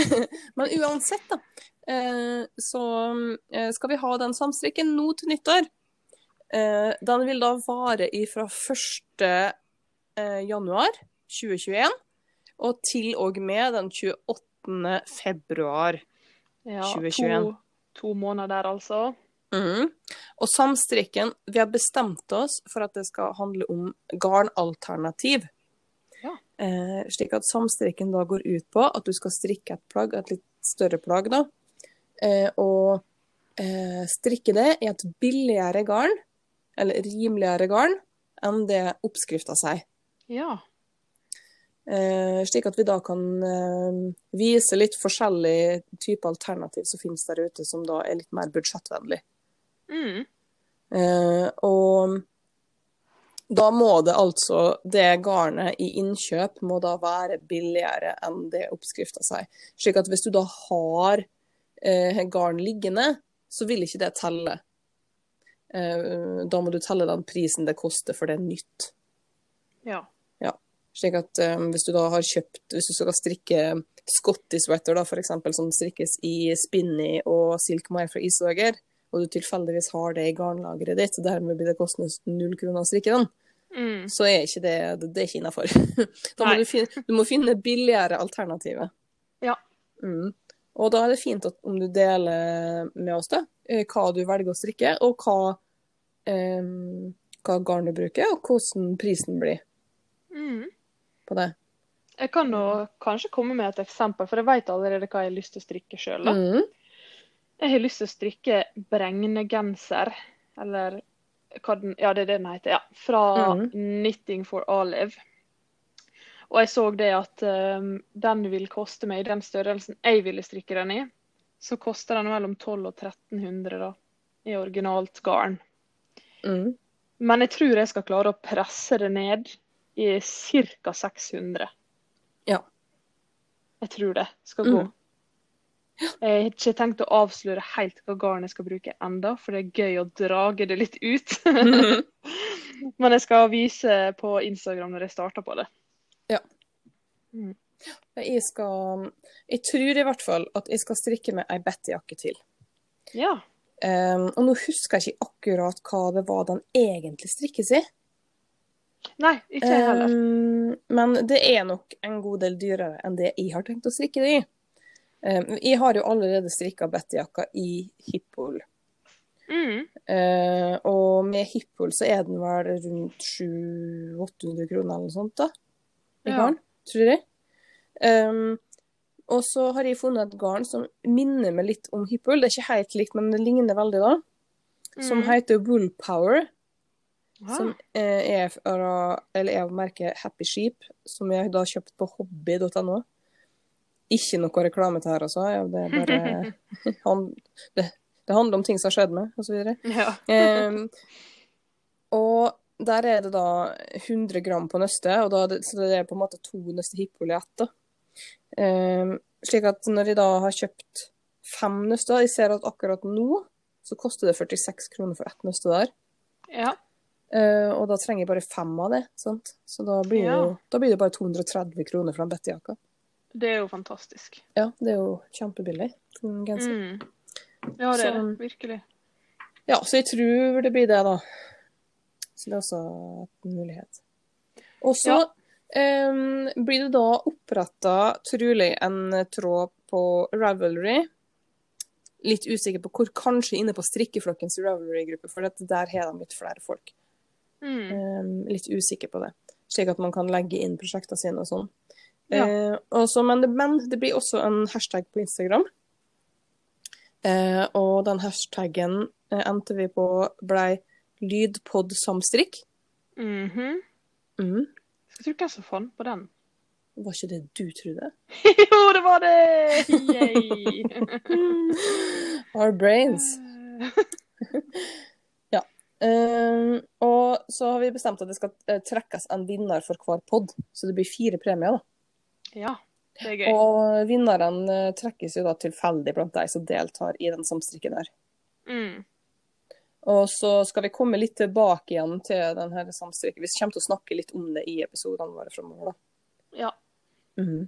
men uansett, da. eh, Så eh, skal vi ha den samstrikken nå til nyttår. Eh, Den vil da vare fra 1. eh, januar 2021 og til og med den 28. februar. Ja, 2021. To, to måneder der, altså. Mhm. Og samstrikken Vi har bestemt oss for at det skal handle om garnalternativ. Ja. Eh, slik at samstrikken da går ut på at du skal strikke et plagg, et litt større plagg, da. Eh, og eh, strikke det i et billigere garn, eller rimeligere garn, enn det oppskrifta sier. Ja. Eh, slik at vi da kan eh, vise litt forskjellige typer alternativ som finnes der ute, som da er litt mer budsjettvennlig. Mm. Eh, og da må det altså Det garnet i innkjøp må da være billigere enn det oppskrifta sier. Slik at hvis du da har eh, garn liggende, så vil ikke det telle. Eh, da må du telle den prisen det koster, for det er nytt. Ja. Slik at um, hvis du da har kjøpt Hvis du skal strikke Scotty sweater, da, for eksempel, som strikkes i spinny og silk mire fra Isdager, og du tilfeldigvis har det i garnlageret ditt, og dermed blir det kostende null kroner å strikke den, Mm. så er ikke det, det, det er ikke innafor. Da må du, finne, du må finne billigere alternativer. Ja. Mm. Og da er det fint at, om du deler med oss da, eh, hva du velger å strikke, og hva, eh, hva garn du bruker, og hvordan prisen blir Mm. på det. Jeg kan nå kanskje komme med et eksempel, for jeg vet allerede hva jeg har lyst til å strikke sjøl. Mm. Jeg har lyst til å strikke bregnegenser, eller hva den, ja, det er det den heter, ja, fra Mhm. Knitting for Olive. Og jeg så det at um, den vil koste meg i den størrelsen jeg ville strikke den i, så koster den mellom 1200 og 1300 da, i originalt garn. Mm. Men jeg tror jeg skal klare å presse det ned i ca. 600. Ja. Jeg tror det skal gå. Mm. Jeg har ikke tenkt å avsløre helt hva garn jeg skal bruke enda, for det er gøy å drage det litt ut. Men jeg skal vise på Instagram når jeg starter på det. Jeg skal Jeg tror i hvert fall at jeg skal strikke med ei Betty-jakke til. Ja. Um, og nå husker jeg ikke akkurat hva det var den egentlig strikkes i. Nei, ikke jeg heller. Um, men det er nok en god del dyrere enn det jeg har tenkt å strikke det i. Um, jeg har jo allerede strikka Betty-jakka i Hippol. Mm. Uh, og med Hippol så er den vel rundt 700-800 kroner eller noe sånt, da. I Ja. garn, tror jeg. Um, og så har jeg funnet et garn som minner meg litt om Hippol. Det er ikke helt likt, men det ligner veldig, da. Som Mm. heter Woolpower. Ja. Som eh, er er av merket Happy Sheep, som jeg da kjøpt på hobby.no. Ikke noe reklame til her, altså. Ja, det bare han, det, det handler om ting som har skjedd med, osv. Ja. Um, og der er det da 100 gram på nøstet, og da så det er på en måte to nøster Hippol i ett. Um, slik at når jeg da har kjøpt fem nøster Jeg ser at akkurat nå så koster det 46 kroner for ett nøste der. ja. Uh, og da trenger jeg bare fem av det. Sant? Så da blir, det Ja. jo, da blir det bare 230 kroner for den Betty-jakka. Det er jo fantastisk. Ja, det er jo kjempebillig. en genser. Mm. Ja, det er det. Virkelig. Ja, så jeg tror det blir det, da. Så det er også en mulighet. Og så Ja. um, blir det da oppretta trolig en tråd på Ravelry. Litt usikker på hvor, kanskje inne på strikkeflokkens Ravelry-gruppe, for der har de litt flere folk. Mm. Um, litt usikker på det. Slik at man kan legge inn prosjektene sine og sånn. Ja. Eh, også, men, det, men det blir også en hashtag på Instagram. Eh, og den hashtaggen eh, endte vi på blei lydpodsamstrikk. Mhm. Mm. Skal tro hvem som fant på den. Var ikke det du trodde? jo, det var det! Yay! Our brains. Eh, og så har vi bestemt at det skal eh, trekkes en vinner for hver pod, så det blir fire premier. da. Ja, det er gøy. Og vinneren eh, trekkes jo da tilfeldig blant de som deltar i den samstrikken her. Mm. Og så skal vi komme litt tilbake igjen til den her samstrikken. Vi kommer til å snakke litt om det i episodene våre fremover, da. Ja. Mhm.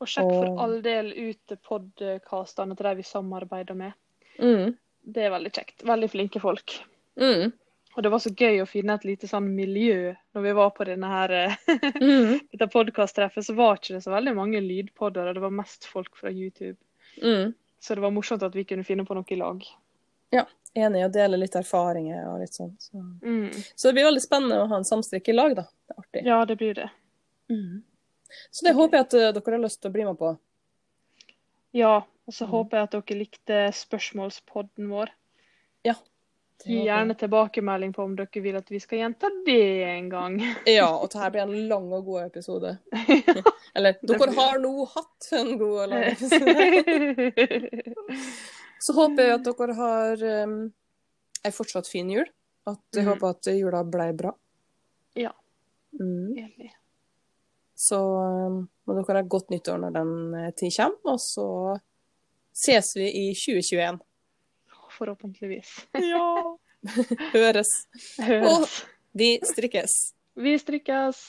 Og sjekk for Og- all del ut podkastene til de vi samarbeider med. Mhm. Det er veldig kjekt. Veldig flinke folk. Mhm. Og det var så gøy å finne et lite sånn miljø når vi var på denne her, mm. Mhm. dette podkasttreffet. Så var ikke det så veldig mange lydpodder, og det var mest folk fra YouTube. Mm. Så det var morsomt at vi kunne finne på noe i lag. Enig i å dele litt erfaringer og litt sånn. Så. Mm. så det blir veldig spennende å ha en samstrikk i lag, da. Det er artig. Ja, det blir det. Mm. Så det håper jeg at eh, dere har lyst til å bli med på. Ja, Og så mm. håper jeg at dere likte spørsmålspodden vår. Gjerne tilbakemelding på om dere vil at vi skal gjenta det en gang. Ja, og dette blir en lang og god episode. Eller, dere har nå hatt en god og lang episode. Så håper jeg at dere har um, ei fortsatt fin jul. At jeg mm. håper at jula ble bra. Ja. Mm. Enig. Så um, må dere ha godt nyttår når den eh, tid kommer, og så ses vi i 2021. Forhåpentligvis. Ja! Høres. Høres. Vi strikkes. Vi strikkes.